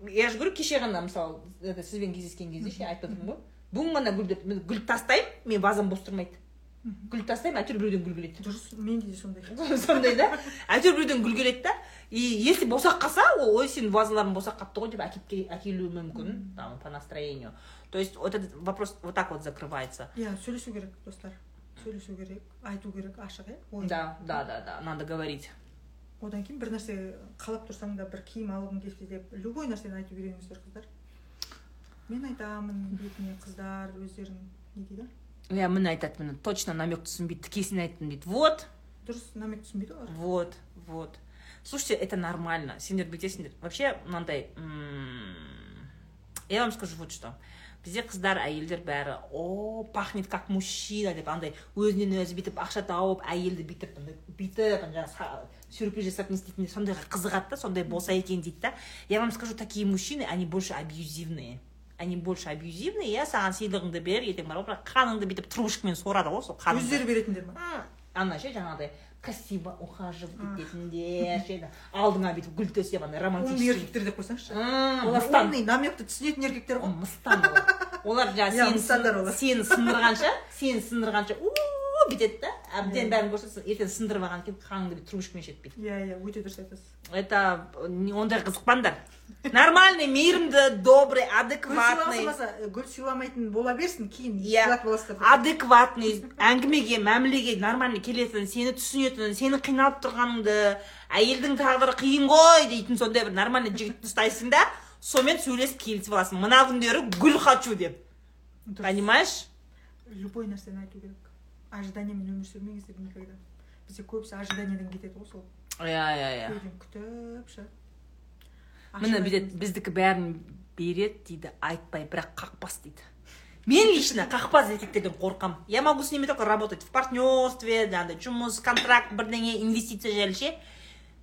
Я же говорю кеше ғана мысалы это сізбен кездескен кезде ше айтып жатырмын ғой бүгін ғана гүл деп мен гүл тастаймын мен вазам бос тұрмайды гүл тастаймын әйтеуір біреуден гүл келеді. Дұрыс менде де сондай. Сондай да? Әйтеуір біреуден гүл келеді да? И если босақ қалса ол ой сенің вазаларың босақ қалыпты ғой деп әкеліп әкелуі мүмкін там по настроению. То есть вот этот вопрос вот так вот закрывается. Иә сөйлесу керек достар. Сөйлесу керек айту керек ашық иә да да да да надо говорить. Одан кейін бір нәрсе қалап тұрсаң да бір киім алғың келсе деп любой нәрсені айтып үйреніңіздер қыздар. Мен айтамын бетіне қыздар өздерің не дейді иә міне айтады міне. Точно намек түсінбейді тікесін айттым дейді. Вот. Дұрыс намек түсінбейді олар. Вот вот. Слушайте это нормально. Сендер бүйтесіңдер вообще мынандай я вам скажу вот что. Бізде қыздар әйелдер бәрі о пахнет как мужчина деп андай өзінен өзі бүйтіп ақша тауып әйелді бүйтіп бүйтіп жаңағы сюрприз жасап не істейтін сондайға қызығады да сондай болса екен дейді да. Я вам скажу такие мужчины они больше абьюзивные. Они больше абьюзивные иә саған сыйлығыңды бер ертең барып бірақ қаныңды бүйтіп трубочкамен сорады ғой сол қаныңды. Өздері беретіндер ма ана ше жаңағыдай красиво ухаживать ететіндер ше алдыңа бүйтіп гүл төсеп андай умный романтический. еркектер деп қойсаңызшы. Олар умный намекті түсінетін еркектер ғой. Мыстан олар. Олар жаңағы сені сындырғанша сені сындырғанша. У бүйтеді да әбден бәрін көрсетсін. Ертең сындырып алғаннан кейін қаныңды бүйтіп трубочкамен ішеді бүйтіп иә иә өте дұрыс айтасыз. Это ондай қызықпаңдар. Нормальный мейірімді добрый адекватный. Гүл сыйламайтын бола берсін кейін Иә. адекватный әңгімеге мәмілеге нормальный келетін сені түсінетін сені қиналып тұрғаныңды әйелдің тағдыры қиын ғой дейтін сондай бір нормальный жігітті ұстайсың да сонымен сөйлесіп келісіп аласың. Мына күндері гүл хочу деп. Понимаешь? Любой нәрсені айту керек. Ожиданиямен өмір сүрмеңіздер никогда бізде көбісі ожиданиядан кетеді ғой сол. Иә иә иә. Күтіп ше міне бүйтеді біздікі бәрін береді дейді айтпай бірақ қақпас дейді. Мен лично қақпас еркектерден қорқамын я могу с ними только работать в партнерстве жаңағыдай жұмыс контракт бірдеңе инвестиция жайлы ше.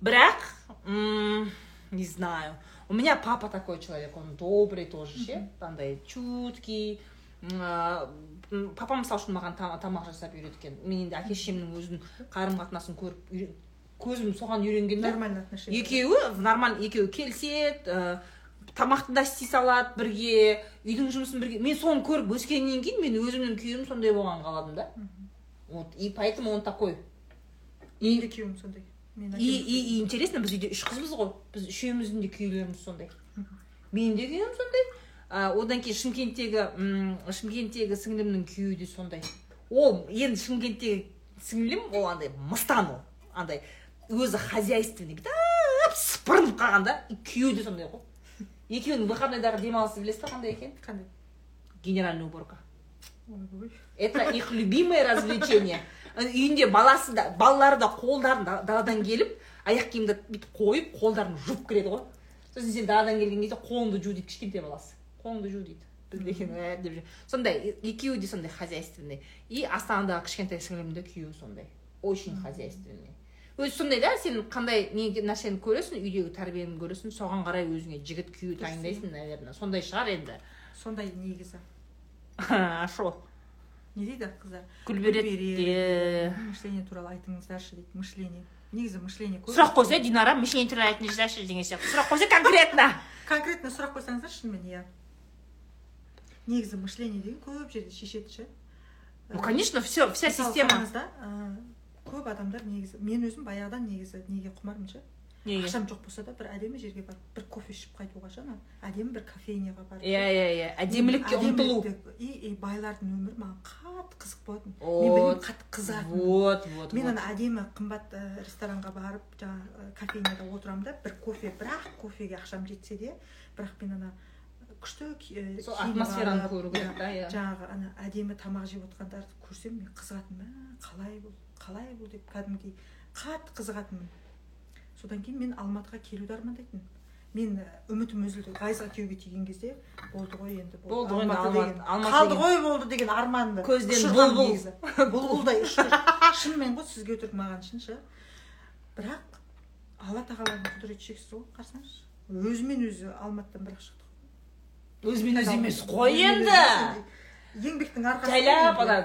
Бірақ м, не знаю. У меня папа такой человек он добрый тоже ше. Андай чуткий папам мысалы үшін маған та- тамақ жасап үйреткен. Мен енді әке шешемнің өзін қарым қатынасын көріп көзім соған үйренген да нормальный отношение. Екеуі нормально екеуі келіседі ә, тамақты да істей салады бірге үйдің жұмысын бірге. Мен соны көріп өскеннен кейін мен өзімнің күйеуім сондай болғанын қаладым да. Вот и поэтому он такой. И, күйеуім сондай. И, и интересно біз үйде үш қызбыз ғой. Біз үшеуміздің де күйеулеріміз сондай. Менің де күйеуім сондай. А, одан кейін шымкенттегі шымкенттегі сіңлімнің күйеуі де сондай. Ол енді шымкенттегі сіңлім ол андай мыстан ол. Андай өзі хозяйственный бүйтіп сыпырынып қалған да и күйеуі де сондай ғой. Екеуінің выходнойдағы демалысы білесіз ба қандай екенін қандай? Генеральная уборка. Это их любимое развлечение. Үйінде баласы да балалары да қолдарын да- даладан келіп аяқ киімді бүйтіп қойып қолдарын жуып кіреді ғой. Сосын сен даладан келген кезде қолыңды жу дейді кішкентай баласы. Қолыңды жу дейді. Біз деген «ә» деп жүр сондай екеуі де сондай хозяйственный. И астанадағы кішкентай сіңлім де күйеуі сондай. Очень хозяйственный. Өзі сондай да сен қандай не нәрсені көресің үйдегі тәрбиені көресің соған қарай өзіңе жігіт күйеу таңдайсың наверное. Сондай шығар енді. Сондай негізі. Шо не дейді қыздар? Гүл береді мышление туралы айтыңыздаршы дейді мышление. Негізі мышление көп. Сұрақ қойса динара мышление туралы айтыңыздаршы деген сияқты. Сұрақ қойса конкретно. Конкретно сұрақ қойсаңыздар шынымен иә. Негізі мышление деген көп жерде шешеді ше ну конечно все вся система. ә, көп адамдар негізі мен өзім баяғыдан негізі неге құмармын ше неге? Ақшам жоқ болса да бір әдемі жерге барып бір кофе ішіп қайтуға ше ана әдемі бір кофейняға барып. Иә иә иә. Әдемілікке ұмтылу. и, и байлардың өмірі маған қатты қызық болатын. Мен білмеймін қатты қызығатынмын вот вот мен ана әдемі қымбат ә, ресторанға барып жаңағы кофейняда отырамын да бір кофе бірақ кофеге ақшам жетсе де бірақ мен ана күшті ә, сол атмосфераны көру керек та иә. жаңағы ана әдемі тамақ жеп отырғандарды көрсем мен қызығатынмын «Мә, қалай бұл қалай бұл? деп кәдімгідей қатты қызығатынмын. Содан кейін мен алматыға келуді армандайтынмын. Мен ә, үмітім үзілді. Ғайзға күйеуге тиген кезде болды ғой енді Болды ғой қалды ғой болды деген арманды Көзден бұлбұл. бұлбұлдай шынымен ғой сізге өтірік маған шын ше бірақ алла тағаланың құдіреті шексіз ғой қарасаңызшы өзімен өзі алматыдан бірақ шықтық өзімен өзі емес қой енді. еңбектің арқасында жайлап ана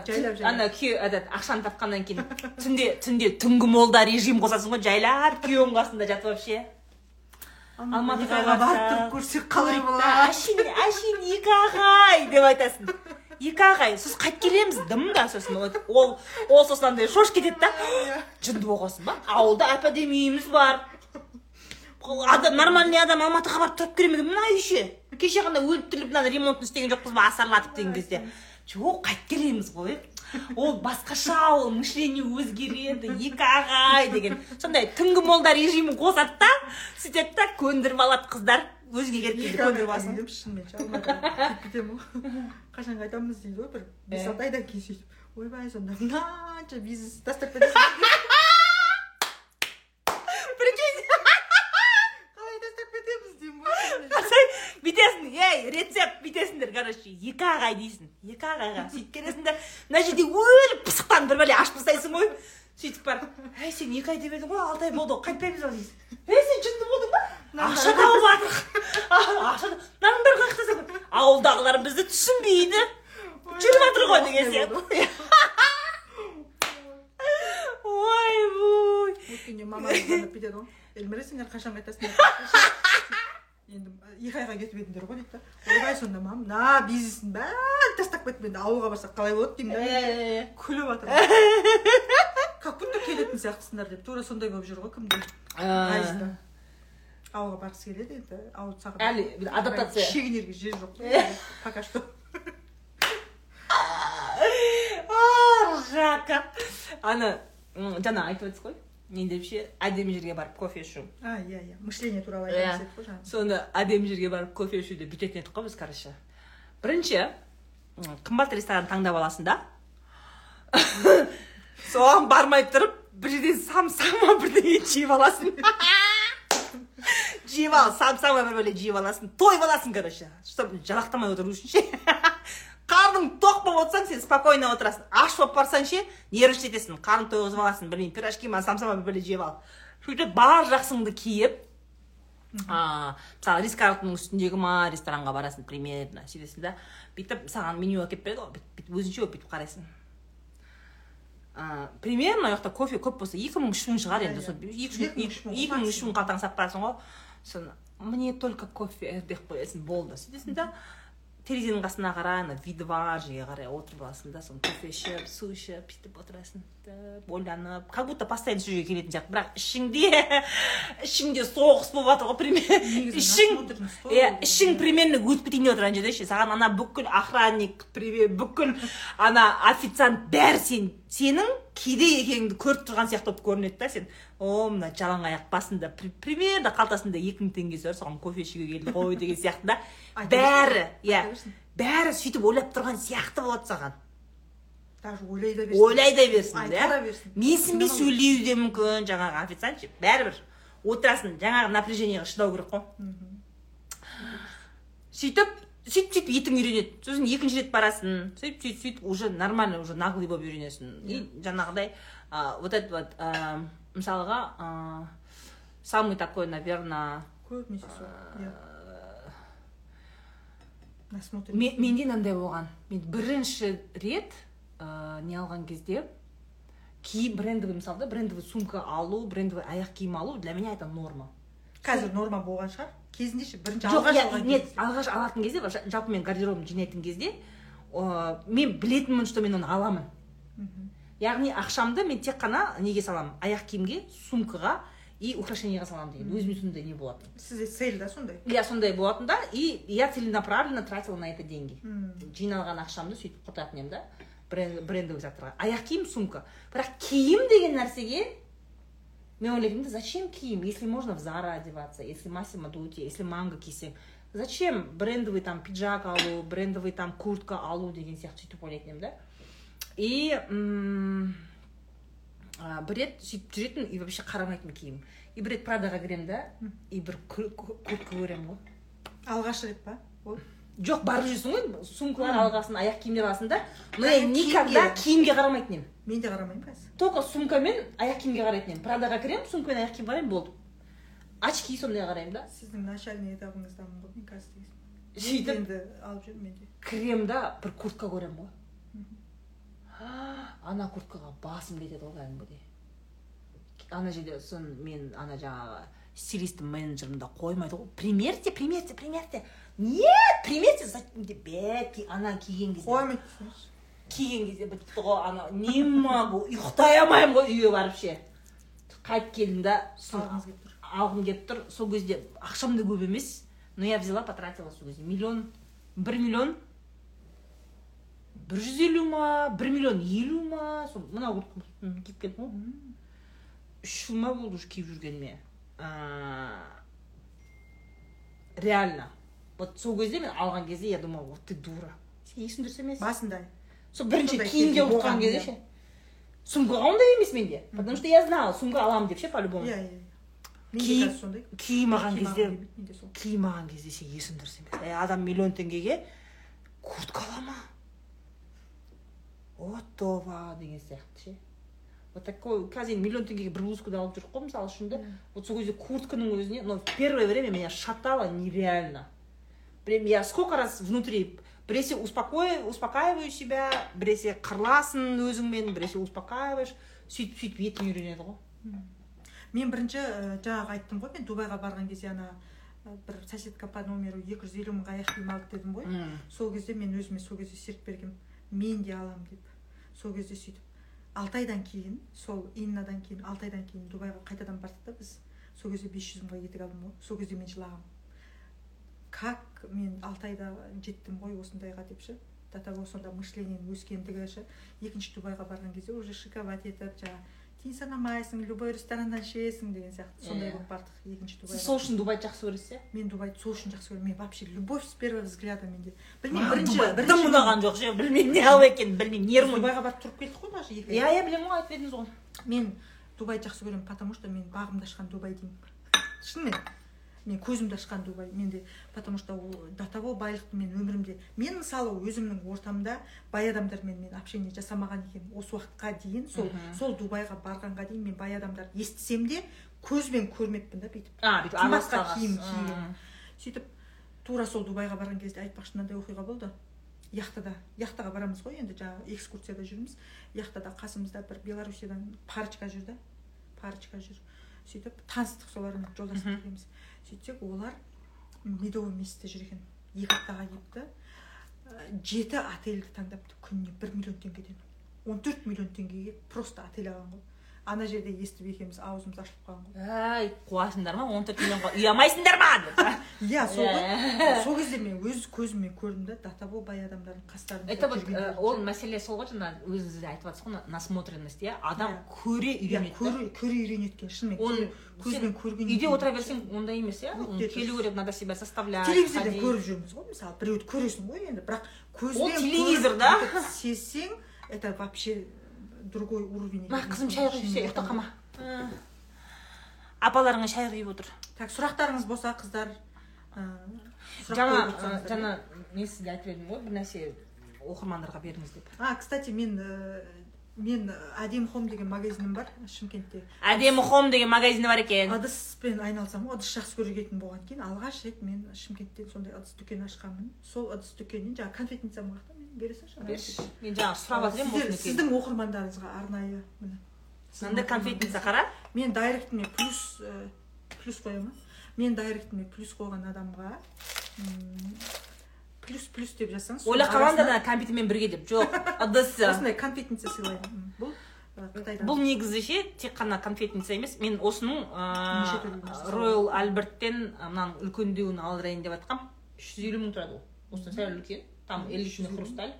ана күйеу этот ақшаны тапқаннан кейін түнде түнде түнгі молда режим қосасың ғой жайлап күйеуің қасында жатып вообще. Алматыға барып тұрып көрсек қалай болады әшейін әшейін екі ағай деп айтасың. Екі ағай сосын қайтып келеміз дым да сосын ол ол, ол сосын андай шошып кетеді да. Жынды болғансың ба? Ауылда әп әдемі үйіміз бар. Адам нормальный адам алматыға барып тұрып келе ме? Екен? мына үй ше кеше ғана өліп тіріліп мына ремонтын істеген жоқпыз ба асарлатып деген кезде. жоқ қайтып келеміз ғой. Ол басқаша ол мышление өзгереді екі ағай деген. Сондай түнгі молда режимін қосады да сөйтеді да көндіріп алады қыздар. Өзге еркекті көндіріп алсын. деймін шынымен кетіп кетемін ғой. Қашан қайтамыз дейді ғой бір бес алты айдан кейін сөйтіп. Ойбай сонда мынанша бизнес тастап кетесің прикинь қалай тастап кетеміз деймін ғой бүйтесің ей рецепт бүйтесіңдер короче. Екі ағай дейсің. Екі ағайға сөйтіп келесіңдер мына жерде өліп пысықтан бір бәле ашып тастайсың ғой. Сөйтіп барып әй сен екі ай деп едің ғой алты ай болды ғой қайтпаймыз ба дейсің. Ей сен жынды болдың ба? Ақша тауып жатырық ақша мынаның бәрін қаяқта тастап ауылдағылар бізді түсінбейді жүріп жатыр ғой деген сияқты ойбой өткенде мамам звондап бүйтеді ғой. Эльмира сендер қашан қайтасыңдар? Енді екі айға кетіп едіңдер ғой дейді да ойбай сонда мам мына бизнестің бәрін тастап кеттім енді. Ауылға барсақ қалай болады деймін да күліп жатыр как будто келетін сияқтысыңдар деп. Тура сондай болып жүр ғой кімде ауылға барғысы келеді енді. Ауылды сағынып Әлі адаптация. шегінерге жер жоқ пока что. Ржака ана жаңа айтып отырсыз ғой не деп ше әдемі жерге барып кофе ішу. А иә иә. Мышление туралы Иә. айтамыз дедік қой жаңа. Соны әдемі жерге барып кофе ішуді бүйтетін едік қой біз короче. Бірінші қымбат ресторан таңдап аласың да. Соған бармай тұрып бір жерден самсама бірдеңе жеп аласың. Жеп ал самсама бір бәле жеп аласың тойып аласың короче. Чтобы жалақтамай отыру үшін ше. қарның тоқ болып отырсаң сен спокойно отырасың. Аш болып барсаң ше нервничать етесің қарның тойғызып аласың білмеймін пирожки ма самсама бір бәле жеп ал. Сөйтіп бар жақсыңды киіп а, мысалы риск үстіндегі ма ресторанға барасың примерно сөйтесің да. Бүйтіп саған меню әкеліп береді ғой. Бүйтіп өзіңше болып бүйтіп қарайсың. Примерно ол жақта кофе көп болса екі мың үш мың шығар енді сол. екі мың, үш мың қалтаңа салып барасың ғой. Сосын мне только кофе деп қоясың болды. Сөйтесің да. Терезенің қасына қарай ана виді жерге қарай отырып аласың да сосын кофе ішіп су ішіп сөйтіп отырасың. Ойланып как будто постоянно сол жерге келетін сияқты. Бірақ ішіңде ішіңде соғыс болып жатыр ғой примерно ішің иә ішің примерно өтіп кетейін деп отырған жерде ше. Саған ана бүкіл охранник бүкіл ана официант бәрі сен сенің кедей екеніңді көріп тұрған сияқты болып көрінеді да сен. О мына жалаң аяқ басында при- примерно қалтасында екі мың теңгесі бар соған кофе ішуге келді ғой деген сияқты да. Бәрі иә. бәрі сөйтіп ойлап тұрған сияқты болады саған. Даже ойлай да берсін. Ойлай да берсін айта да? да берсін. Менсінбей сөйлеуі де мүмкін жаңағы официант ше бәрібір. Отырасың жаңағы напряжениеға шыдау керек қой. Сөйтіп сөйтіп сөйтіп етің үйренеді. Сосын екінші рет барасың. Сөйтіп сөйтіп сөйтіп уже нормально уже наглый болып үйренесің. И жаңағыдай вот это вот мысалға самый такой наверное көбінесе сол иә. Менде мынандай болған. Мен бірінші рет ә, не алған кезде киім брендовый мысалы да брендовый сумка алу брендовый аяқ киім алу для меня это норма. Қазір норма болған шығар. Кезінде ше бірінші жоқ алғаш нет алғаш алатын кезде жа- жалпы мен гардеробымды жинайтын кезде ә, мен білетінмін что мен оны аламын. Яғни ақшамды мен тек қана неге саламын аяқ киімге сумкаға и украшениеға саламын деген. Өзіме сондай не болатын. Сізде цель да сондай? Иә сондай болатын да. И я целенаправленно тратила на это деньги. Жиналған ақшамды сөйтіп құртатын едім да. Брендовый заттарға аяқ киім сумка. Бірақ киім деген нәрсеге мен ойлайтынмын да зачем киім? Если можно в зара одеваться если массимо дути если манго кисең зачем брендовый там пиджак алу брендовый там куртка алу деген сияқты сөйтіп ойлайтын едім да. И м, бір рет сөйтіп жүретін и вообще қарамайтынмын киім. И бір рет прадаға кіремін да и бір ку- ку- куртка көремін ғой. Алғаш рет па? Ол жоқ барып жүрсің ғой сумкалар алғансың аяқ киімдер аласың да. Но мен никогда киімге. қарамайтын едім. Мен де қарамаймын қазір только сумка мен аяқ киімге қарайтын едім. Прадаға кіремін сумка мен аяқ киім қараймын болды. Очки сондай қараймын да. Сіздің начальный этабыңыздамын ғой мен қазір сөйтіп енді алып жүрмін мен де. Кіремін да бір куртка көремін ғой. Ана курткаға басым кетеді ғой кәдімгідей. Ана жерде сон мен ана жаңағы стилистім менеджерім де қоймайды ғой. Примерьте примерьте примерьте. Нет примерьте за- деп бе ки- ана киген кезде қоймайды киген кезде бітті ғой ана не могу. Ұйықтай алмаймын ғой үйге барып ше қайтып келдім да? Алғым келіп тұр сол кезде ақшам да көп емес но я взяла потратила сол кезде миллион бір миллион. Бір жүз елу ма бір миллион елу ма. Сол мына куртканы киіп келдім ғой. Үш жыл ма болды уже киіп жүргеніме. Реально. Вот сол кезде мен алған кезде я думала вот ты дура. Сен есіңді дұрыс емес? Басында. Сол бірінші киімге болған, кезде иә. ше? Сумкаға ондай емес менде. Потому что я знала сумка аламын деп ше по любому иә иә. Менде Киім- қазір сондай. киім алған кезде киім алған кезде ше есім дұрыс емес. Адам миллион теңгеге куртка ала ма? Готово деген сияқты ше. Вот такой қазір енді миллион теңгеге бір блузка да алып жүрік қой мысалы үшін да вот сол кезде куртканың өзіне но в первое время меня шатало нереально. Я сколько раз внутри біресе успокой успокаиваю себя біресе қырыласың өзіңмен біресе успокаиваешь. Сөйтіп сөйтіп етің үйренеді ғой. Мен бірінші жаңағы айттым ғой мен дубайға барған кезде ана бір соседка по номеру екі жүз елу мыңға аяқ киім алды дедім ғой. Сол кезде мен өзіме сол кезде серт бергенмін. Мен де аламын деп. Сол кезде сөйтіп алты айдан кейін сол иннадан кейін алты айдан кейін дубайға қайтадан бардық та біз. Сол кезде бес жүз мыңға етік алдым ғой. Сол кезде мен жылағанмын. Как мен алты айда жеттім ғой осындайға деп ше? До того сонда мышлением өскендігі ше? Екінші дубайға барған кезде уже шиковать етіп жаңағы тиын санамайсың любой рестораннан ішесің деген сияқты сондай Иә. болып бардық екінші сіз дубайға сол үшін дубайды жақсы көресіз иә? Мен дубайды сол үшін жақсы көремін. Мен вообще любовь с первого взгляда менде. Білмеймін бірінші дубай дым ұнаған жоқ ше білмеймін не алып екенін білмеймін нервім дубайға барып тұрып келдік қой даже екі иә иә білемін ғой айтып едіңіз ғой. Мен дубайды жақсы көремін потому что мен бағымды ашқан дубай деймін. Шынымен. Мен көзімді ашқан дубай менде. Потому что ол до того байлықты мен өмірімде мен мысалы өзімнің ортамда бай адамдармен мен общение жасамаған екенмін. Осы уақытқа дейін сол сол дубайға барғанға дейін мен бай адамдарды естісем де көзбен көрмеппін да бүйтіп. А бүйтіп қымбатқа араласқан киім киген сөйтіп тура сол дубайға барған кезде айтпақшы мынандай оқиға болды. Яхтада яхтаға барамыз ғой енді жаңағы экскурсияда жүрміз. Яхтада қасымызда бір белоруссиядан парочка жүр да. Парочка жүр. Сөйтіп таныстық солармен жолдастық екеуміз сөйтсек олар медовый месяцте жүр екен екі аптаға келіпті Ә, жеті отельді таңдапты күніне бір миллион теңгеден. Он төрт миллион теңгеге просто отель алған ғой. Ана жерде естіп екеуміз аузымыз ашылып қалған ғой. Әй қуасыңдар ма? Он төрт миллионға үй алмайсыңдар ма? деп иә сол ғой. Иә. сол кезде мен өз көзіммен көрдім да до того бай адамдардың қастарында это вот э, ол мәселе сол ғой жаңа өзіңіз де айтып жатсыз ғой насмотренность иә? Адам Иә. көре иә үйренеді көре көре үйренеді екен шынымен. Оны көзбен көрген үйде отыра берсең ондай емес иә? Келу керек надо себя составлять телевизордан көріп жүрміз ғой мысалы біреуді көресің ғой енді бірақ көзбен Ол телевизор, да? сезсең это вообще другой уровень екен. қызым шай құйып Шынымен ұйықтап қалма апаларыңа шай құйып отыр. Так сұрақтарыңыз болса қыздар жаңа жаңа мен сізге айтып едім ғой бір нәрсе оқырмандарға беріңіз деп. А кстати мен мен әдемі хом деген магазинім бар шымкентте. Әдемі хом деген магазині бар екен. Ыдыспен айналысамын ғой ыдыс жақсы көретін болған кейін алғаш рет мен шымкенттен сондай ыдыс дүкен ашқанмын. Сол ыдыс дүкенінен жаңағы конфетницам бар да мен бере салшы берші. Мен жаңа сұрап жатыр едім сіздің оқырмандарыңызға арнайы міне. Мынандай конфетница қара? Мен дайректіме плюс ә, плюс қоямын. Мен дайректіме плюс қойған адамға плюс плюс деп жазсаңыз ойлап арасына да компьютермен бірге деп. Жоқ ыдысы. осындай конфетница сыйлаймын. Бұл ә, қытайдан бұл негізі ше тек қана конфетница емес мен осының нәрсе роял альберттен ы, мынаның үлкендеуін алдырайын деп жатқанмын үш жүз елу мың тұрады ол. Осыдан сәл үлкен там элитный хрусталь.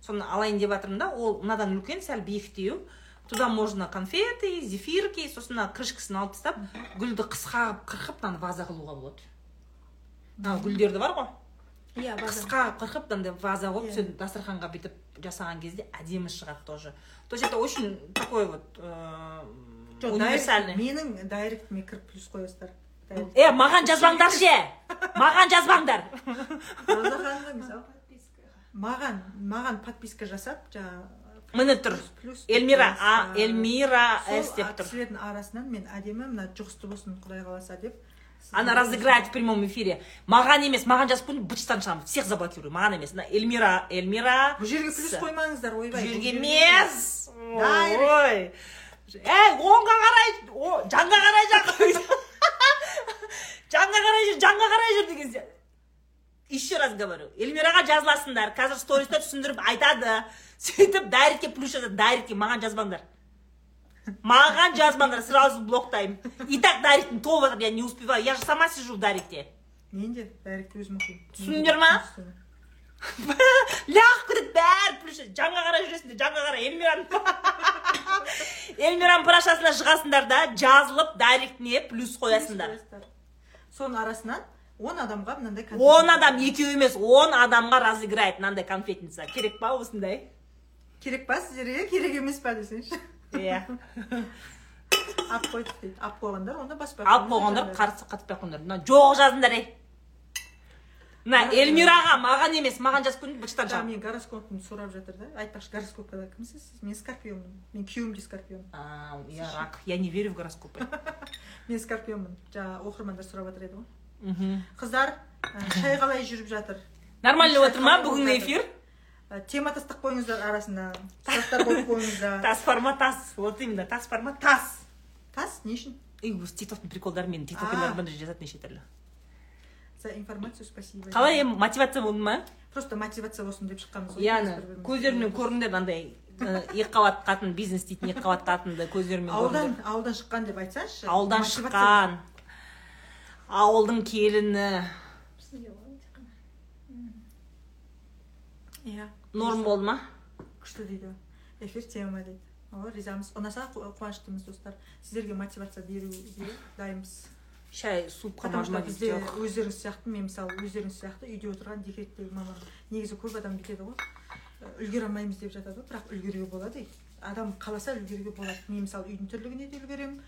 Соны алайын деп жатырмын да ол мынадан үлкен сәл биіктеу. Туда можно конфеты зефирки сосын мына крышкасын алып тастап гүлді қысқа қылып қырқып мынаны ваза қылуға болады. Мына гүлдерді бар ғой. Иә қысқа қырқып мынандай ваза қойып Иә. сен дастарханға бүйтіп жасаған кезде әдемі шығады тоже. То есть это очень такой вот э, жоқ универсальный. менің дайректіме кіріп плюс қоясыздар е маған жазбаңдар ше! Маған жазбаңдар! Роза ханымға мысалы маған маған подписка жасап жаңағы міне тұр. плюс эльмира эльмира с деп тұр. кісілердің арасынан мен әдемі мына жұғысты болсын құдай қаласа деп она разыграет в прямом эфире. Маған емес маған жазып қойдың быттан шығамын. Всех заблокирую маған емес. Мына эльмира эльмира. Бұл жерге плюс қоймаңыздар бұл ойбай жерге емес. ой. Ей оңға қарай жанға қарай жанға жанға қарай жүр жанға қарай жүр деген сияқты. Еще раз говорю эльмираға жазыласыңдар. Қазір сториста түсіндіріп айтады. Сөйтіп дайректке плюс жазады дайректке. Маған жазбаңдар. Маған жазбаңдар сразу блоктаймын. И так дайректің толып жатыр я не успеваю. Я же сама сижу в дайректе мен де дайрект өзім оқимын. Түсіндіңдер ма? лағып кетеді бәрі плюс жанға қарай жүресіңдер жанға қарай. Эльмираның эльмираның парақшасына шығасыңдар да жазылып дайректіне плюс қоясыңдар. Соның арасынан он адамға мынандай он адам екеу емес он адамға разыграет мынандай конфетница. Керек па осындай? Керек па сіздерге? Керек емес па десеңші? Иә алып қойдық дейді алып қойғандар онда баспай алып қойғандар қарсы қатыспай ақ қойыңдар мына жоқ жазыңдар ей. Мына эльмираға маған емес маған жазып қойыңдар быттан жаңа менің гороскопымды сұрап жатыр да. Айтпақшы гороскопқа кімсіз сіз? Мен скорпионмын. Мен күйеуім де скорпион я рак я не верю в гороскопы. Мен скорпионмын. Жаңа оқырмандар сұрап жатыр еді ғой. Қыздар шай қалай жүріп жатыр? Нормально отыр ма бүгінгі эфир. Тема тастап қойыңыздар арасында сұрақтар қойып қойыңыздар тас форма тас. Вот именно тас форма тас. Тас не үшін и осы тиктоктың приколдары менің А. тиктокерлерімді жазады неше түрлі за информацию спасибо. Қалай эми мотивация болды ма? Просто мотивация болсын деп шыққанбыз ғой иә көздерімнен көрдіңдер мынандай э, екі қабат қатын бизнес дейтін екі қабат қатынды көздерімен ауылдан ауылдан шыққан деп айтсаңызшы ауылдан шыққан. Ауылдың келіні. Иә. Норм болды ма күшті дейді эфир тема дейді о ризамыз ұнаса қу- қуаныштымыз достар сіздерге мотивация беруге дайынбыз шай супқа потому что бізде өздеріңіз сияқты мен мысалы өздеріңіз сияқты үйде отырған декреттегі мама негізі көп адам бүйтеді ғой. Үлгере алмаймыз деп жатады ғой бірақ үлгеруге болады. Адам қаласа үлгеруге болады. Мен мысалы үйдің тірлігіне де үлгеремін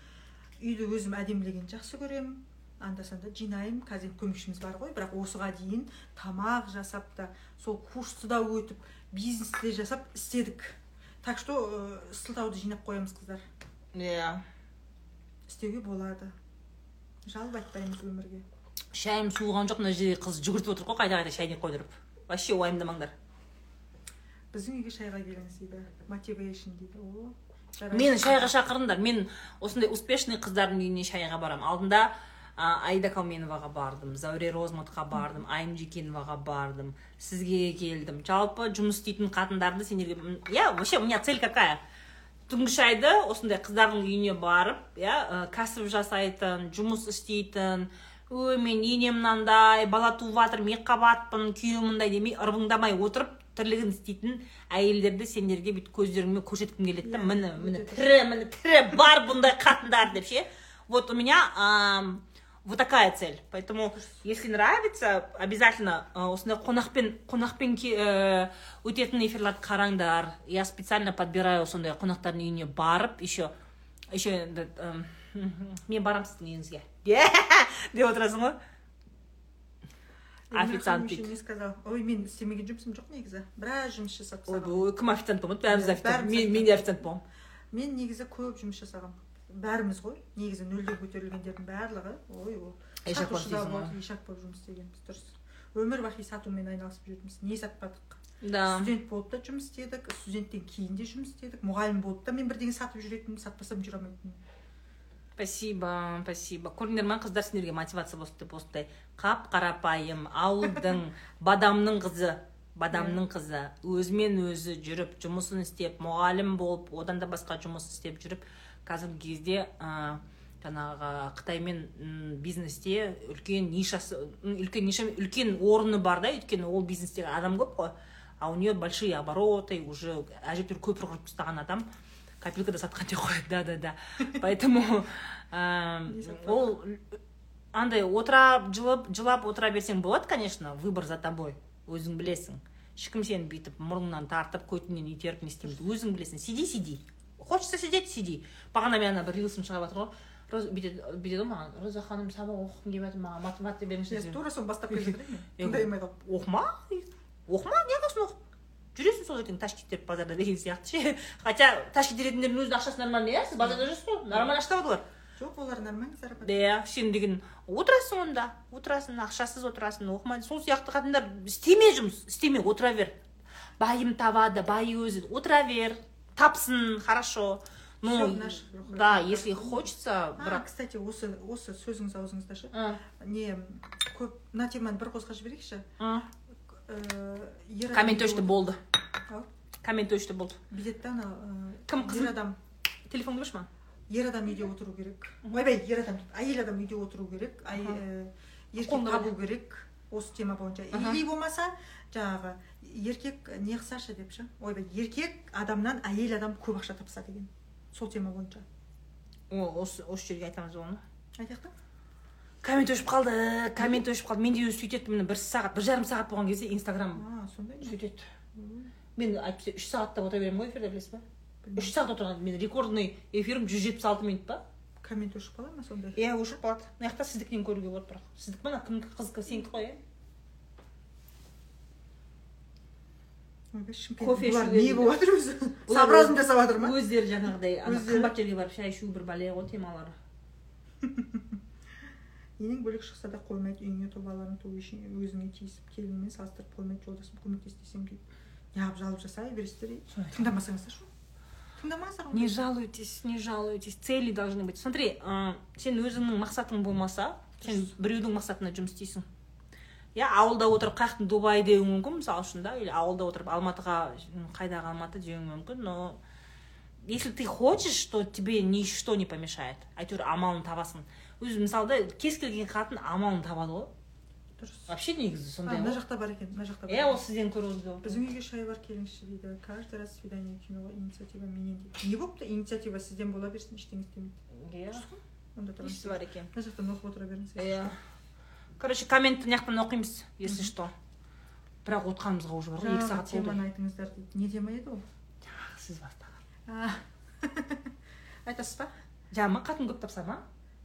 үйді өзім әдемілегенді жақсы көремін. Анда санда жинаймын қазір енді көмекшіміз бар ғой. Бірақ осыға дейін тамақ жасап та сол курсты да өтіп бизнесті де жасап істедік. Так что ә, сылтауды жинап қоямыз қыздар. Иә. Істеуге болады. Жалып айтпаймыз өмірге. Шайым суыған жоқ. Мына жерде қыз жүгіртіп отыр ғой қайта қайта шайнек қойдырып. Вообще уайымдамаңдар. Біздің үйге шайға келіңіз дейді. Мотивейшн дейді. О мені шайға шақырыңдар. Мен осындай успешный қыздардың үйіне шайға барамын алдында аида кауменоваға бардым зәуре розматқа бардым айым жекеноваға бардым сізге келдім. Жалпы жұмыс істейтін қатындарды сендерге иә вообще у меня цель какая? Түнгі шайды осындай қыздардың үйіне барып иә кәсіп жасайтын жұмыс істейтін ой мен енем мынандай бала туып жатыр мен қабатпын күйеуім мындай демей ырбыңдамай отырып тірлігін істейтін әйелдерді сендерге бүйтіп көздеріңмен көрсеткім келеді да міне міне тірі міне тірі бар бұндай қатындар деп ше. Вот у меня вот такая цель. Поэтому если нравится обязательно ә, осындай қонақпен қонақпен ә, өтетін эфирларды қараңдар. Я специально подбираю сондай қонақтардың үйіне барып еще еще енді ым, мен барамын сіздің үйіңізге. Деп отырасың ғой. Официант дейді. не сказал. Ой мен істемеген жұмысым жоқ негізі. Біраз жұмыс жасап тастағанмын. кім официант болмады? Бәріміз официант. Мен де официант боламын мен негізі көп жұмыс жасағанмын бәріміз ғой. Негізі нөлден көтерілгендердің барлығы. Ой ол сатушыда болды ешак болып жұмыс істегенбіз дұрыс. Өмір бақи сатумен айналысып жүрміз. Не сатпадық? Да. Студент болып та жұмыс істедік студенттен кейін де жұмыс істедік. Мұғалім болып та мен бірдеңе сатып жүретінмін сатпасам жүре алмайтынмын. Спасибо спасибо. Көрдіңдер ма қыздар сендерге мотивация болсын деп осындай қап қарапайым ауылдың бадамның қызы бадамның қызы. Өзімен өзі жүріп жұмысын істеп мұғалім болып одан да басқа жұмыс істеп жүріп қазіргі кезде ә, жаңағы қытаймен бизнесте үлкен нишасы үлкен ниша үлкен орны бар да өйткені ол бизнестегі адам көп қой. А у нее большие обороты уже әжептәуір көпір құрып тастаған адам. Копилкада сатқан деп қояды да да да. Поэтому ол андай отыра жылап жылап отыра берсең болады конечно выбор за тобой. Өзің білесің. Ешкім сені бүйтіп мұрныңнан тартып көтіңнен итеріп не істемейді өзің білесің. Сиди сиди. Хочется сидеть сиди. Бағана мен ана бір рилсым шығарып жатыр ғой бүйтеді ғой маған роза ханым сабақ оқығым келіп жатыр маған мотивация беріңізші десем, тура соны бастап келе жатыр Е, едім тыңдай алмай қалып оқыма оқыма неғылсын оқып жүресің сол ертең ташкент теріп базарда деген сияқты ше хотя ташкент теретіндердің өзінің ақшасы нормально иә сіз базарда жүрсіз ғой нормально ақша табады олар жоқ олар нормально зарабатывает? Иә сен деген отырасың онда отырасың ақшасыз отырасың оқымайды сол сияқты қатындар істеме жұмыс істеме отыра бер байым табады байы өзі отыра бер тапсын хорошо. Ну да если хочется а бірақ кстати осы осы сөзіңіз аузыңызда ше не көп мына теманы бір қозғап жіберейікші. Э, ер адам коммент өшті болды коммент өшті болды бүйтеді да ана э, Кім ер адам телефонды берші маған ер адам үйде отыру керек. Ойбай ер адам әйел адам үйде отыру керек. Э, еркек табу керек. Осы тема бойынша. Или болмаса жаңағы еркек не қылсашы деп ше? Ойбай еркек адамнан әйел адам көп ақша тапса деген. Сол тема бойынша. О осы осы жерге айтамыз оны? Айтайық та. Коммент өшіп қалды коммент өшіп қалды. Менде өзі сөйтеді міне бір сағат бір жарым сағат болған кезде инстаграм сондай ма? сөйтеді. Мен әйтпесе үш сағаттап отыра беремін ғой эфирде білесіз ба? Үш сағат отырған мен рекордный эфирім жүз жетпіс алты минут па? Коммент өшіп қала ма сондай иә өшіп қалады. Мына жақта сіздікінен көруге болады бірақ. Сіздікі мына кімдікі қыздікі сенікі ғой иә? Ойбай шымкент Кофе бұлар не болып жатыр өзі? Бұлар сообразно жасап жатыр ма? өздері жаңағыдай қымбат жерге барып шай ішу бір бәле ғой темалары. Енең бөлек шықса да қоймайды үйіңе балаларын туу үшін өзіңе тиісіп келінмен салыстырып қоймайды жолдасым көмектес десем дейді неғып жалып жасай бересіздер тыңдамасаңыздаршы тыңдамаңыздар не жалуйтесь не жалуйтесь цели должны быть. Смотри ә, сен өзіңнің мақсатың болмаса сен біреудің мақсатына жұмыс істейсің. Иә ауылда отырып қай жақтың дубай деуің мүмкін мысалы үшін да или ауылда отырып алматыға қайдағы алматы деуің мүмкін но если ты хочешь то тебе ничто не помешает. Әйтеуір амалын табасың. Өзі мысалы да кез келген қатын амалын табады ғой. Дұрыс. Вообще негізі сондай мына жақта бар екен мына жақта бар иә ол сізден көріп отыр біздің үйге шай бар келіңізші дейді. Каждый раз свидание киноға инициатива менен дейді. Не болыпты инициатива сізден бола берсін ештеңе істемейді. Иә. Онда бар екен. Мына жақтан оқып отыра беріңіз. Иә. Короче комментті мына жақтан оқимыз если что. Бірақ отқанымызға уже бар ғой екі жаңағы сағат болды. теманы айтыңыздар дейді не тема еді ол? Сіз бастаған. Айтасыз ба? Жаңағы қатын көп тапса ма?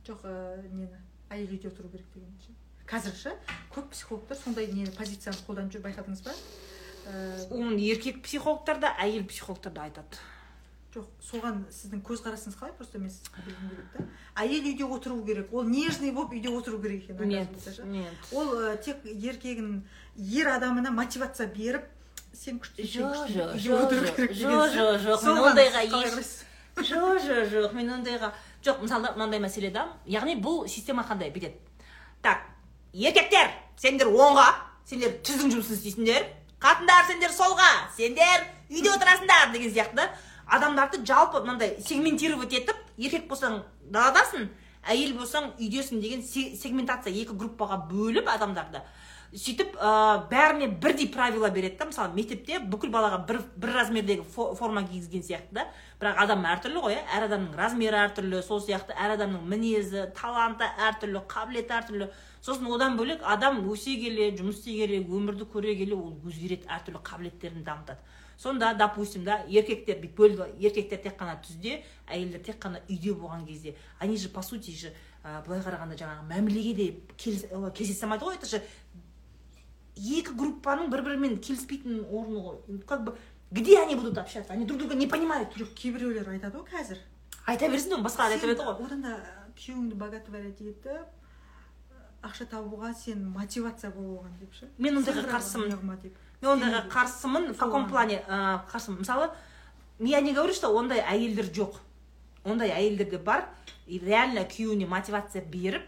Жоқ ә, нені? Әйел үйде отыру керек деген ше қазір? Ше көп психологтар сондай не позицияны қолданып жүр байқадыңыз ба? Ә, оны еркек психологтар да әйел психологтар да айтады. Жоқ соған сіздің көзқарасыңыз қалай? Просто мен сізден білгім келеді да әйел үйде отыру керек ол нежный болып үйде отыру керек екен нет нет. Ол ә, тек еркегін ер адамына мотивация беріп сен күшті жоқ жоқ жоқ жоқ деген жоқ жоқ мен ондайға жоқ жоқ жоқ мен ондайға жоқ мысалы мынандай мәселе да яғни бұл система қандай? Бүйтеді. Так еркектер сендер оңға сендер түздің жұмысын істейсіңдер. Қатындар сендер солға сендер үйде отырасыңдар деген сияқты да. Адамдарды жалпы мынандай сегментировать етіп еркек болсаң даладасың әйел болсаң үйдесің деген се- сегментация екі группаға бөліп адамдарды сөйтіп ә, бәріне бірдей правила береді да. Мысалы мектепте бүкіл балаға бір, бір размердегі фо- форма кигізген сияқты да. Бірақ адам әртүрлі ғой әр адамның размері әртүрлі сол сияқты әр адамның мінезі таланты әртүрлі қабілеті әртүрлі. Сосын одан бөлек адам өсе келе жұмыс істей келе өмірді көре келе ол өзгереді әртүрлі қабілеттерін дамытады. Сонда допустим да еркектер бүйтіп бөлді еркектер тек қана түзде әйелдер тек қана үйде болған кезде. Они же по сути же ә, былай қарағанда жаңағы мәмілеге де келіс- ы, келісе салмайды ғой. Это же екі группаның бір бірімен келіспейтін орны ғой. Как бы где они будут общаться? Они друг друга не понимают. Жоқ кейбіреулер айтады ғой қазір. Айта берсін оны басқа айта береді ғой. одан да күйеуіңді боготворять етіп ақша табуға сен мотивация болып оған деп ше? Мен ондайға қарсымын. деп. Мен ондайға Сен- қарсымын в каком плане? Ә, қарсымын. Мысалы я не говорю что ондай әйелдер жоқ. Ондай әйелдер де бар. И реально күйеуіне мотивация беріп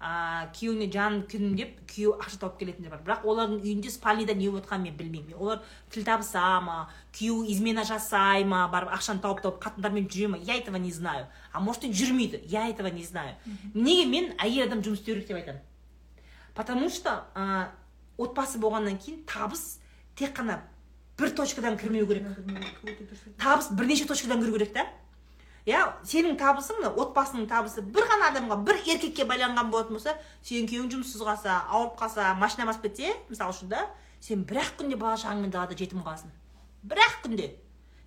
ә, күйеуіне жанын күнім деп күйеуі ақша тауып келетіндер бар. Бірақ олардың үйінде спальныйда не болып жатқанын мен білмеймін. Олар тіл табыса ма күйеуі измена жасай ма барып ақшаны тауып тауып қатындармен жүре ма? Я этого не знаю. А может и жүрмейді. Я этого не знаю. Неге мен әйел адам жұмыс істеу керек деп айтамын? Потому что ә, отбасы болғаннан кейін табыс тек қана бір точкадан кірмеу керек. Табыс бірнеше точкадан кіру керек та. Иә сенің табысың отбасының табысы бір ғана адамға бір еркекке байланған болатын болса сенің күйеуің жұмыссыз қалса ауырып қалса машина басып кетсе мысалы үшін да сен бір ақ күнде бала шағаңмен далада жетім қаласың. Бір ақ күнде.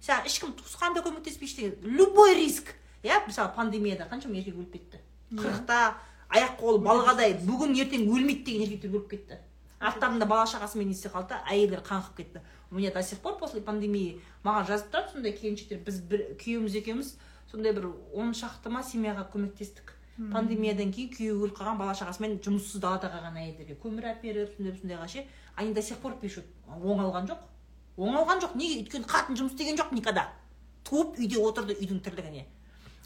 Саған ешкім туысқан да көмектеспей ештеңе любой риск. Иә мысалы пандемияда қаншама еркек өліп кетті. Қырықта аяқ қолы балғадай бүгін ертең өлмейді деген еркектер өліп кетті. Арттарында бала шағасымен не істей қалды да әйелдер қаңғып кетті. У меня до сих пор после пандемии маған жазып тұрады сондай келіншектер. Біз бір күйеуіміз екеуміз сондай бір он шақты ма семьяға көмектестік. Пандемиядан кейін күйеуі өліп қалған бала шағасымен жұмыссыз далада қалған әйелдерге көмір әперіп сондай сондайға ше они до сих пор пишут оңалған жоқ. Оңалған жоқ. Неге? Өйткені қатын жұмыс істеген жоқ никогда туып үйде отырды үйдің тірлігіне.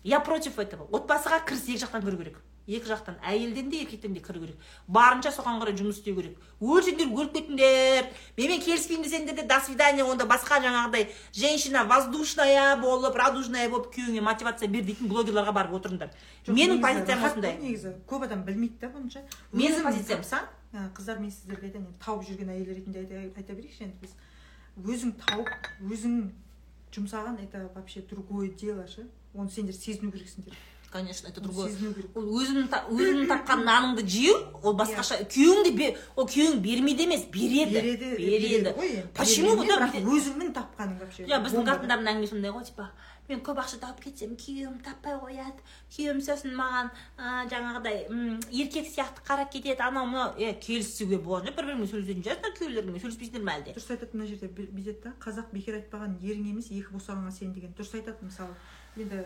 Я против этого. Отбасыға кіріс екі жақтан кіру керек. Екі жақтан әйелден де еркектен де кіру керек. Барынша соған қарай жұмыс істеу керек. Өлсеңдер өліп кетіңдер. Менімен келіспеймін десеңдер де до свидания онда басқа жаңағыдай женщина воздушная болып радужная болып күйеуіңе мотивация бер дейтін блогерларға барып отырыңдар. Менің позициям осындай. негізі. Көп адам білмейді да бұны ше Менің позициям. қыздар мен сіздерге айтайын енді тауып жүрген әйел ретінде айта берейікші енді біз. Өзің тауып өзің жұмсаған это вообще другое дело ше. Оны сендер сезіну керексіңдер. Конечно это другое. ол өзіңнің өзіңнің тапқан наныңды жеу ол басқаша күйеуің де ол күйеуің бермейді емес береді береді береді почему өзіңнің тапқаның вообще. Иә біздің қатындардың әңгімесі сондай ғой типа мен көп ақша тауып кетсем күйеуім таппай қояды күйеуім сосын маған ә, жаңағыдай еркек сияқты қарап кетеді анау мынау е келісуге болады бір біріңмен сөйлесетін шығарсыңдар күйеулеріңмен сөйлеспейсіңдер ме әлде? Дұрыс айтады мына жерде бүй- бүйтеді да қазақ бекер айтпаған ерің емес екі босағаңа сен деген. Дұрыс айтады мысалы.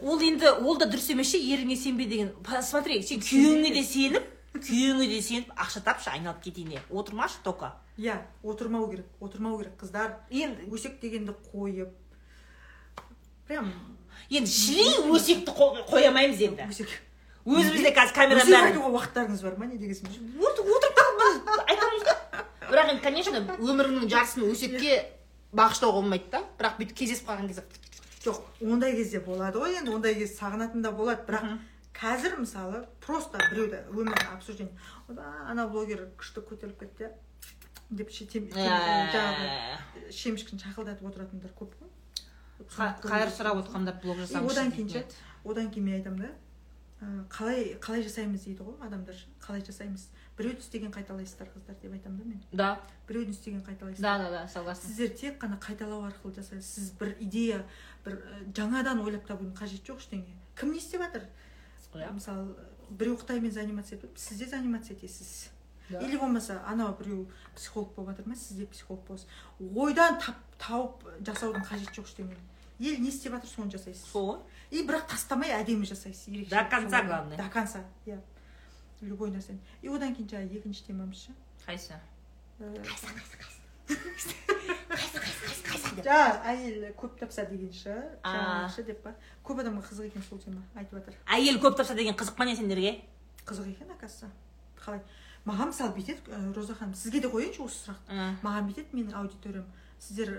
Ол енді ол да дұрыс емес ше еріңе сенбе деген. Смотри сен күйеуіңе де сеніп күйеуіңе де сеніп ақша тапшы айналып кетейін иә отырмашы только иә отырмау керек отырмау керек қыздар. Енді өсек дегенді қойып прям енді шли өсекті қо- қоя алмаймыз енді. Өсек. Өзімізде қазір камераның өсек бәрін айтуға уақыттарыңыз бар ма не дегенсің От- отырып қалып айтамыз да. Бірақ енді конечно өміріңнің жартысын өсекке бағыштауға болмайды да. Бірақ бүйтіп кездесіп қалған кезде жоқ ондай кезде болады ғой енді ондай кез сағынатын да болады. Бірақ қазір мысалы просто біреуді өмірін обсуждение ойбай ана блогер күшті көтеріліп кетті деп ше- тем- тем- жаңағы Ә, шемішкін шақылдатып отыратындар көп қой. Қа- қайыр сұрап отқандар блог И жасаңызшы одан кейін ше одан кейін мен айтамын да ә, қалай қалай жасаймыз дейді ғой адамдар қалай жасаймыз? Біреудің істеген қайталайсыздар қыздар деп айтамын да мен. Да. Біреудің істеген қайталайсыздар. Да да да согласна. Сіздер тек қана қайталау арқылы жасайсыз. Сіз бір идея бір ә, жаңадан ойлап табудың қажеті жоқ ештеңе. Кім не істеп жатыр? Иә мысалы біреу қытаймен заниматься етіп жатыр сіз де заниматься етесіз. Да. или болмаса анау біреу психолог болып жатыр ма сіз де психолог боласыз. Ойдан тап, тауып жасаудың қажеті жоқ ештеңені ел не істеп жатыр соны жасайсыз. Сол? Ғой и бірақ тастамай әдемі жасайсыз ерекше. До конца главное. до конца иә. Любой нәрсені. И одан кейін жаңағы екінші темамыз ше. Қайсы? Э, жаңағы әйел көп тапса деген ше деп па көп адамға қызық екен сол тема айтып жатыр әйел көп тапса деген қызық па не сендерге қызық екен оказывается қалай маған мысалы бүйтеді ә, роза ханым сізге де қояйыншы осы сұрақты маған бүйтеді менің аудиториям сіздер ә,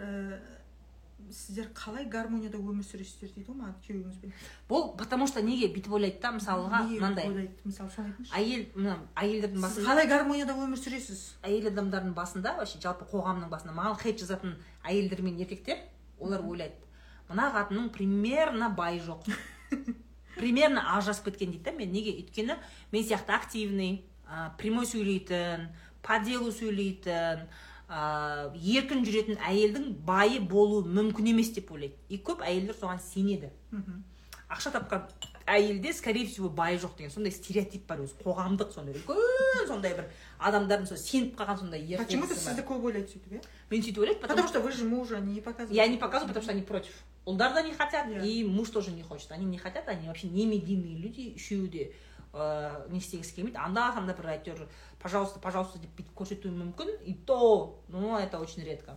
сіздер қалай гармонияда өмір сүресіздер дейді ғой маған күйеуіңізбен? Бұл потому что неге бүйтіп ойлайды да мысалға мынандай. ойлайды? Мысалы соны айтыңызшы. Әйел мына әйелдердің басында қалай гармонияда өмір сүресіз? әйел адамдардың басында вообще жалпы қоғамның басында маған хейт жазатын әйелдер мен еркектер олар ойлайды. Мына қатынның примерно бай жоқ. Примерно ажырасып кеткен дейді да мен. Неге? Өйткені мен сияқты активный ә, прямой сөйлейтін по делу сөйлейтін ә, еркін жүретін әйелдің байы болуы мүмкін емес деп ойлайды. И көп әйелдер соған сенеді. Ақша тапқан әйелде скорее всего бай жоқ деген сондай стереотип бар өзі қоғамдық сондай үлкен сондай бір адамдардың сол сеніп қалған сондай ер почему то сізді көп ойлайды сөйтіп иә? Мен сөйтіп потому потому что вы же мужа не показываете. Я не показываю потому что они против. Ұлдар да не хотят Иә. и муж тоже не хочет. Они не хотят они вообще не медийные люди үшеуі де ыыы не істегісі келмейді анда санда бір әйтеуір пожалуйста пожалуйста деп бүйтіп көрсетуі мүмкін и то ну это очень редко.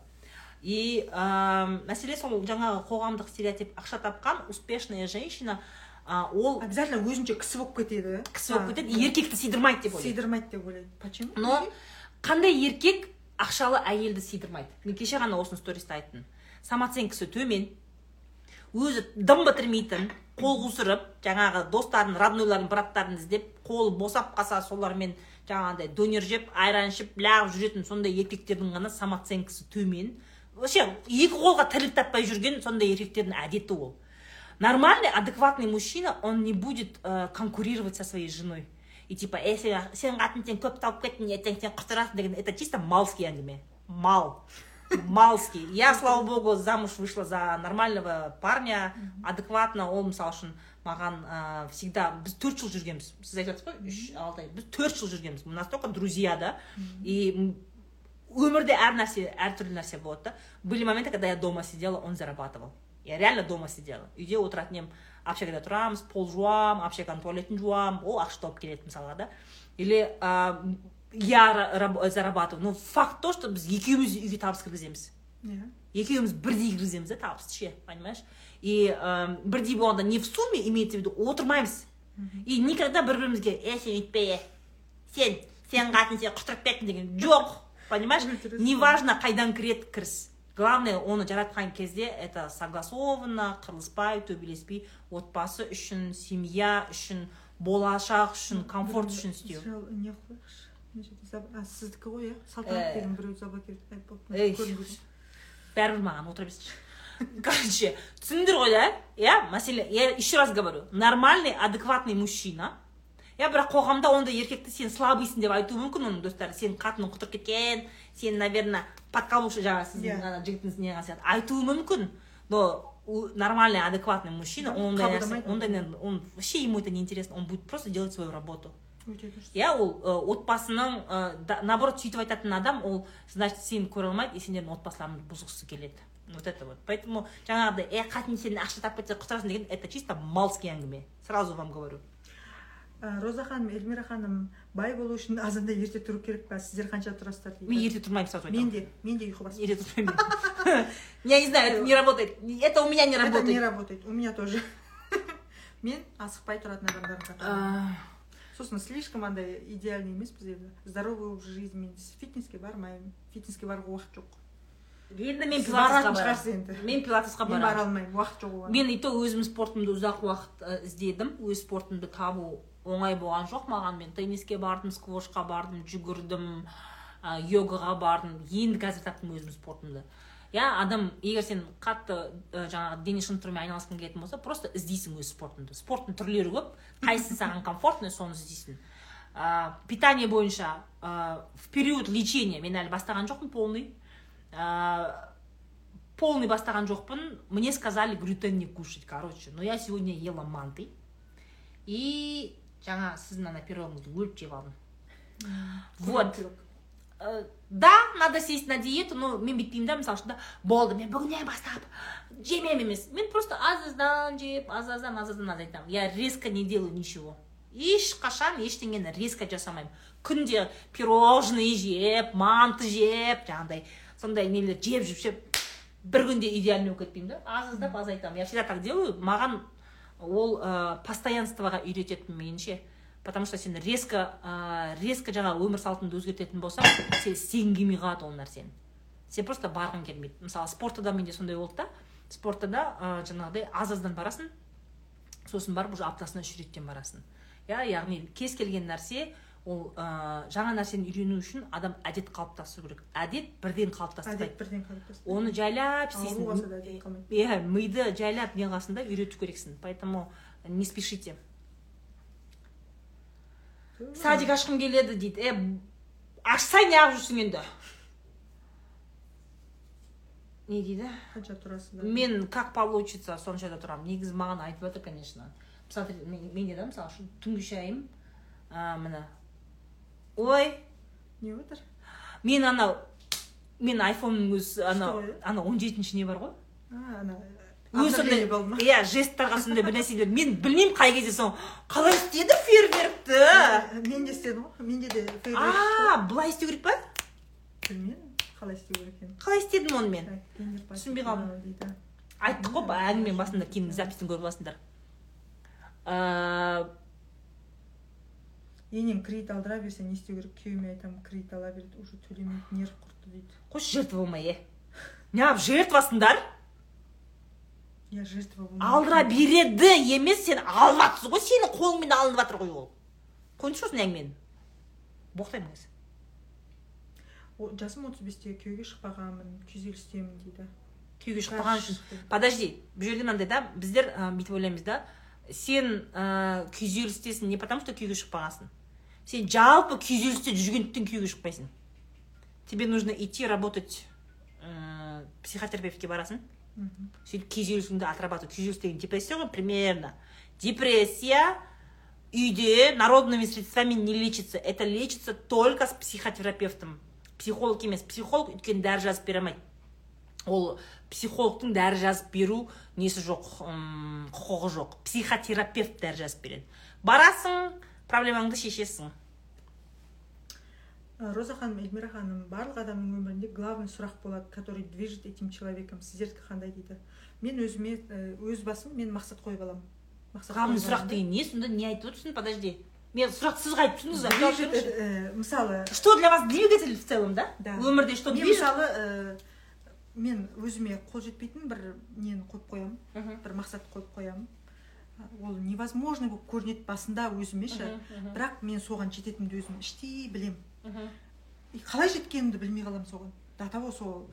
И ә, мәселе сол жаңағы қоғамдық стереотип ақша тапқан успешная женщина а, ол обязательно өзінше кісі болып кетеді кісі болып кетеді и еркекті сыйдырмайды деп ойлайды сыйдырмайды деп ойлайды почему? Но қандай еркек ақшалы әйелді сыйдырмайды? Мен кеше ғана осыны сториста айттым. Самооценкасы төмен. Өзі дым бітірмейтін. Қол қусырып жаңағы достарын роднойларын браттарын іздеп қолы босап қалса солармен жаңағыдай донер жеп айран ішіп лағып жүретін сондай еркектердің ғана самооценкасы төмен. Вообще екі қолға тірлік таппай жүрген сондай еркектердің әдеті ол. Нормальный адекватный мужчина он не будет э, конкурировать со своей женой. И типа е сен сен қатын сен көп тауып кеттің ертең сен құтырасың деген это чисто малский әңгіме мал. Малский. Я слава богу замуж вышла за нормального парня адекватно. Ол мысалы үшін маған всегда біз төрт жыл жүргенбіз. Сіз айтып жатсыз ғой? Үш алты ай. Біз төрт жыл жүргенбіз. Настолько друзья да? И өмірде әр нәрсе әртүрлі нәрсе болады да. Были моменты когда я дома сидела он зарабатывал. Я реально дома сидела. Үйде отыратын едім. Общагада тұрамыз пол жуамын общаганың туалетін жуамын ол ақша тауып келеді мысалға да. Или ә, я ра- раб- зарабатываю. Но факт то что біз екеуміз үйге табыс кіргіземіз. Иә. Екеуміз бірдей кіргіземіз да табысты ше понимаешь? И ә, бірдей болғанда не в сумме имеется в виду отырмаймыз. И никогда бір бірімізге е сен өйтпе е сен сен қатын сен құтырып кеттің деген жоқ понимаешь? Неважно қайдан кіреді кіріс. Главное оны жаратқан кезде это согласованно қырылыспай төбелеспей отбасы үшін семья үшін болашақ үшін комфорт үшін істеу. Сіздікі ғой иә салтанат деген біреуді заблокировать Эй, көрінбесін. бәрібір маған отыра берсінші короче түсіндіңдер ғой да иә мәселе я еще раз говорю нормальный адекватный мужчина иә бірақ қоғамда ондай еркекті сен слабыйсың деп айтуы мүмкін оның достары сен қатының құтырып кеткен сен наверное подколовшы жаңағы сіздің ана жігітіңіз не сияқты айтуы мүмкін но нормальный адекватный мужчина Да, ондай нәрсе ондай он вообще ему это не интересно он будет просто делать свою работу. Өте дұрыс иә ол ы, отбасының да- наоборот сөйтіп айтатын адам ол значит сені көре алмайды и сендердің отбасыларыңды бұзғысы келеді. Вот это вот. Поэтому жаңағыдай е қатын сен ақша тапып кетсе құтырасың деген это чисто малский әңгіме. Сразу вам говорю. Роза ханым эльмира ханым бай болу үшін азанда ерте тұру керек па? Сіздер қанша тұрасыздар дейді? Мен ерте тұрмаймын сразу мен айтамын. де мен де ұйқы басып ерте тұрмаймын. Я не знаю это не работает. Это у меня не это не работает. работает. У меня тоже. Мен асықпай тұратын адамдардың қатарында сосын слишком андай идеальный емеспіз енді здоровый образ жизни мен фитнеске бармаймын фитнеске баруға уақыт жоқ енді мен пилатесқа баратын шығарсыз барамын енді. Мен пилатесқа мен бара алмаймын уақыт жоқ оған мен и то өзім спортымды ұзақ уақыт ы, іздедім. Өз спортымды табу оңай болған жоқ маған. Мен тенниске бардым сквошқа бардым жүгірдім ә, йогаға бардым. Енді қазір таптым өзім спортымды. Иә адам егер сен қатты ә, жаңағы дене шынықтырумен айналысқың келетін болса просто іздейсің өз спортыңды. Спорттың түрлері көп. Қайсысы саған комфортный соны іздейсің. Ә, питание бойынша ә, в период лечения мен әлі бастаған жоқпын полный. Ә, полный бастаған жоқпын. Мне сказали глютен не кушать короче. Но я сегодня ела манты. И жаңа сіздің ана пирогыңызды өліп жеп алдым. Вот. Да надо сесть на диету но мен бүйтпеймін да мысалы үшін да болды мен бүгіннен бастап. Жемеймін емес мен просто аз аздан жеп аз аздан аз аздан азайтамын я резко не делаю ничего. Ешқашан ештеңені резко жасамаймын күнде пирожный жеп манты жеп жаңағыдай сондай нелер жеп жеп жеп бір күнде идеальный болып кетпеймін да? Аз аздап азайтамын я всегда так делаю. Маған ол ә, постоянствоға үйретеді меніңше. Потому что сен резко ә, резко жаңағы өмір салтыңды өзгертетін болсаң сен істегің келмей қалады ол нәрсені. Сен просто барғың келмейді. Мысалы спортта да менде сондай болды да. Спортта да ә, жаңағыдай аз аздан барасың сосын барып уже аптасына үш реттен барасың. Иә яғни кез келген нәрсе ол ә, жаңа нәрсені үйрену үшін адам әдет қалыптастыру керек. Әдет бірден қалыптаспайды әдет бірден қалыптасты. Оны жайлап істейсің иә миды жайлап не қыласың да үйрету керексің. Поэтому не спешите. Садик ашқым келеді дейді. Е ашсай неғып жүрсің енді? Не дейді? Қанша тұрасыз мен как получится соншада тұрамын негізі маған айтып жатыр конечно. Посмотри мен- менде да мысалы үшін түнгі шайым міне. Ой. Не отыр? Мен анау мен айфонның өзі анау Что, ана он жетінші не бар ғой? А ана сондай иә жесттарға сондай бір нәрселер мен білмеймін қай кезде соны. Қалай істеді фейерверкті Ә, мен де істедім ғой. Менде де а былай істеу керек па? Білмедім қалай істеу керек екенін. Қалай істедім оны мен? Түсінбей қалдым. айттық қой әңгіменің басында кейін записьтен көріп аласыңдар. Ыыы енең кредит алдыра берсе не істеу керек? Күйеуіме айтамын кредит ала береді уже төлемейді нерв құртты дейді. қойшы жертва болмай е. Неғып жертвасыңдар? Я жертва алдыра береді емес сен алып жатрсың ғой сенің қолыңмен алынып жатыр ғой ол. Қойыңызшы осыны әңгімені? Боқтаймын қазір жасым отыз бесте күйеуге шықпағанмын күйзелістемін дейді. Күйеуге шықпаған үшін подожди бұл жерде мынандай да біздер ә, бүйтіп ойлаймыз да сен ә, күйзелістесің не потому что күйеуге шықпағансың. Сен жалпы күйзелісте жүргендіктен күйеуге шықпайсың. Тебе нужно идти работать ә, психотерапевтке барасың. Сөйтіп күйзелісіңді отрабатывать күйзеліс деген депрессия ғой примерно депрессия үйде народными средствами не лечится это лечится только с психотерапевтом психолог емес психолог өйткені дәрі жазып бере алмайды ол психологтың дәрі жазып беру несі жоқ құқығы жоқ психотерапевт дәрі жазып береді барасың проблемаңды шешесің роза ханым эльмира ханым барлық адамның өмірінде главный сұрақ болады который движет этим человеком. Сіздердікі қандай дейді? Мен өзіме ә, өз басым мен мақсат қойып аламын. Мақсат главный сұрақ деген не? Сонда не айтып отырсың? Подожди. Мен сұрақты сіз айтып тұрсыңыз ә, мысалы что для вас двигатель в целом да? Да. өмірде что движет? мысалы мен өзіме қол жетпейтін бір нені қойып қоямын. Бір мақсат қойып қоямын. Ол невозможно болып көрінеді басында өзіме ше. Бірақ мен соған жететінімді өзім іштей білемін. Мгм. и қалай жеткенімді білмей қаламын соған. До того сол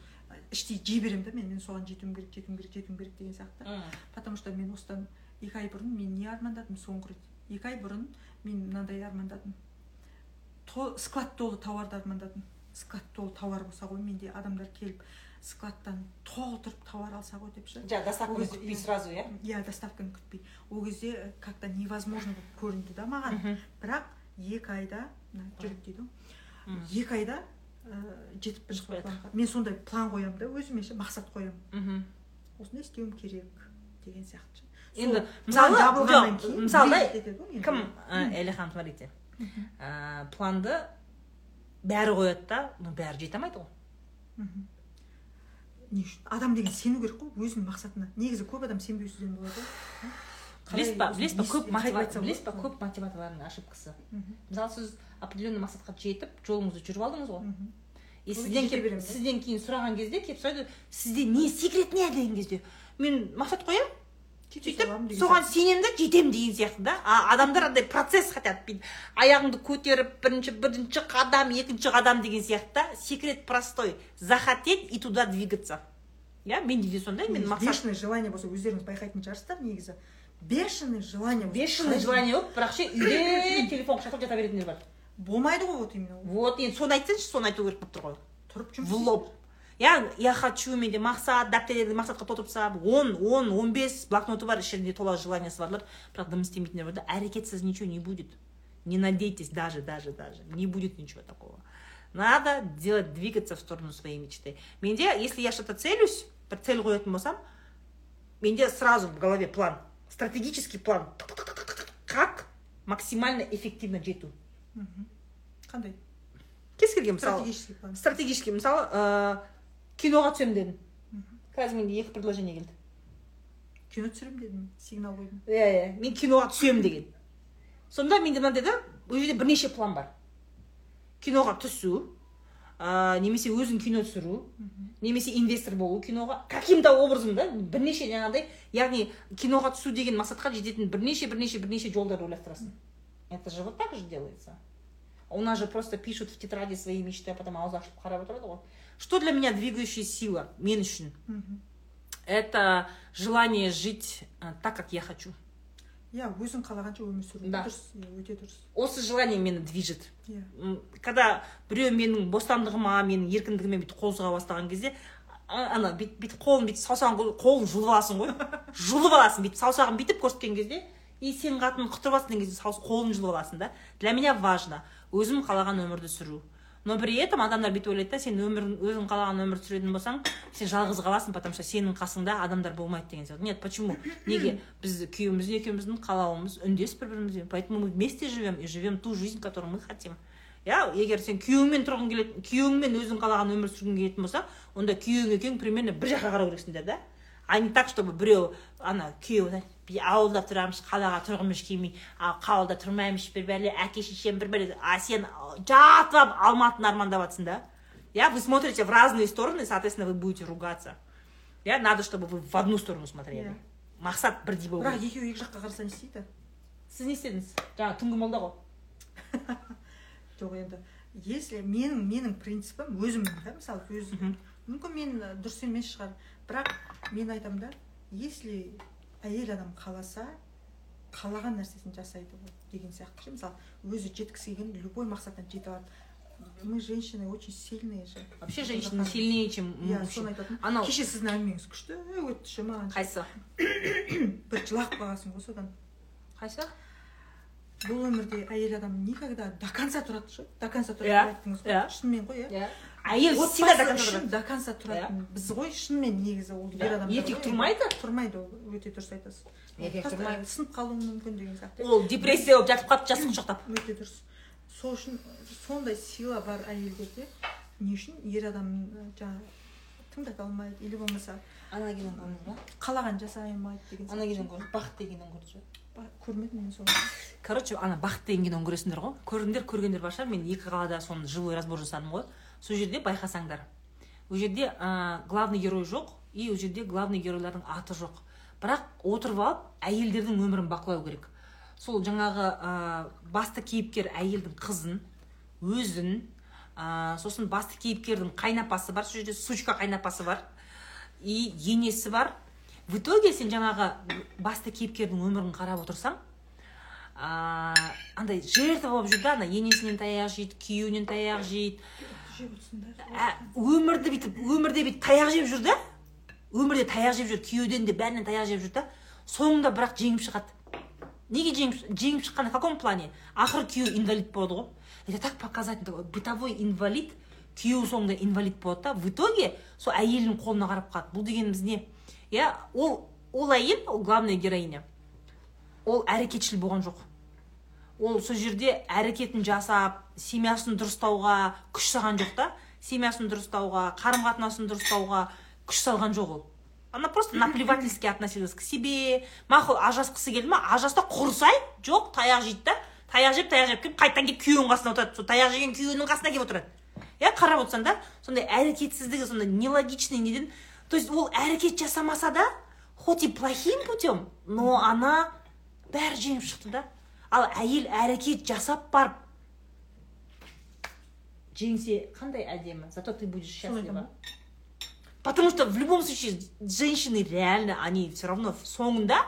іштей жей беремін да мен мен соған жетуім керек жетуім керек жетуім керек деген сияқты. Потому что мен осыдан екі ай бұрын мен не армандадым соңғы рет? Екі ай бұрын мен мынандай армандадым. Склад толы тауарды армандадым. Склад толы тауар болса ғой менде адамдар келіп складтан толтырып тауар алса ғой деп ше. Жаңағы доставканы күтпей иә. сразу иә? Иә доставканы күтпей. Ол кезде э, как то невозможно болып көрінді да маған. Бірақ екі айда жүрек дейді ғой. Екі айда сол Жетпеді. планға мен сондай план қоямын да өзіме ше мақсат қоямын. Мгм. осындай істеуім керек деген сияқты ше. енді мысалы жабылғаннан кейін мысалы кім әлихан смотрите планды бәрі қояды да но бәрі жете алмайды ғой. Не үшін? Адам деген сену керек қой өзінің мақсатына. Негізі көп адам сенбеусізден болады ғой білесіз ба? Білесіз ба? көп білесіз ба? көп мотиваторлардың ошибкасы мысалы сіз определенный мақсатқа жетіп жолыңызды жүріп алдыңыз ғой. И сізден да? сізден кейін сұраған кезде келіп сұрайды сізде не секрет не деген кезде? Мен мақсат қоямын? Сөйтіп соған сенемін да жетемін деген сияқты да. А адамдар андай процесс хотят бүйтіп аяғыңды көтеріп бірінші бірінші қадам екінші қадам деген сияқты да. Секрет простой. Захотеть и туда двигаться. Иә менде де сондай мен мақсат бешеный желание болса өздеріңіз байқайтын шығарсыздар негізі. Бешеный желание бешеный желание болып бірақ ше үйде телефон құшақтап жата беретіндер бар. Болмайды ғой вот именно. Вот енді соны айтсаңшы соны айту керек болып тұр ғой. Тұрып жұмыс в лоб. я я хочу менде мақсат дәптерлерді мақсатқа толтырып тастап он он он бес блокноты бар ішінде тола желаниясы барлар бірақ дым істемейтіндер бар да әрекетсіз ничего не будет. Не надейтесь даже даже даже не будет ничего такого. Надо делать двигаться в сторону своей мечты. Менде если я что то целюсь бір цель қоятын болсам менде сразу в голове план стратегический план. Как максимально эффективно жету Қандай? Кез келген мысалы стратегический план. Стратегический мысалы ыыы киноға түсемін дедім. Қазір менде екі предложение келді. Кино түсіремін дедім сигнал қойдым. Иә иә. Мен киноға түсемін деген. Сонда менде мынандай да ол жерде бірнеше план бар. Киноға түсу ә, немесе өзің кино түсіру немесе инвестор болу киноға. Каким то образом да бірнеше жаңағыдай яғни киноға түсу деген мақсатқа жететін бірнеше бірнеше бірнеше жолдар ойластырасың. Это же вот так же делается. У нас же просто пишут в тетради свои мечты а потом ғой что для меня двигающая сила? Мен үшін Мгм. это желание жить э, так как я хочу. Иә өзің қалағанша өмір сүру. Да. дұрыс өте дұрыс. Осы желание мені движет. Иә. Когда біреу менің бостандығыма менің еркіндігіме бүйтіп қол сұға бастаған кезде ана бүйтіп қолын бүйтіп саусағын қолын жұлып аласың ғой. Жұлып аласың бүйтіп саусағын бүйтіп көрсеткен кезде и сен қатын құтырып алсың деген кезде қолын жұлып аласың да. Для меня важно өзім қалаған өмірді сүру. Но при этом адамдар бүйтіп ойлайды да сен өмірің өзің қалаған өмірді сүретін болсаң сен жалғыз қаласың потому что сенің қасыңда адамдар болмайды деген сияқты. Нет почему? Неге? Біз күйеуіміз екеуміздің қалауымыз үндес бір бірімізбен поэтому мы вместе живем и живем ту жизнь которую мы хотим. Иә егер сен күйеуіңмен тұрғың келетін күйеуіңмен өзің қалаған өмір сүргің келетін болса онда күйеуің екеуің примерно бір жаққа қарау керексіңдер да. А не так чтобы біреу ана күйеуі би ауылда тұрамыз қалаға тұрғымыз келмей а қалада тұрмаймыз бір бәле әке шешем бір бәле а сен жатып алып алматыны армандап жатрсың да иә вы смотрите в разные стороны соответственно вы будете ругаться иә надо чтобы вы в одну сторону смотрели мақсат бірдей болу керек бірақ екеуі екі жаққа қараса не істейді сіз не істедіңіз жаңағы түнгі молда ғой жоқ енді если менің менің принципім өзімнің да мысалы өзім мүмкін мен дұрыс емес шығар. Бірақ мен айтамын да если әйел адам қаласа қалаған нәрсесін жасайды ғой деген сияқты ше. Мысалы өзі жеткісі келген любой мақсатына жете алады. Мы женщины очень сильные же. Вообще женщины сильнее чем иә соны айтатын анау кеше сіздің әңгімеңіз күшті. Өтті ше маған қайсы? бір жылап қалғансың ғой содан. Қайсы? Бұл өмірде әйел адам никогда до конца тұрады ше. До конца тұрады Иә, деп айттыңыз ғой. Иә. шынымен ғой иә. Иә. Әйел всегда до отбасы конца үшін до конца тұратын біз ғой шынымен негізі ол ер адамдар еркек тұрмайды? Тұрмайды ол. Өте дұрыс айтасыз. Еркек тұрмайды. сынып қалуы мүмкін деген сияқты. Ол депрессия болып жатып қалыпты жастық құшақтап өте дұрыс. Сол үшін сондай сила бар әйелдерде. Не үшін? Ер адам жаңағы тыңдата алмайды. Или болмаса ана киноны көрдіңіз ба қалаған жасай алмайды деген ана киноны көрдіңіз бақыт деген киноны көрдіңіз ба көрмедім мен соны. Короче ана бақыт деген киноны көресіңдер ғой. Көріңдер көргендер бар шығар. Мен екі қалада соны живой разбор жасадым ғой. Сол жерде байқасаңдар. Ол жерде ә, главный герой жоқ и ол жерде главный геройлардың аты жоқ. Бірақ отырып алып әйелдердің өмірін бақылау керек. Сол жаңағы ә, басты кейіпкер әйелдің қызын өзін ә, сосын басты кейіпкердің қайнапасы бар сол жерде сучка қайнапасы бар и енесі бар. В итоге сен жаңағы басты кейіпкердің өмірін қарап отырсаң андай жертва болып жүр да ана енесінен таяқ жейді күйеуінен таяқ жейді жеп отырсыңдар ә, өмірді бүйтіп өмірде бүйтіп таяқ жеп жүр да? өмірде таяқ жеп жүр күйеуден де бәрінен таяқ жеп жүр да? соңында бірақ жеңіп шығады. Неге жеңіп жеңіп шыққан в каком плане? Ақыры күйеуі инвалид болады ғой. Это так показательно бытовой инвалид күйеуі соңында инвалид болады да. В итоге сол әйелінің қолына қарап қалады. Бұл дегеніміз не? Иә ол ол әйел ол главная героиня. Ол әрекетшіл болған жоқ. Ол сол жерде әрекетін жасап семьясын дұрыстауға күш салған жоқ та. Семьясын дұрыстауға қарым қатынасын дұрыстауға күш салған жоқ ол. Она просто наплевательски относилась к себе. Мақұл ажырасқысы келді ма? Ажырасты құрысай жоқ таяқ жейді да. Таяқ жеп таяқ жеп келіп қайтадан келіп күйеуінің қасына отырады. Сол таяқ жеген күйеуінің қасына келіп отырады. Иә қарап отырсаң да сондай әрекетсіздігі сондай нелогичный неден. То есть ол әрекет жасамаса да хоть и плохим путем но она бәрі жеңіп шықты да. Ал әйел әрекет жасап барып жеңсе қандай әдемі? Зато ты будешь счастлива. Потому что в любом случае женщины реально они все равно соңында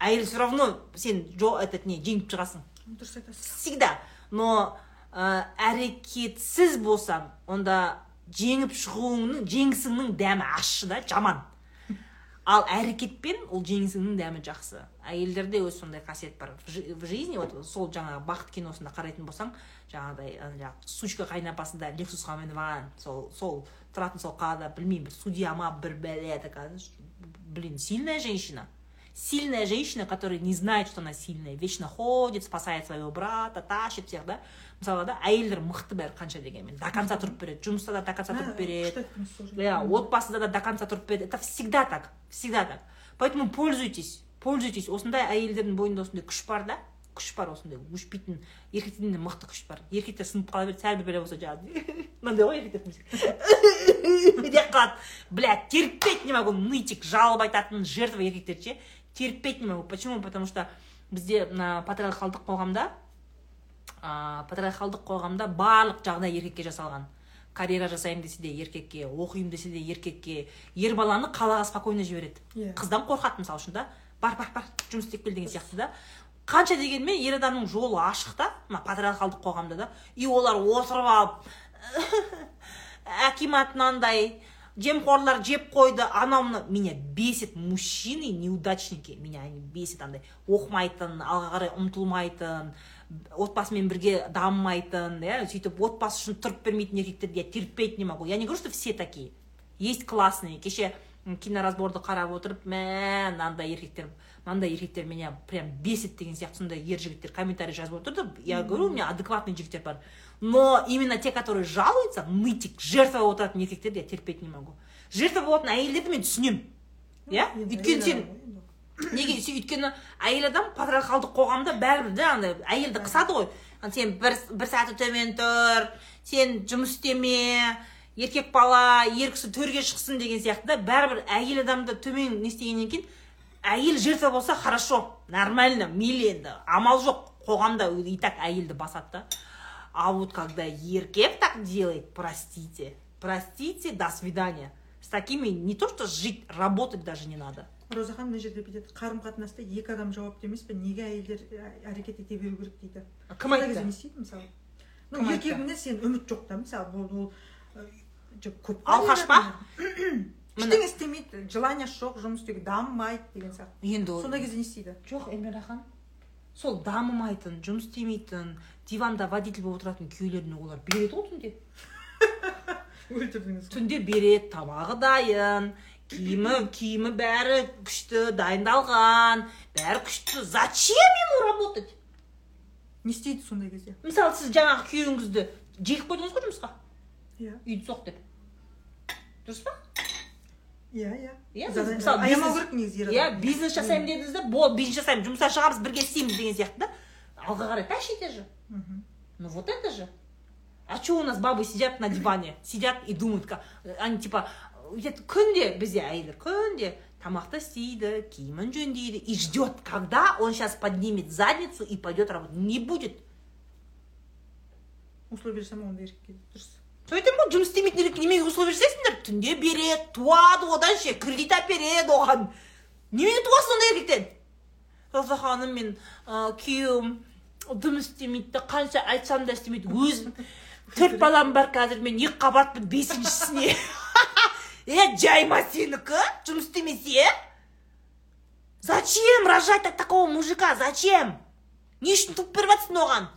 әйел все равно сен жо этот не жеңіп шығасың дұрыс айтасыз всегда. Но ә, әрекетсіз болсаң онда жеңіп шығуыңның жеңісіңнің дәмі ащы да жаман. Ал әрекетпен ол жеңісіңнің дәмі жақсы. Әйелдерде өзі сондай қасиет бар. В жи- в жизни вот сол жаңағы бақыт киносында қарайтын болсаң жаңағыдай жаңағы сучка қайнапасында лексусқа мініп сол сол тұратын сол қалада білмеймін бір судья ма бір бәле такая блин сильная женщина. Сильная женщина, которая не знает, что она сильная, вечно ходит, спасает своего брата, тащит всех, да? мысалы да әйелдер мықты бәрі қанша дегенмен. До конца тұрып береді жұмыста да до конца тұрып береді. иә отбасыда да до конца тұрып береді. Это всегда так всегда так. Поэтому пользуйтесь пользуйтесь. Осындай әйелдердің бойында осындай күш бар да? Күш бар осындай өшпейтін еркектерде де мықты күш бар. Еркектер сынып қала береді сәл бір бәле болса жаңағы мынандай ғой еркектер деп қалады блядь терпеть не могу. Нытик жалоб айтатын жертва еркектерді ше. Терпеть не могу. Почему? Потому что бізде мына патриархалдық қоғамда ә, патриархалдық қоғамда барлық жағдай еркекке жасалған. Карьера жасаймын десе де еркекке оқимын десе де еркекке ер баланы қалаға спокойно жібереді. Иә. қыздан қорқады мысалы үшін да. Бар бар бар жұмыс істеп кел деген сияқты да. Қанша дегенмен ер адамның жолы ашық та мына патриархалдық қоғамда да. И олар отырып алып мынандай жемқорлар жеп қойды анау мынау. Меня бесит мужчины неудачники. Меня они бесит андай. Оқымайтын алға қарай ұмтылмайтын отбасымен бірге дамымайтын иә сөйтіп отбасы үшін тұрып бермейтін еркектерді я терпеть не могу. Я не говорю что все такие. Есть классные. Кеше киноразборды қарап отырып мә мынандай еркектер мынандай еркектер меня прям бесит деген сияқты сондай ер жігіттер комментарий жазып отырды. Я говорю у меня адекватный жігіттер бар. Но именно те которые жалуются нытик жертва болып отыратын еркектерді я терпеть не могу. Жертва болатын әйелдерді мен түсінемін иә өйткені сен неге өйткені әйел адам патриархалдық қоғамда бәрібір де андай әйелді қысады ғой. Сен бір, бір саты төмен тұр сен жұмыс істеме еркек бала ер кісі төрге шықсын деген сияқты. Да бәрібір әйел адамды төмен не істегеннен кейін әйел жертва болса хорошо нормально мейлі енді амал жоқ. Қоғамда и так әйелді басады да. А вот когда еркек так делает простите простите до свидания. С такими не то что жить работать даже не надо. Роза ханым мына жерде бүйтеді қарым қатынаста екі адам жауапты емес пе неге әйелдер әрекет ете беру керек дейді? Кім айтты? Не істейді мысалы ну еркегіңнен сен үміт жоқ та мысалы ол көп Алқаш па? ештеңе істемейді желаниясы жоқ жұмыс істеуге дамымайды деген сияқты. Енді ол сондай кезде не істейді? Жоқ эльмира ханым. Сол дамымайтын жұмыс істемейтін диванда водитель болып отыратын күйеулеріне олар береді ғой түнде. Өлтірдіңіз түнде береді тамағы дайын киімі киімі бәрі күшті дайындалған бәрі күшті. Зачем ему работать? Не істейді сондай кезде? Мысалы сіз жаңағы күйеуіңізді жегіп қойдыңыз ғой жұмысқа? Иә. Үйді соқ деп. Дұрыс па? Иә иә Иә, мысалы аямау бизнес- керек негізі ер иә бизнес жасаймын дедіңіз да бол бизнес жасаймын жұмыстан шығамыз бірге істейміз деген сияқты да алға қарай тащите же. Ну вот это же. А что у нас бабы сидят на диване, сидят и думают, как они типа күнде бізде әйелдер күнде тамақты істейді киімін жөндейді и ждет когда он сейчас поднимет задницу и пойдет работать. Не будет условие жасама ондай еркекке дұрыс айтамын ғой жұмыс істемейтін еркекке неменеге условие жасайсыңдар түнде береді туады одан ше кредит әпереді оған немене туасың ондай еркектен роза ханым мен ә, күйеуім жұмыс істемейді да қанша айтсам да істемейді өзім төрт балам бар қазір мен екі қабатпын бесіншісіне е жайма сенікі жұмыс істемесе зачем рожать от такого мужика зачем не үшін туып беріп жатрсың оған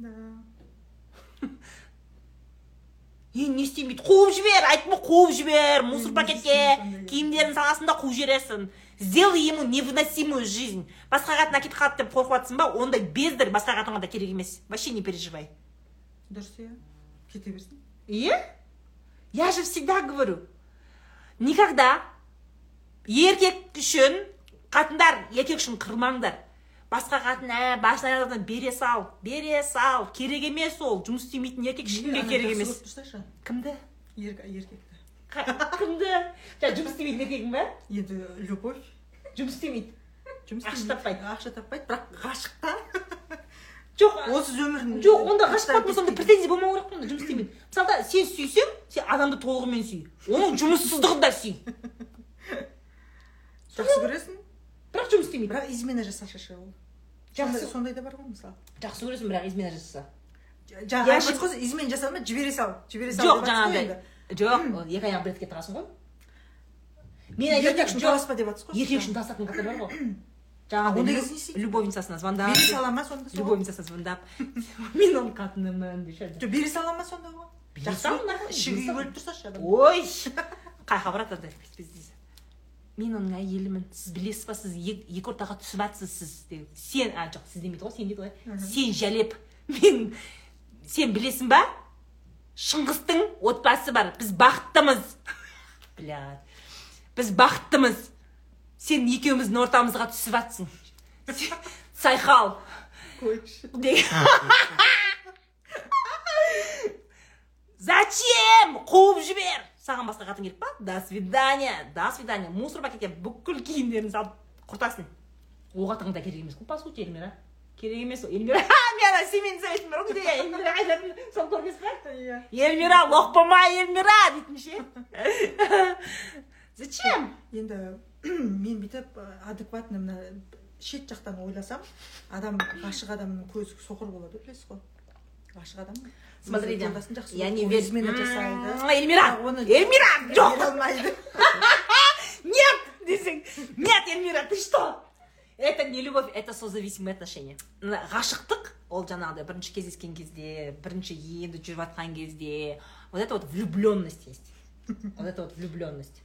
да. Енді не істемейді. Қуып жібер айттым ғой қуып жібер мусор пакетке. киімдерін саласың да қуып жібересің. Сделай ему невыносимую жизнь. Басқа қатын әкетіп қалады деп қорқып жатрсың ба ондай бездір басқа қатынға да керек емес. Вообще не переживай. Дұрыс иә. Кете берсін. Иә я же всегда говорю. Никогда еркек үшін қатындар еркек үшін қырмаңдар. Басқа қатын ә басын аяғынан бере сал бере сал. Керек емес ол жұмыс істемейтін еркек ешкімге керек емес. кімді? Ер еркекті. Кімді? Жаңа жұмыс істемейтін еркегің ба енді любовь. Жұмыс істемейді. Жұмыс Ақша таппайды. ақша таппайды бірақ ғашық та жоқ онсыз өмірін жоқ онда ғашық тастап болса онда претензия болмау керек қой онда жұмыс істемейді. Мысалға сен сүйсең сен адамды толығымен сүй. Оның жұмыссыздығын да сүй. Жақсы көресің. Бірақ жұмыс істемейді. Бірақ измена жасашы ол. Жақсы. Сондай- да бар ғой мысалы жақсы көресің бірақ измена жасаса жаңа Я айтып щас- қой измена жасама жібере сал жібере сал жоқ деп жаңағыдай жоқ екі аяғын бір етікке тығасың ғой мен еркек үшін таласпа деп жатсыз ғой еркек үшін тасатын қыздар бар ғой жаңағыдай любовницасына звондап бере сала ма сонда любовницасына звондап мен оның қатынымын деші жоқ бере сала ма сонда оған жақсы сал. күйіп өліп тұрса ше адам ой қайқа барады андай пиздец. Мен оның әйелімін сіз білесіз ба? Сіз ек- екі ортаға түсіп жатсыз сіз деп. Сен а жоқ сіз демейді ғой сен дейді ғой. Сен жәлеп. Мен сен білесің ба? Шыңғыстың отбасы бар. Біз бақыттымыз. Бля. Біз бақыттымыз. Сен екеуміздің ортамызға түсіп жатсың сайқал зачем? Қуып жібер. Саған басқа қатын керек па до свидания. До свидания. Мусор пакетке бүкіл киімдерін салып құртасың. Ол қатынға да керек емес қой по сути эльмира. Керек емес ол эльмира. Мен ана семейный советтің бар ғой где эльмира айтатын соны көрмейсіз ба иә эльмира лох болма эльмира дейтін ше зачем? Енді мен бүйтіп ә, адекватно мына шет жақтан ойласам адам ғашық адамның көзі соқыр болады білесіз ғой. Ғашық адам смотрите я не верю. эльмира! Эльмира! жоқ! Нет! десең нет эльмира ты что? Это не любовь это созависимые отношения. Ғашықтық ол жаңағыдай бірінші кездескен кезде бірінші енді жүріп жатқан кезде. Вот это вот влюбленность есть. Вот это вот влюбленность.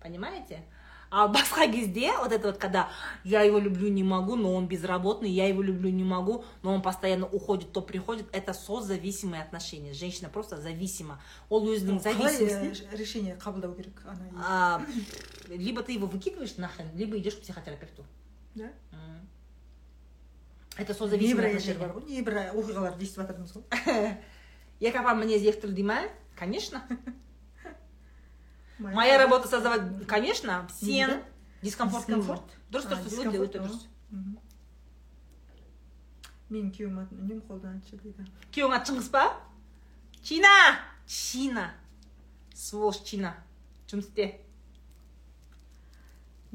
Понимаете? а басқа кезде вот это вот когда я его люблю не могу но он безработный я его люблю не могу но он постоянно уходит то приходит это созависимые отношения женщина просто зависима ол өзінің қалай зависимостью ә, решение қабылдау керек ана а, либо ты его выкидываешь нахрен, либо идешь к психотерапевту. да М. Это небір созависимые әйелдер отношения. бар ғой небір оқиғаларды естіп жатырмыз ғой Я как вам мінез екі түрлі дей ма конечно Моя моя работа создавать конечно сен Да? дискомфорт Дискомфорт? дұрыс А, дұрыс өте дискомфорт, өте а. дұрыс Мгм. менің күйеуім атын үнемі қолданады дейді күйеуің аты шыңғыс па чина чина сволочь чина жұмыс істе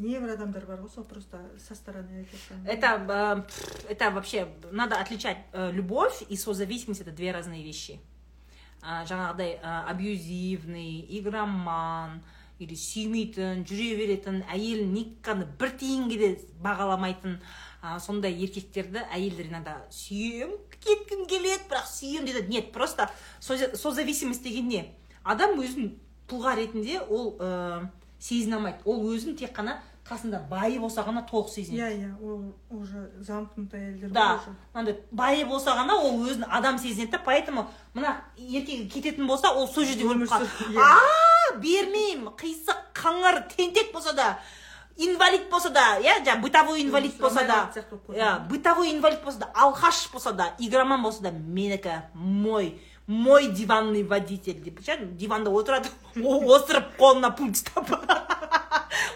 небір адамдар бар ғой сол просто со стороны айтып жатқан это э, пф, это вообще надо отличать э, любовь и созависимость это две разные вещи ә, Жаңағыдай ә, абьюзивный игроман или сүймейтін жүре беретін әйелін никаканы бір тиынға де бағаламайтын ә, сондай еркектерді әйелдер иногда сүйем кеткім келеді бірақ сүйем дейді. Нет просто соза- созависимость деген не? Адам өзін тұлға ретінде ол ә, сезіне алмайды. Ол өзін тек қана қасында байы болса ғана толық сезінеді. Иә иә ол уже замкнутый әйелдер да мынандай байы болса ғана ол өзін адам сезінеді да. Поэтому мына еркегі кететін болса ол сол жерде өліп қалады. Иә. а бермеймін. Қисық қыңыр тентек болса да инвалид болса да иә жаңағы бытовой инвалид болса да. Иә бытовой инвалид болса да алқаш болса да игроман болса да менікі мой. мой диванный водитель деп ше диванда отырады о- осырып қолына пульт ұстап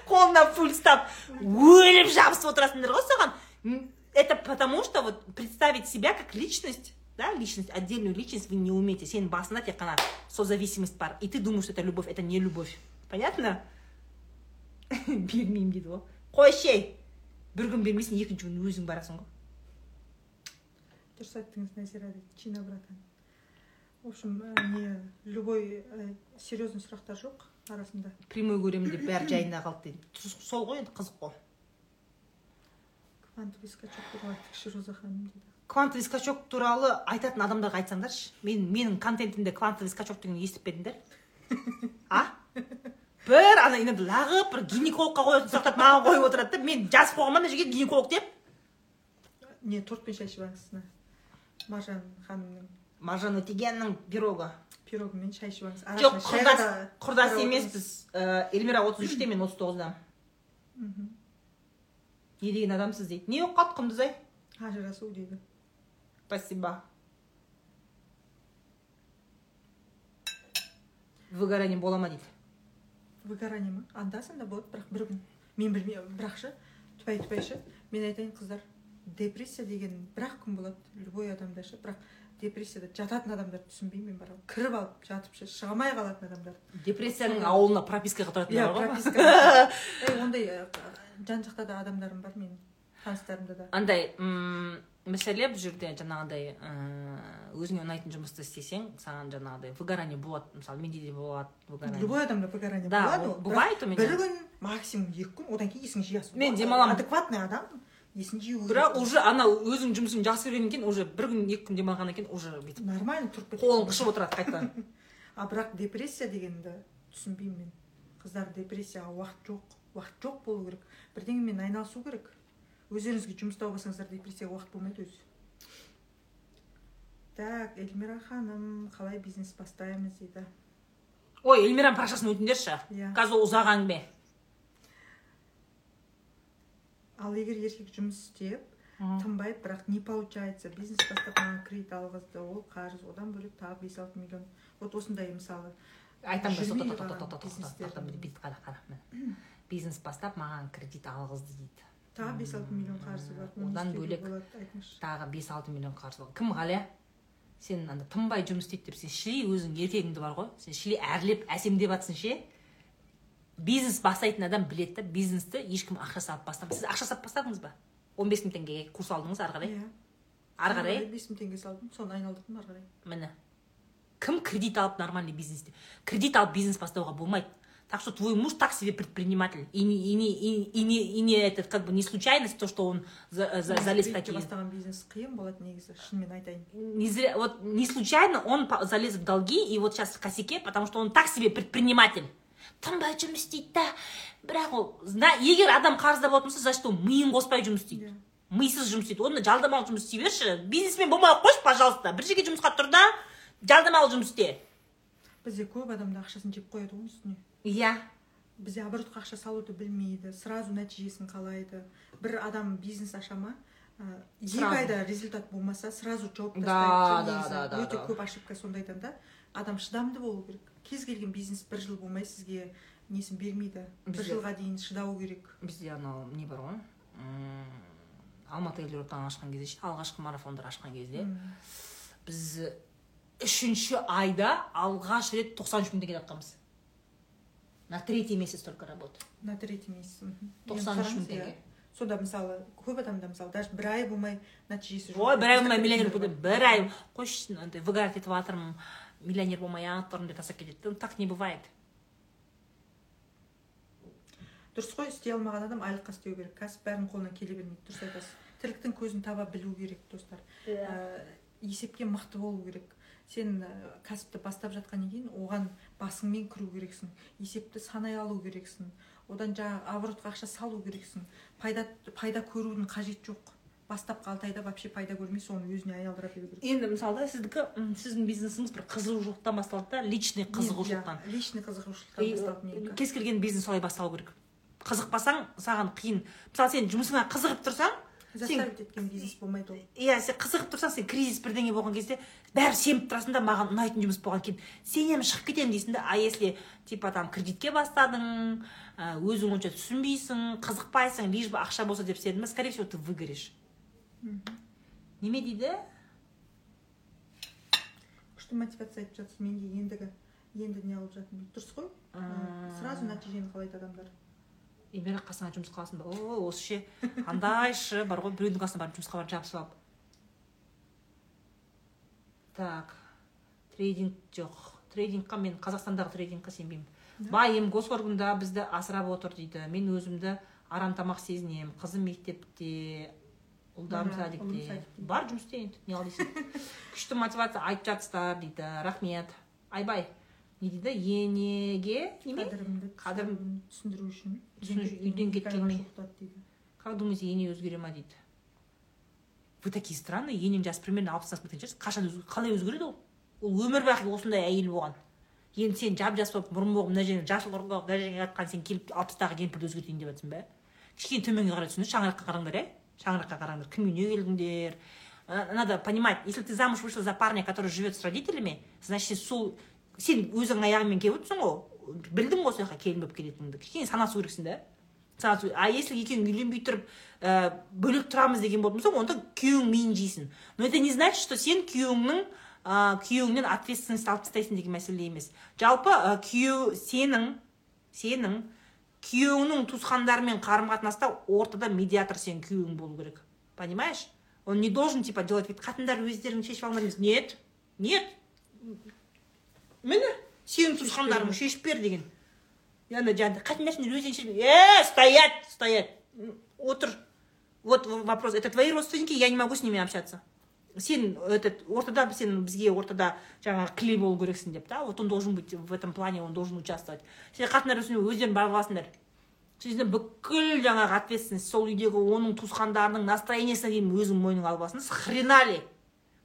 қолына пульт ұстап өліп жабысып отырасыңдар ғой соған М, это потому что вот представить себя как личность да, личность, отдельную личность вы не умеете. Сен басында тек қана созависимость бар. И ты думаешь, что это любовь, это не любовь. Понятно? бермеймін дейді ғой қой шей бір күн бермейсің екінші күн өзің барасың ғой дұрыс айттыңыз назира дейді чина братан В общем ә, не любой ә, серьезный сұрақтар жоқ арасында. Прямой көремін деп бәрі жайында қалды дейді. Сол ғой енді қызық қой. Квантовый скачок туралы айтыңызшы роза ханым дейді. Квантовый скачок туралы айтатын адамдарға айтсаңдаршы. Мен менің контентімде квантовый скачок деген естіп пе едіңдер а? Бір ана иногда лағып бір гинекологқа қоятын сұрақтарды маған қойып отырады да мен жазып қойғанмын мына жерге гинеколог деп? Не тортпен шай ішіп алыңыз маржан ханымның. Маржан өтегеннің пирогы. Пирогымен шай ішіп алыңыз жоқ құрдас да құрдас емеспіз. Ә, эльмира отыз үште мен отыз тоғызда. Не деген адамсыз дейді. Не болып қалды құндыз ай? Ажырасу дейді. Спасибо. Выгорание бола ма дейді? Выгорание ма? Анда санда болады бірақ бір күн. Мен білмеймін бірақ ше ше. Мен айтайын қыздар депрессия деген бір ақ күн болады. Любой адамда ше. Бірақ депрессияда жататын адамдарды түсінбеймін мен барып кіріп алып жатып ше шыға алмай қалатын адамдар. Депрессияның ауылына пропискаға иә тұратындар бар ғой. прописка. Ондай ә, жан жақта да адамдарым бар менің таныстарымда да. Андай мәселе бұл жерде жаңағыдай ыыы, өзіңе ұнайтын жұмысты істесең саған жаңағыдай выгорание болады. Мысалы менде де болады выгорание. Любой адамда выгорание болады ол ол. бывает у меня. бір күн максимум екі күн одан кейін есің жиясың Мен демаламын. адекватный адам. Есін жию керек. бірақ уже ана өзің жұмысың жақсы көргеннен кейін уже бір күн екі күн демалғаннан кейін уже бүйтіп нормально тұрып кетеді. қолың қышып отырады қайтадан. А бірақ депрессия дегенді түсінбеймін мен. Қыздар депрессияға уақыт жоқ уақыт жоқ болу керек. Бірдеңемен айналысу керек. Өздеріңізге жұмыс тауып алсаңыздар депрессияға уақыт болмайды өзі. Так эльмира ханым қалай бизнес бастаймыз дейді. Ой эльмираның парақшасын өтіңдерші Иә. қазір ол ұзақ әңгіме ал егер еркек жұмыс істеп тынбай бірақ не получается бизнес бастап маған кредит алғызды ол қарыз одан бөлек тағы бес алты миллион вот осындай мысалы айтамын бүйтіп қара қара міне. бизнес бастап маған кредит алғызды дейді тағы бес алты миллион қарызы бар Одан бөлек. тағы бес алты миллион қарызы бар кім ғалия сен анда тынбай жұмыс істейді деп сен шли өзің еркегіңді бар ғой сен шли әрлеп әсемдеп жатсың ше бизнес бастайтын адам біледі да бизнесті ешкім ақша салып бастамайды. Сіз ақша салып бастадыңыз ба? он бес мың теңгеге курс алдыңыз ары қарай? Иә. Ары қарай? Бес мың теңге салдым соны айналдырдым ары қарай. Міне. Кім кредит алып нормальный бизнесте кредит алып бизнес бастауға болмайды. Так что твой муж так себе предприниматель. И не, и не, и, не, и не это как бы не случайность то что он за, за, залез в такие. бастаған бизнес қиын болады негізі шынымен айтайын. Не зря, вот не случайно он залез в долги и вот сейчас в косяке, потому что он так себе предприниматель. Тынбай жұмыс істейді да. Бірақ ол зна егер адам қарызда болатын болса значит ол миын қоспай жұмыс істейді. Иә. мисыз жұмыс істейді. Оны жалдамалы жұмыс істей берші. Бизнесмен болмай ақ қойшы пожалуйста. Бір жерге жұмысқа тұр да жалдамалы жұмыс істе. Бізде көп адамда ақшасын жеп қояды ғой үстіне. Иә. Бізде оборотқа ақша салуды білмейді сразу нәтижесін қалайды. Бір адам бизнес аша ма екі айда результат болмаса сразу жауып Да, тастайды. да, да, да, өте да. көп ошибка сондайдан да. Адам шыдамды болу керек. Кез келген бизнес бір жыл болмай сізге несін бермейді. Бір жылға дейін шыдау керек. Бізде анау не бар ғой? Алматы элдоротаны ашқан кезде ше алғашқы марафондар ашқан кезде біз үшінші айда алғаш рет тоқсан үш мың теңге тапқанбыз на третий месяц только работы. На третий месяц тоқсан үш мың қараңыз, иә. теңге сонда мысалы көп адамда мысалы даже бір ай болмай нәтижесі жоқ. Ой бір ай болмай миллионер бір ай. қойшы андай выгорать етіп жатырмын миллионер болмай ақ тұрмын деп тастап кетеді Ну, так не бывает. Дұрыс қой істей алмаған адам айлыққа істеу керек. Кәсіп бәрінің қолынан келе бермейді дұрыс айтасыз. Тірліктің көзін таба білу керек достар. Ә, есепке мықты болу керек. Сен ә, кәсіпті бастап жатқаннан кейін оған басыңмен кіру керексің. Есепті санай алу керексің. Одан жаңағы оборотқа ақша салу керексің. Пайда пайда көрудің қажеті жоқ. Бастапқы алты айда вообще пайда көрмей соны өзіне айналдыра беру керек. Енді мысалы сіздікі м, сіздің бизнесіңіз бір қызығушылықтан басталды да личный қызығушылықтан. Иә, личный қызығушылықтан менікі. кез келген бизнес солай басталу керек. Қызықпасаң саған қиын. Мысалы сен жұмысыңа қызығып тұрсаң заставить еткен бизнес болмайды ол иә сен қызығып тұрсаң сен кризис бірдеңе болған кезде бәрі сеніп тұрасың да маған ұнайтын жұмыс болған кейін сенемін шығып кетемін дейсің да а если типа там кредитке бастадың өзің онша түсінбейсің қызықпайсың лишь бы ақша болса деп істедің ба скорее всего ты выгоришь. Неме дейді күшті мотивация айтып жатсыз менде ендігі енді не алып жатырмын дұрыс қой сразу нәтижені қалайды адамдар бірақ қасыңа жұмыс қаласың ба о осы ше андай шы бар ғой біреудің қасына барып жұмысқа барып жабысып алып так. Трейдинг жоқ трейдингқа мен. Қазақстандағы трейдингқа сенбеймін. Байым госоргында бізді асырап отыр дейді. Мен өзімді арам тамақ сезінемін. Қызым мектепте ұлдарым садикте бар жұмыс істе енді не қыл дейсің күшті мотивация айтып жатсыздар дейді. Рахмет. Айбай не дейді? Енеге неме түсінуін- түсіндіру үшін. үйден дейді. Как думаете, ене өзгере ма дейді? Вы такие странные енем жасы примерно алпыстан асып кеткен шығарсыз қашан қалай өзгереді ол? Ол өмір бақи осындай әйел болған. Енді сен жап жас болып мұрын болып мына жерге жасыл ұрық мына жерге жатқан сен келіп алпыстағы кемпірді өзгертейін деп жатрсың ба кішкене төменге қарай түсіңдер шаңыраққа қараңдар иә шаңыраққа қараңдар кімге не келдіңдер? Надо понимать если ты замуж вышла за парня который живет с родителями значит сол сен өзің аяғыңмен келіп отырсың ғой. Білдің ғой сол жаққа келін болып келетініңді. Кішкене санасу керексің да мысалы а если екеуің үйленбей тұрып ә, бөлек тұрамыз деген болатын болса онда күйеуің миын жейсің. Но это не значит что сен күйеуіңнің ә, күйеуіңнен ответственность алып тастайсың деген мәселе емес. Жалпы ә, күйеу сенің сенің күйеуіңнің туысқандарымен қарым қатынаста ортада медиатор сенің күйеуің болу керек. Понимаешь? Он не должен типа делать вид қатындар өздерің шешіп алмаймыз нет. Нет. Міне сенің туысқандарың шешіп бер деген. Ана жаңағыдай қатындар сендер өздерің шешіп е стоять стоять. М, отыр. Вот вопрос. Это твои родственники? Я не могу с ними общаться. Сен этот ортада сен бізге ортада жаңағы клей болу керексің деп та вот он должен быть в этом плане он должен участвовать. Сен қатындар өздерің өздерің барып аласыңдар сендер бүкіл жаңағы ответственность сол үйдегі оның туысқандарының настроениесіне дейін өзің мойныңа алып аласың хрена ли?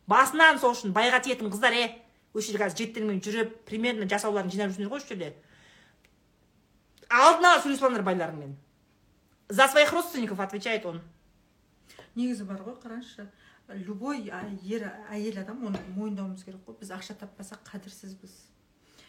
Басынан сол үшін байға тиетін қыздар е? Осы жерде қазір жігіттермен жүріп примерно жасауларын жинап жүрсіңдер ғой осы жерде. Алдын ала сөйлесіп алыңдар байларыңмен. За своих родственников отвечает он. Негізі бар ғой қараңызшы любой ер әйел адам оны мойындауымыз керек қой. Біз ақша таппасақ қадірсізбіз.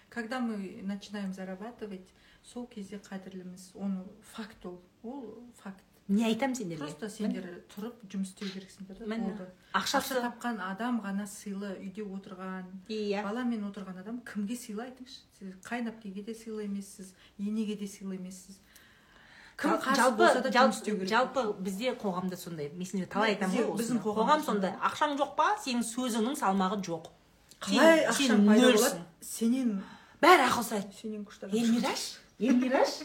Когда мы начинаем зарабатывать сол кезде қадірліміз. Оны факт ол. Ол факт. Не айтамын сендерге? Просто сендер тұрып жұмыс істеу керексіңдер да болды. ақша тапқан адам ғана сыйлы үйде отырған иә. баламен отырған адам кімге сыйлы айтыңызшы сіз қайынәпкеге де сыйлы емессіз енеге де сыйлы емессіз. Кім қарсы жалпы болса да жұмыс істеу жалпы, керек. жалпы бізде қоғамда сондай мен сендерге талай айтамын ғой біздің қоғам сондай. ақшаң жоқ па? Сенің сөзіңнің салмағы жоқ. Қалай ақшаң пайда болады? сенен бәрі ақыл сұрайды. сенен күшті эльмираш эльмираш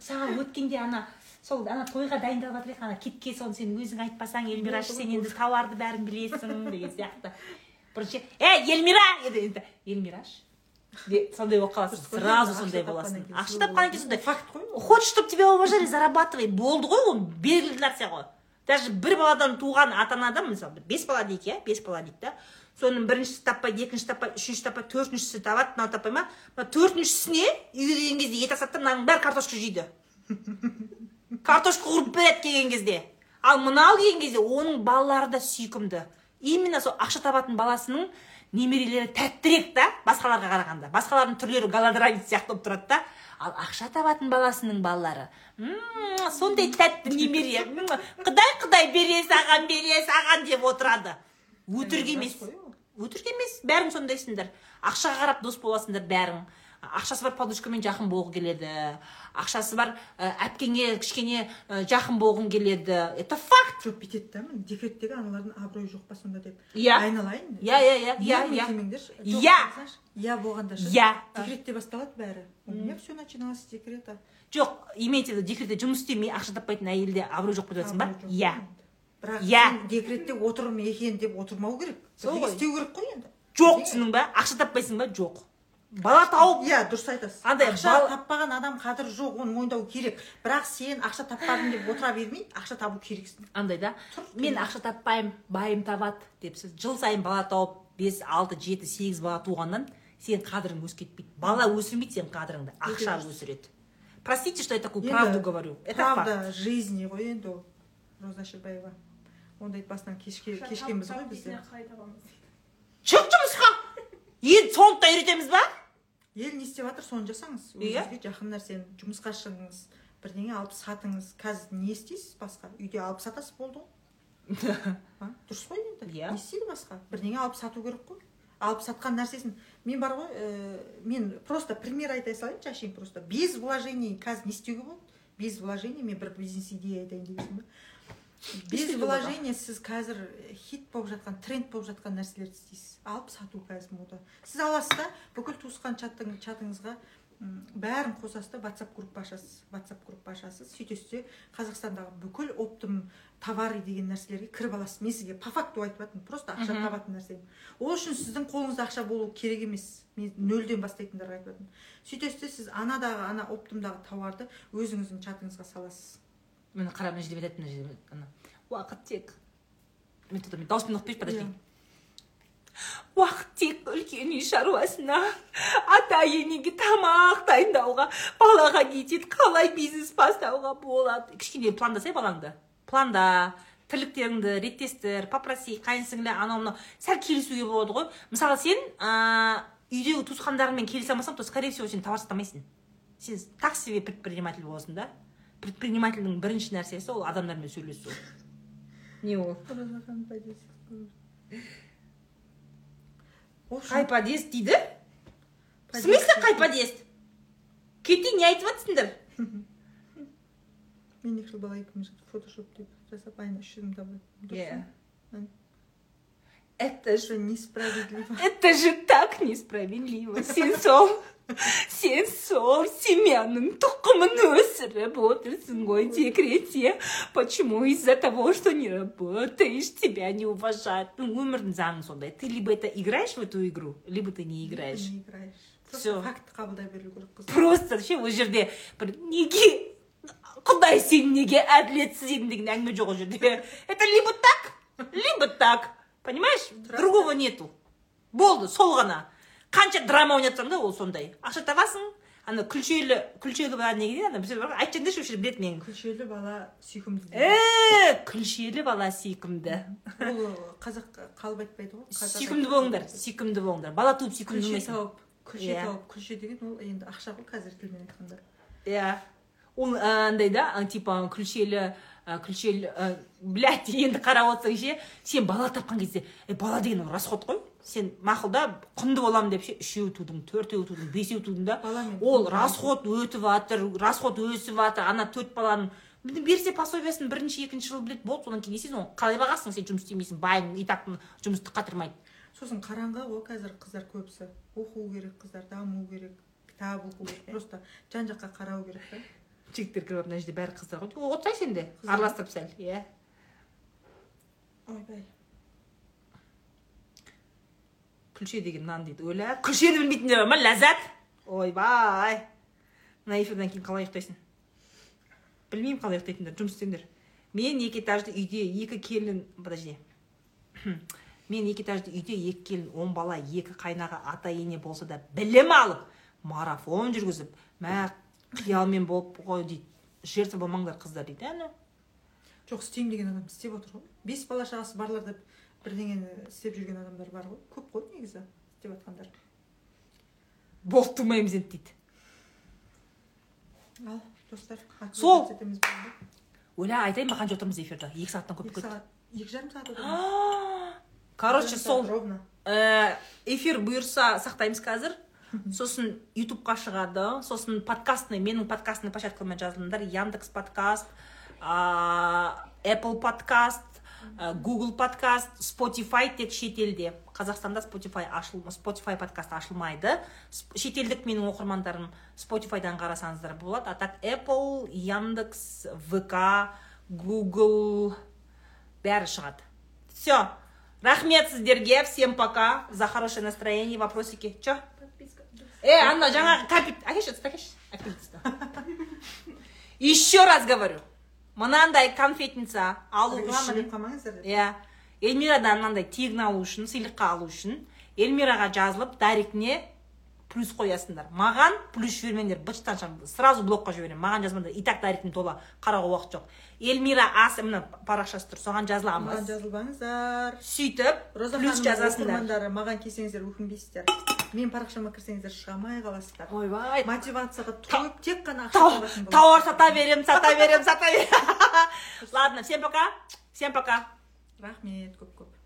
саған өткенде ана сол ана тойға дайындалып жатыр едік ана кетке соны сен өзің айтпасаң эльмираш сен енді тауарды бәрін білесің деген сияқты. Бірінші ей эльмира енді эльмираш де- сондай болып қаласың сразу сондай боласың. ақша тапқаннан кейін сондай? Факт қой ол. хочешь чтобы тебя уважали зарабатывай. Болды ғой ол белгілі нәрсе ғой даже бір баладан туған ата анадан мысалы бес бала дейік иә бес бала дейді да соның біріншісі таппайды екіншісі таппайды үшіншісі таппайды төртіншісі табады мынау таппай ма? Мына төртіншісіне үйге келген кезде ет асады да мынаның бәрі картошка жейді. Картошка қуырып береді келген кезде. Ал мынау келген кезде оның балалары да сүйкімді. Именно сол ақша табатын баласының немерелері тәттірек та басқаларға қарағанда. Басқалардың түрлері голодранец сияқты болып тұрады да. Ал ақша табатын баласының балалары «Мм, сондай тәтті немере. Құдай құдай бере саған бере саған деп отырады. Өтірік емес. Өтірік емес. Бәрің сондайсыңдар. Ақшаға қарап дос боласыңдар бәрің. Ақшасы бар подружкамен жақын болғың келеді. Ақшасы бар ә, әпкеңе кішкене ә, жақын болғың келеді. Это факт. Жоқ бүйтеді да міне декреттегі аналардың абыройы жоқ па сонда деп Иә. айналайын. Иә иә иә иә иә. иә. Иә. болғанда ше Иә. декретте басталады бәрі. У меня все начиналось с декрета жоқ имеется в виду декретте жұмыс істемей ақша таппайтын әйелде абырой жоқ деп жатрсың ба? Иә. бірақ Иә. декретте отырмын екен деп отырмау керек. Сол ғой. істеу керек қой енді. Жоқ түсіндің ба? Ақша таппайсың ба? Жоқ. Бала тауып иә дұрыс айтасыз. Андай ақша бал- таппаған адам қадірі жоқ оны мойындау керек. Бірақ сен ақша таппадым деп отыра бермей ақша табу керексің. Андай да. Мен ақша таппаймын байым табады деп сіз жыл сайын бала тауып бес алты жеті сегіз бала туғаннан сенің қадірің өсіп кетпейді бала өсірмейді сенің қадіріңді. Ақша өсіреді. Простите что я такую Енді правду говорю. Это факт. правда жизни ғой енді ол. Роза шірбаева ондайды басынан кешке кешкенбіз ғой біз шық жұмысқа енді соны да үйретеміз ба ел не істеп жатыр соны жасаңыз. Өзіңізге жақын нәрсені жұмысқа шығыңыз бірдеңе алып сатыңыз. Қазір не істейсіз басқа? Үйде алып сатасыз болды ғой. Дұрыс қой енді. Иә. не істейді басқа? Бірдеңе алып сату керек қой. Алып сатқан нәрсесін. Мен бар ғой ә, мен просто пример айта салайыншы әшейін просто. Без вложений қазір не істеуге болады. Без вложений. Мен бір бизнес идея айтайын дегенсің болады? вложений сіз қазір хит болып жатқан тренд болып жатқан нәрселерді істейсіз алып сату қазір мода сіз аласыз да бүкіл туысқан чатың, чатыңызға бәрін қосасыз да ватсап группа ашасыз ватсап группа ашасыз. Сөйтесіз де қазақстандағы бүкіл оптым товары деген нәрселерге кіріп аласыз. Мен сізге по факту айтып жатырмын просто ақша табатын нәрсе ол үшін сіздің қолыңызда ақша болу керек емес. Мен нөлден бастайтындарға айтып жатырмын. Сөйтесіз де сіз анадағы ана оптымдағы тауарды өзіңіздің чатыңызға саласыз. Міне қара мына жерде айтады мына жерде ана. Уақыт тек. мен мен дауыспен оқып берші подожди. Уақыт тек үлкен үй шаруасына ата енеге тамақ дайындауға балаға кетеді қалай бизнес бастауға болады? Кішкене пландаса балаңды. Планда тірліктеріңді реттестір попроси қайын сіңлі анау мынау. Сәл келісуге болады ғой. Мысалы сен ә, үйдегі туысқандарыңмен келісе алмасаң то скорее всего сен товар сатамайсың. Сен так себе предприниматель боласың да. Предпринимательдің бірінші нәрсесі ол адамдармен сөйлесу. Не ол? Қай подъезд дейді? В смысле қай подъезд? Кетей не айтып жатсыңдар мен екі жыл бала екеуміз фотошоп деп жасап айына үш жүз мың табатынбыз. иә. это же несправедливо. это же так несправедливо сен сол сен сол семьяның тұқымын өсіріп отырсың ғой декретте почему из-за того что не работаешь тебя не уважают? Ну өмірдің заңы сондай. Ты либо это играешь в эту игру либо ты не играешь. Не играешь. Всё. Просто факт қабылдай беру керек қыз. просто ше ол жерде бір неге? Құдай сен неге әділетсіз едің деген әңгіме жоқ ол жерде. Это либо так либо так. Понимаешь? Другого нету. Болды сол ғана. Қанша драма ойнатсаң да ол сондай. Ақша табасың ана күлшелі күлшелі бала не дейді? Ана бір айтып жіберіңдерші вообще біледі мен күлшелі бала сүйкімді е күлшелі бала сүйкімді. Ол қазақ қалып айтпайды ғой сүйкімді болыңдар сүйкімді болыңдар. Бала туып сүйкімді күлше тауып күлше Иә. тауып күлше деген ол енді ақша ғой қазір тілмен айтқанда. Иә. Ол андай да типа күлшелі күлшелі а, блядь енді қарап отырсаң ше сен бала тапқан кезде е, бала деген расход қой сен мақұлда құнды боламын деп ше үшеу тудың төртеу тудың бесеу тудың да. Ол расход өтіп жатыр расход өсіп жатыр ана төрт баланың берсе пособиясын бірінші екінші жыл біледі болды содан кейін не істейсің оны қалай бағасың сен жұмыс істемейсің байың и так жұмысты қатырмайды. Сосын қараңғы ғой қазір қыздар көбісі оқу керек қыздар даму керек кітап оқу керек просто жан жаққа қарау керек та. Жігіттер кіріп мына жерде бәрі қыздар ғой. Отырсай сен де Қыздар. араластырып сәл иә. Ойбай. Күлше деген нан дейді ойла күлшені білмейтіндер бар ма ләззат ойбай мына эфирден кейін қалай ұйықтайсың білмеймін қалай ұйықтайтындар жұмыс істеңдер мен екі этажды үйде екі келін подожди. Мен екі этажды үйде екі келін он бала екі қайнаға ата ене болса да білім алып марафон жүргізіп мә қиялмен болып ғой дейді жертва болмаңдар қыздар дейді әне жоқ істеймін деген адам істеп отыр ғой бес бала шағасы барлар деп бірдеңені істеп жүрген адамдар бар ғой. Көп қой негізі істеп жатқандар болып тумаймыз енді дейді. Ал достар Сол. ойла айтайын ба қанша отырмыз эфирде екі сағаттан көп екі кетті сағат екі жарым сағат короче сол Ә, эфир бұйырса сақтаймыз қазір. Сосын ютубқа шығады. Сосын подкастный менің подкастный площадкама жазылыңдар. Яндекс подкаст а, apple подкаст google подкаст spotify тек шетелде. Қазақстанда spotify ашыл spotify подкаст ашылмайды. Шетелдік менің оқырмандарым spotifyдан қарасаңыздар болады. А так apple яндекс вк google бәрі шығады. Все рахмет сіздерге. Всем пока. За хорошее настроение. Вопросики? Че э анна жаңағы кәмпит әкелші ыдысты әкелші еще раз говорю. Мынандай конфетница алу үшін. деп қалмаңыздар иә. Эльмирадан мынандай тегін алу үшін сыйлыққа алу үшін эльмираға жазылып дайректіне плюс қоясыңдар. Маған плюс жібермеңдер. Быттан сразу блокқа жіберемін маған жазбаңдар и так дайректім тола. Қарауға уақыт жоқ. Эльмира ас мына парақшасы тұр. Соған маған жазыламыз жазылбаңыздар. Сөйтіп роза плюс жазасыңдар. маған келсеңіздер өкінбейсіздер. Менің парақшама кірсеңіздер шыға алмай қаласыздар. Ойбай. Мотивацияға тойып тек қана ақша тауар сата беремін сата беремін сата беремін. Ладно всем пока. Всем пока. Рахмет көп көп